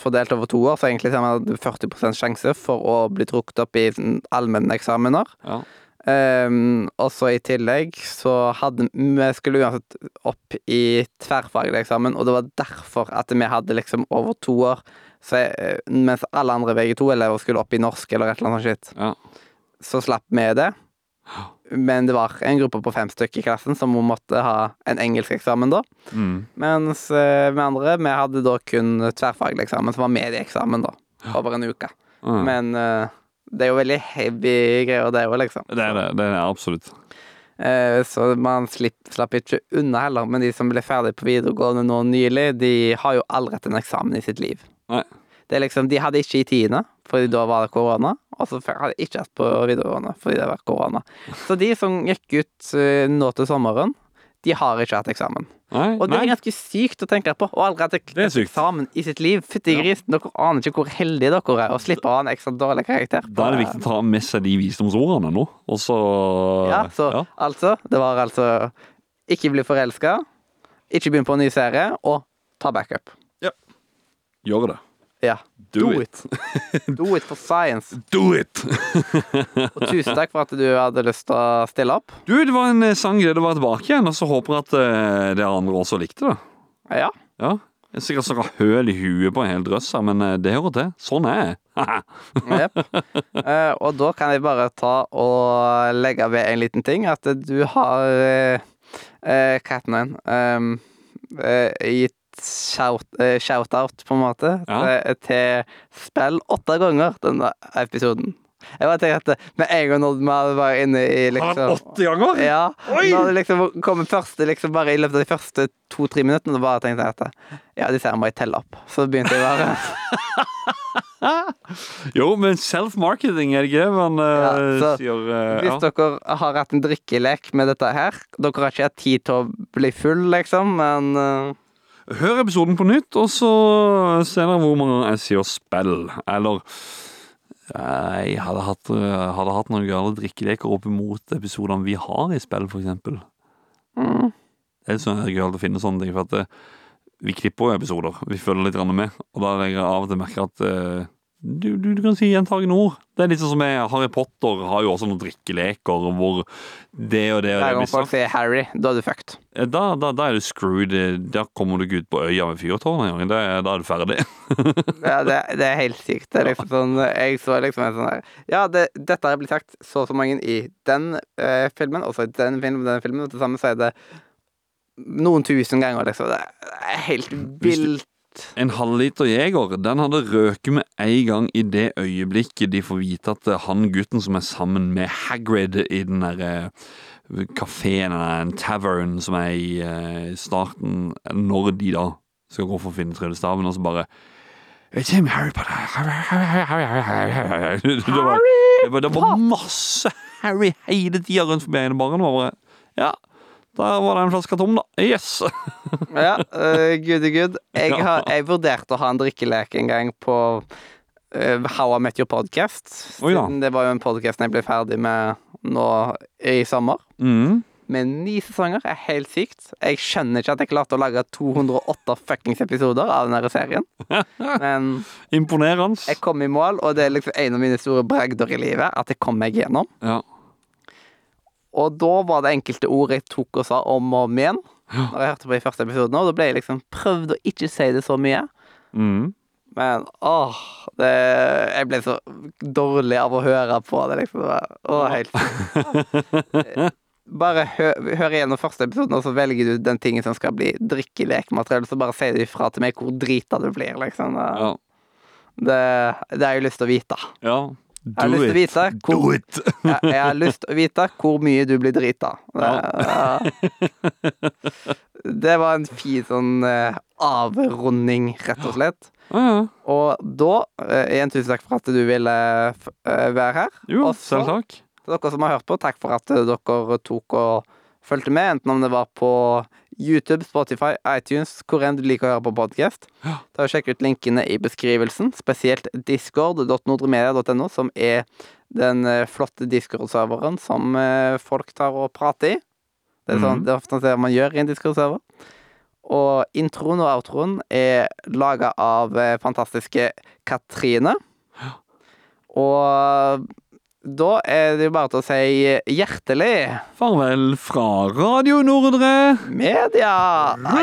fordelt over to år, så egentlig så hadde vi 40% sjanse for å bli trukket opp i sånn allmenneksamener. Ja. Um, og så i tillegg så hadde vi skulle uansett opp i tverrfaglig eksamen, og det var derfor at vi hadde liksom over to år. Så jeg, mens alle andre VG2-elever skulle opp i norsk eller et eller annet sånt Ja. så slapp vi det. Men det var en gruppe på fem stykker i klassen som måtte ha en engelskeksamen da. Mm. Mens eh, vi andre, vi hadde da kun tverrfaglig eksamen, som var medieeksamen da, over en uke. Mm. Men eh, det er jo veldig heavy greier, det òg, liksom. Det er det. Det er absolutt. Eh, Så man slipp, slapp ikke unna heller. Men de som ble ferdig på videregående nå nylig, de har jo aldri hatt en eksamen i sitt liv. Nei. Det er liksom, De hadde ikke i tiende, fordi da var det korona. Og så hadde de ikke hatt på videregående, fordi det var korona. Så de som gikk ut eh, nå til sommeren, de har ikke hatt eksamen. Nei, Og det nei. er ganske sykt å tenke på. Og allerede hatt eksamen i sitt liv. Fytti Ja. grisen, dere aner ikke hvor heldige dere er, og slipper å ha en ekstra dårlig karakter. Da er det viktig å ta med seg de visdomsordene nå, og så Ja, så ja. altså Det var altså ikke bli forelska, ikke begynn på en ny serie, og ta backup. Ja. Gjør det. Ja. Do, Do it. Do it for science. Do it! Og tusen takk for at du hadde lyst til å stille opp. Du, det var en eh, sang glede å være tilbake igjen, og så håper jeg at det dere andre også likte det. Ja. Ja. Jeg er sikkert snakka høl i huet på en hel drøss her, men eh, det hører til. Sånn er jeg. Eh, og da kan jeg bare ta og legge ved en liten ting. At du har eh, eh, Hva heter den? Um, eh, shout, eh, shout-out, på en måte, Ja. til, spill åtte ganger denne episoden. Jeg bare tenker at med en gang når vi var inne i liksom åtte ganger? Ja. Oi! Når det liksom kommer første liksom bare i løpet av de første to-tre minuttene, bare tenkte jeg at ja, disse her må jeg telle opp. Så begynte jeg bare Jo, men self-marketing, er det ikke man eh, Ja, så sier? uh, Hvis dere har hatt en drikkelek med dette her Dere har ikke hatt tid til å bli full, liksom, men eh, Hør episoden på nytt, og så ser dere hvor mange ganger jeg sier spill. Eller jeg hadde hatt, hadde hatt noen gale drikkeleker opp imot episodene vi har i spill, for eksempel. mm, Det er sånn gøyalt å finne sånne ting, for at eh, vi klipper jo episoder. Vi følger litt med, og da legger jeg av og til merke at eh, du, du, du kan si gjentagende ord. Det er litt sånn som med Harry Potter har jo også noen drikkeleker hvor det og det og hver gang folk sier Harry, da er du fucked. Da, da, da er du screwed. Da kommer du ikke ut på øya med fyrtårn engang. Da, da er du ferdig. Ja, det, det er helt sykt. Det er liksom sånn Jeg så liksom en sånn her Ja, det, dette har blitt sagt så og så mange i den eh, filmen, og så i den filmen, den filmen, og til sammen så er det noen tusen ganger, liksom. Det er helt vilt En halvliter Jeger den hadde røket med en gang i det øyeblikket de får vite at han gutten som er sammen med Hagrid i den derre kafeen eller en tavern som er i eh, starten, når de da skal gå for å finne tryllestaven, og så bare It's him, Harry Potter Det var, det var, det var masse Harry hele tida rundt forbi ene baren. Ja, da var den flaska tom, da. Yes! Ja, uh, goody good. Jeg, har, jeg vurderte å ha en drikkelek en gang på uh, How I Met Your Podcast. Siden det var jo en podkast jeg ble ferdig med nå i sommer. Mm. Med ni sesonger er helt sykt. Jeg skjønner ikke at jeg klarte å lage 208 fuckings episoder av denne serien. Men Imponerende. jeg kom i mål, og det er liksom en av mine store bragder i livet. At jeg kom meg gjennom. Ja. Og da var det enkelte ord jeg tok og sa om og om igjen. Når jeg hørte på de første episodene, og da ble jeg liksom prøvd å ikke si det så mye. Mm. Men åh det, Jeg ble så dårlig av å høre på det, liksom. Åh, helt Bare hø, hør igjennom første episoden, og så velger du den tingen som skal bli drikkelekemateriell, så bare sier du ifra til meg hvor drita du blir, liksom. Ja. det, det har jeg lyst til å vite. ja. Jeg har lyst til å vite hvor, jeg, jeg har lyst til å vite hvor mye du blir drita. Ja. det var en fin sånn eh, avrunding, rett og slett. Ja, ja. Og da, eh, igjen tusen takk for at du ville eh, være her. Jo, Også, selv takk. Til dere som har hørt på, takk for at eh, dere tok og fulgte med, enten om det var på YouTube, Spotify, iTunes, hvor enn du liker å høre på podkast. Ta og Sjekk ut linkene i beskrivelsen, spesielt discord.nordremedia.no, som er den eh, flotte discord-serveren som eh, folk tar og prater i. Det er, sånn, mm. det ofte det man gjør i en discord-server. Og introen og outroen er laga av eh, fantastiske Katrine. Og da er det jo bare til å si hjertelig Farvel fra Radio Nordre. media! Nei.